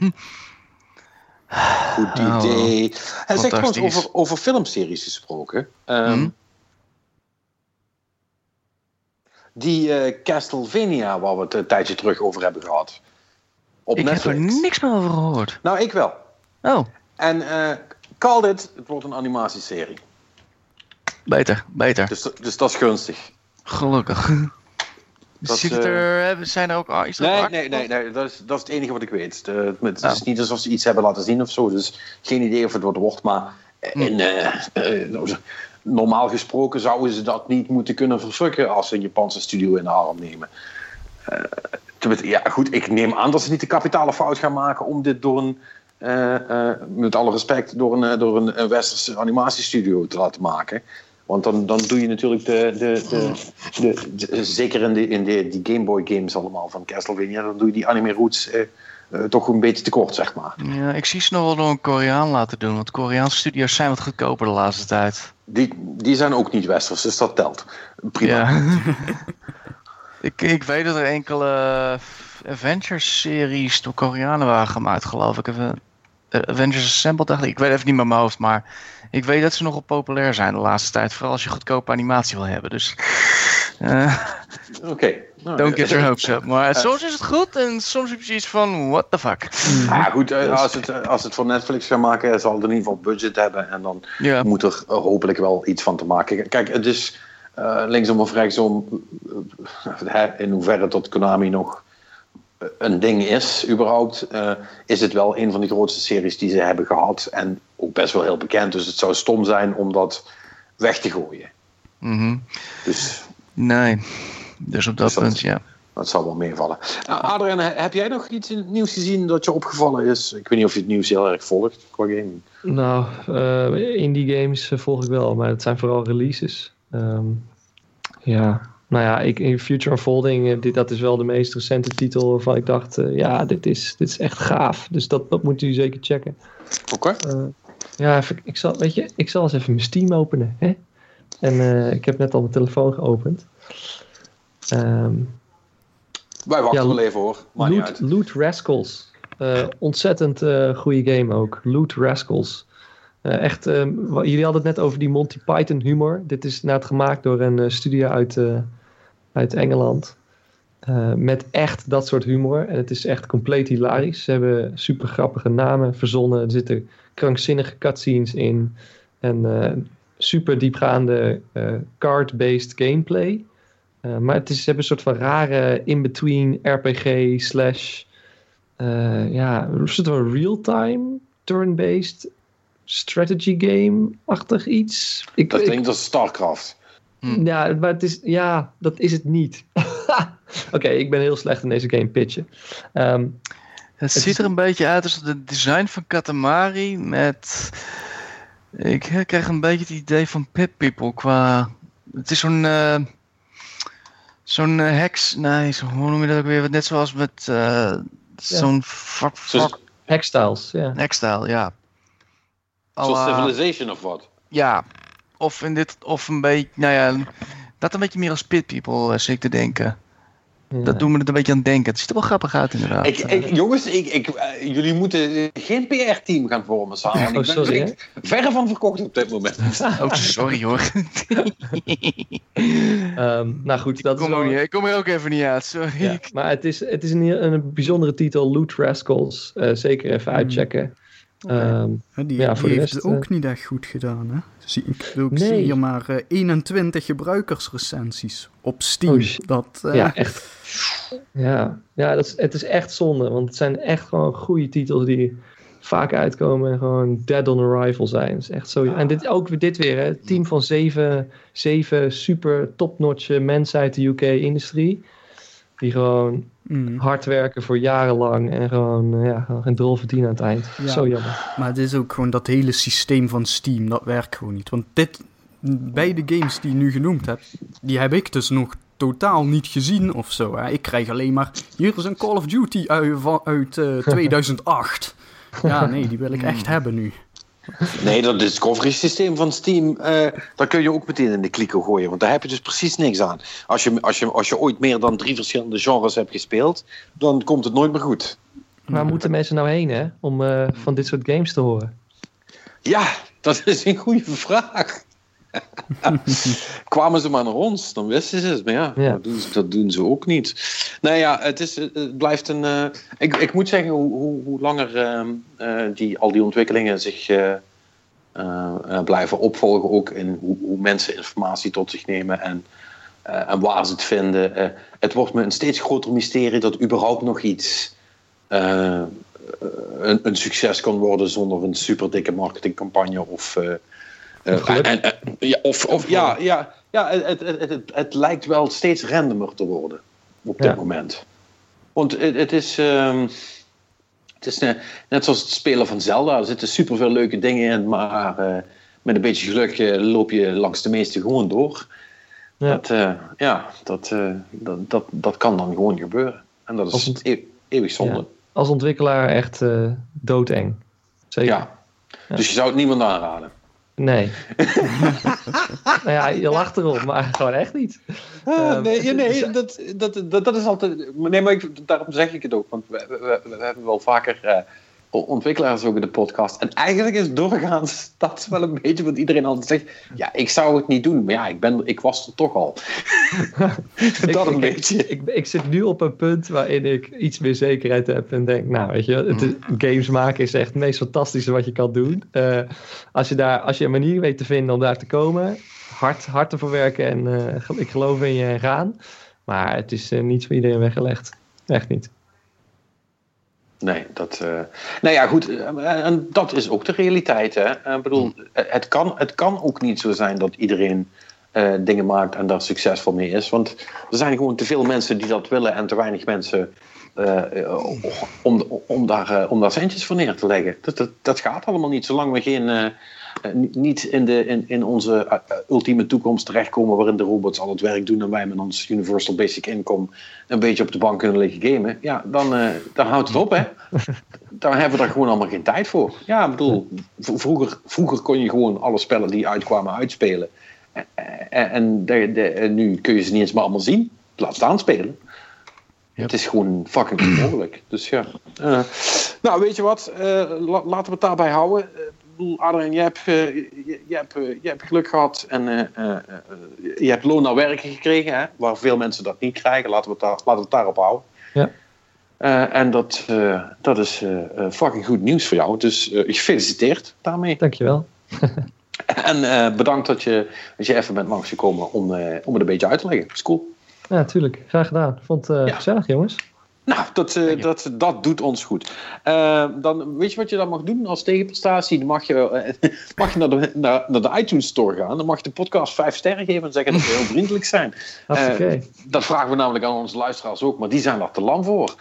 Goed Oh, idee. Hij zegt trouwens fantastisch. over, over filmseries gesproken. Ehm, Hm? Die eh, Castlevania, waar we het een tijdje terug over hebben gehad. Op Ik heb er niks meer over gehoord. Nou, ik wel. Oh, En eh called it, het wordt een animatieserie. beter, beter. Dus, dus dat is gunstig. Gelukkig. Dat, Ziet eh, er, zijn er ook ah, is er Nee, nee, nee, nee dat, is, dat is het enige wat ik weet. De, het Oh. is niet alsof ze iets hebben laten zien of zo. Dus geen idee of het wat wordt. Maar Hm. in, nou, zo- normaal gesproken zouden ze dat niet moeten kunnen versukken als ze een Japanse studio in de arm nemen. Eh, ja, goed, ik neem aan dat ze niet de kapitale fout gaan maken om dit door een, eh, eh, met alle respect, door een, door een, westerse animatiestudio te laten maken. Want dan, dan doe je natuurlijk de, de, de, de, de- zeker in, de, in de, die Game Boy games allemaal van Castlevania, dan doe je die anime roots eh, eh, toch een beetje tekort, zeg maar. Ja, ik zie ze nog wel door een Koreaan laten doen. Want Koreaanse studio's zijn wat goedkoper de laatste tijd. Die, die zijn ook niet westers, dus dat telt. Prima. Ja. ik, ik weet dat er enkele Avengers-series door Koreanen waren gemaakt, geloof ik. Eh, Avengers Assembled, dacht ik. Ik weet even niet meer mijn hoofd, maar ik weet dat ze nogal populair zijn de laatste tijd. Vooral als je goedkope animatie wil hebben. Dus eh, Oké. Nou, don't get eh, your hopes up. Maar soms is het goed en soms heb je iets van, what the fuck. Ja, goed, eh, als het, eh, als het voor Netflix gaan maken, zal het in ieder geval budget hebben. En dan Ja, moet er eh, hopelijk wel iets van te maken. Kijk, het is eh, linksom of rechtsom, eh, in hoeverre tot Konami nog eh, een ding is, überhaupt, eh, is het wel een van de grootste series die ze hebben gehad. En ook best wel heel bekend. Dus het zou stom zijn om dat weg te gooien. mhm. Dus nee. Dus op dat Dus dat- punt, ja. dat zal wel meevallen. Nou, Adrian, he- heb jij nog iets in het nieuws gezien dat je opgevallen is? Ik weet niet of je het nieuws heel erg volgt qua gaming. Nou, eh, indie games eh, volg ik wel, maar het zijn vooral releases. Ehm, ja, nou ja, ik, in Future Unfolding, eh, dit, dat is wel de meest recente titel waarvan ik dacht, eh, ja, dit is, dit is echt gaaf. Dus dat, dat moet u zeker checken. Oké. Ja, even, ik zal, weet je, ik zal eens even mijn Steam openen. Hè? En eh, ik heb net al mijn telefoon geopend. Ehm, Wij wachten Ja, wel even hoor. Niet Loot, uit. Loot Rascals. Eh, ontzettend eh goede game ook. Loot Rascals. Echt, ehm, jullie hadden het net over die Monty Python humor. Dit is inderdaad gemaakt door een studio uit, uit Engeland. Met echt dat soort humor. En het is echt compleet hilarisch. Ze hebben super grappige namen verzonnen. Er zitten krankzinnige cutscenes in. En super diepgaande eh, card-based gameplay. Eh, maar het is, ze hebben een soort van rare in-between RPG slash... eh, ja, een soort van real-time turn-based strategy game-achtig iets. Ik, Dat ik- klinkt als StarCraft. ja, maar het is, ja, dat is het niet. Oké, ik ben heel slecht in deze game pitchen. Ehm, Het, ziet er een beetje uit als het design van Katamari met... Ik krijg een beetje het idee van Pip People qua... Het is zo'n... eh, zo'n eh, heks... Nee, zo, hoe noem je dat ook weer? Net zoals met eh, zo'n fuck, fuck ja. hekstijl, ja. zoals Civilization of wat. Ja, of in dit, of een beetje, nou ja, dat een beetje meer als Pit People, zit ik te denken. Ja. Dat doen we het een beetje aan het denken. Het ziet er wel grappig uit, inderdaad. Ik, ik, jongens, ik, ik, eh, jullie moeten geen PR-team gaan vormen samen. Oh, ik ben sorry, verre van verkocht op dit moment. Oh, sorry hoor. Ehm, nou goed, dat ik, kom is wel- niet, ik kom er ook even niet uit, sorry. ja, maar het is, het is een, een bijzondere titel, Loot Rascals. Eh, zeker even Hmm. uitchecken. Ehm, Die, Ja, die voor de heeft het ook eh, niet echt goed gedaan, hè? Zie, ik ik Nee. zie hier maar eh, 21 gebruikersrecensies op Steam. Oh, dat, eh, ja, echt. Ja, ja dat is, het is echt zonde. Want het zijn echt gewoon goede titels die vaak uitkomen en gewoon dead on arrival zijn. Dat is echt zo. En dit, ook weer dit weer, hè. Het team van zeven, zeven super top-notch mensen uit de UK-industrie. Die gewoon mm. hard werken voor jarenlang en gewoon, eh, ja, gewoon geen drol verdienen aan het eind. Ja. Zo jammer. Maar het is ook gewoon dat hele systeem van Steam, dat werkt gewoon niet. Want dit, beide games die je nu genoemd hebt, die heb ik dus nog totaal niet gezien of zo. Hè. Ik krijg alleen maar, hier is een Call of Duty uit, van- uit eh, 2008. Ja, nee, die wil ik echt hebben nu. Nee, dat discovery systeem van Steam, daar kun je ook meteen in de kliko gooien. Want daar heb je dus precies niks aan. Als je, als je, als je ooit meer dan drie verschillende genres hebt gespeeld, dan komt het nooit meer goed. Waar moeten mensen nou heen, hè? Om eh, van dit soort games te horen? Ja, dat is een goede vraag. Kwamen ze maar naar ons, dan wisten ze het. Maar ja, Ja. Dat, doen ze, dat doen ze ook niet. Nou ja, het, is, het blijft een... eh, ik, ik moet zeggen, hoe, hoe, hoe langer ehm, eh, die, al die ontwikkelingen zich eh, blijven opvolgen... ook in hoe, hoe mensen informatie tot zich nemen en, en waar ze het vinden. het wordt me een steeds groter mysterie dat überhaupt nog iets... een, een succes kan worden zonder een super dikke marketingcampagne of... en- en- ja, of, of ja, ja, ja het, het, het, het, het lijkt wel steeds randomer te worden op dit Ja. moment. Want het, het is, ehm, het is eh, net zoals het spelen van Zelda. Er zitten superveel leuke dingen in, maar eh, met een beetje geluk eh, loop je langs de meeste gewoon door. Ja. Dat, eh, ja, dat, eh, dat, dat, dat kan dan gewoon gebeuren. En dat Als is het- e- eeuwig zonde. Ja. Als ontwikkelaar echt eh, doodeng. Zeker. Ja. Dus je zou het niemand aanraden. Nee. nou ja, je lacht erom, maar gewoon echt niet. Ehm, nee, nee het dat, dat, dat, dat is altijd. Nee, maar ik, daarom zeg ik het ook. Want we, we, we- we hebben wel vaker eh, ontwikkelaars ook in de podcast. En eigenlijk is doorgaans dat wel een beetje wat iedereen altijd zegt. Ja, ik zou het niet doen. Maar ja, ik, ben, ik was er toch al. dat een ik, beetje. Ik, ik zit nu op een punt waarin ik iets meer zekerheid heb en denk, nou weet je, het is- games maken is echt het meest fantastische wat je kan doen. Eh, als, je daar, als je een manier weet te vinden om daar te komen, hard, hard ervoor werken en eh, ik geloof in je en gaan. Maar het is eh, niet voor iedereen weggelegd. Echt niet. Nee, dat. eh nou ja, goed. eh, En dat is ook de realiteit. Hè? Eh, Ik bedoel, het kan, het kan ook niet zo zijn dat iedereen dingen maakt en daar succesvol mee is. Want er zijn gewoon te veel mensen die dat willen en te weinig mensen om, om, daar, om daar centjes voor neer te leggen. Dat, dat, dat gaat allemaal niet zolang we geen. Eh, ni- niet in, de, in, in onze eh, eh, ultieme toekomst terechtkomen waarin de robots al het werk doen en wij met ons Universal Basic Income een beetje op de bank kunnen liggen gamen, ja, dan, dan houdt het op, hè. Dan hebben we daar gewoon allemaal geen tijd voor. Ja, ik bedoel, vroeger, vroeger kon je gewoon alle spellen die uitkwamen uitspelen. En, en, de, de, nu kun je ze niet eens meer allemaal zien. Laat staan spelen. Het is gewoon fucking onmogelijk. Dus ja. Nou, weet je wat? La- laten we het daarbij houden. Bedoel, Adrien, je hebt, eh, je, je hebt, eh, je hebt geluk gehad en eh, je hebt loon naar werken gekregen, hè, waar veel mensen dat niet krijgen. Laten we het, daar, laten we het daarop houden. Ja. En dat, dat is fucking goed nieuws voor jou. Dus gefeliciteerd daarmee. Dankjewel. En bedankt dat je, dat je even bent langsgekomen om, eh, om het een beetje uit te leggen. is cool. Ja, natuurlijk. Graag gedaan. Vond het Ja. gezellig, jongens. Nou, dat, eh, dat, dat doet ons goed. Eh, dan, weet je wat je dan mag doen als tegenprestatie? Dan mag je, eh, mag je naar, de, naar, naar de iTunes Store gaan. Dan mag je de podcast vijf sterren geven en zeggen dat we heel vriendelijk zijn. Eh, dat vragen we namelijk aan onze luisteraars ook, maar die zijn daar te lam voor.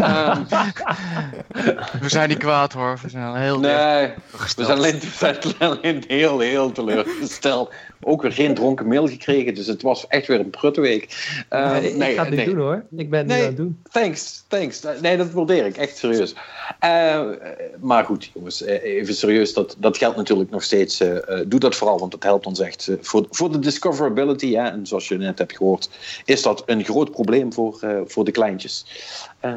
Ehm, We zijn niet kwaad hoor. We zijn heel nee, we zijn alleen, we zijn alleen heel, heel teleurgesteld. Ook weer geen dronken mail gekregen, dus het was echt weer een prutte week. Nee, ik ga het niet doen hoor. Ik ben het Nee. aan het doen. Thanks, thanks. Nee, dat waardeer ik, echt serieus. Eh, maar goed, jongens, eh, even serieus. Dat, dat geldt natuurlijk nog steeds. eh, eh, doe dat vooral, want dat helpt ons echt. voor, voor de discoverability, hè, en zoals je net hebt gehoord, is dat een groot probleem voor, voor de kleintjes.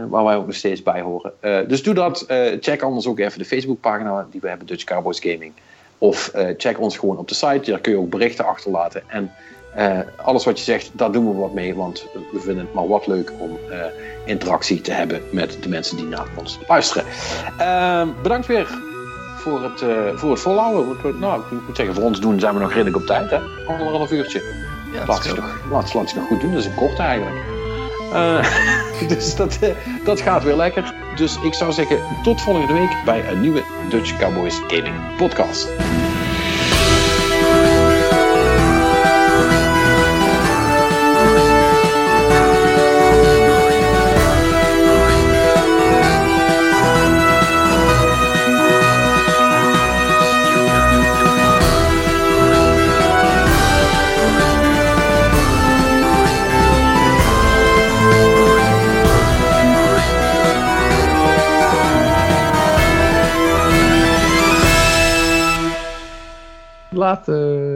waar wij ook nog steeds bij horen. Dus doe dat. Check anders ook even de Facebookpagina die we hebben, Dutch Cowboys Gaming. Of eh, check ons gewoon op de site. Daar kun je ook berichten achterlaten. En eh, alles wat je zegt, daar doen we wat mee. Want we vinden het maar wat leuk om eh, interactie te hebben met de mensen die naar ons luisteren. Eh, bedankt weer voor het, voor het volhouden. Want Nou, ik moet zeggen, voor ons doen zijn we nog redelijk op tijd. Hè? Anderhalf uurtje. Ja, Laat het nog, laat, laat het nog goed doen. Dat is een kort eigenlijk. Eh, dus dat, eh, dat gaat weer lekker. Dus ik zou zeggen, tot volgende week bij een nieuwe Dutch Cowboys Gaming podcast. Later.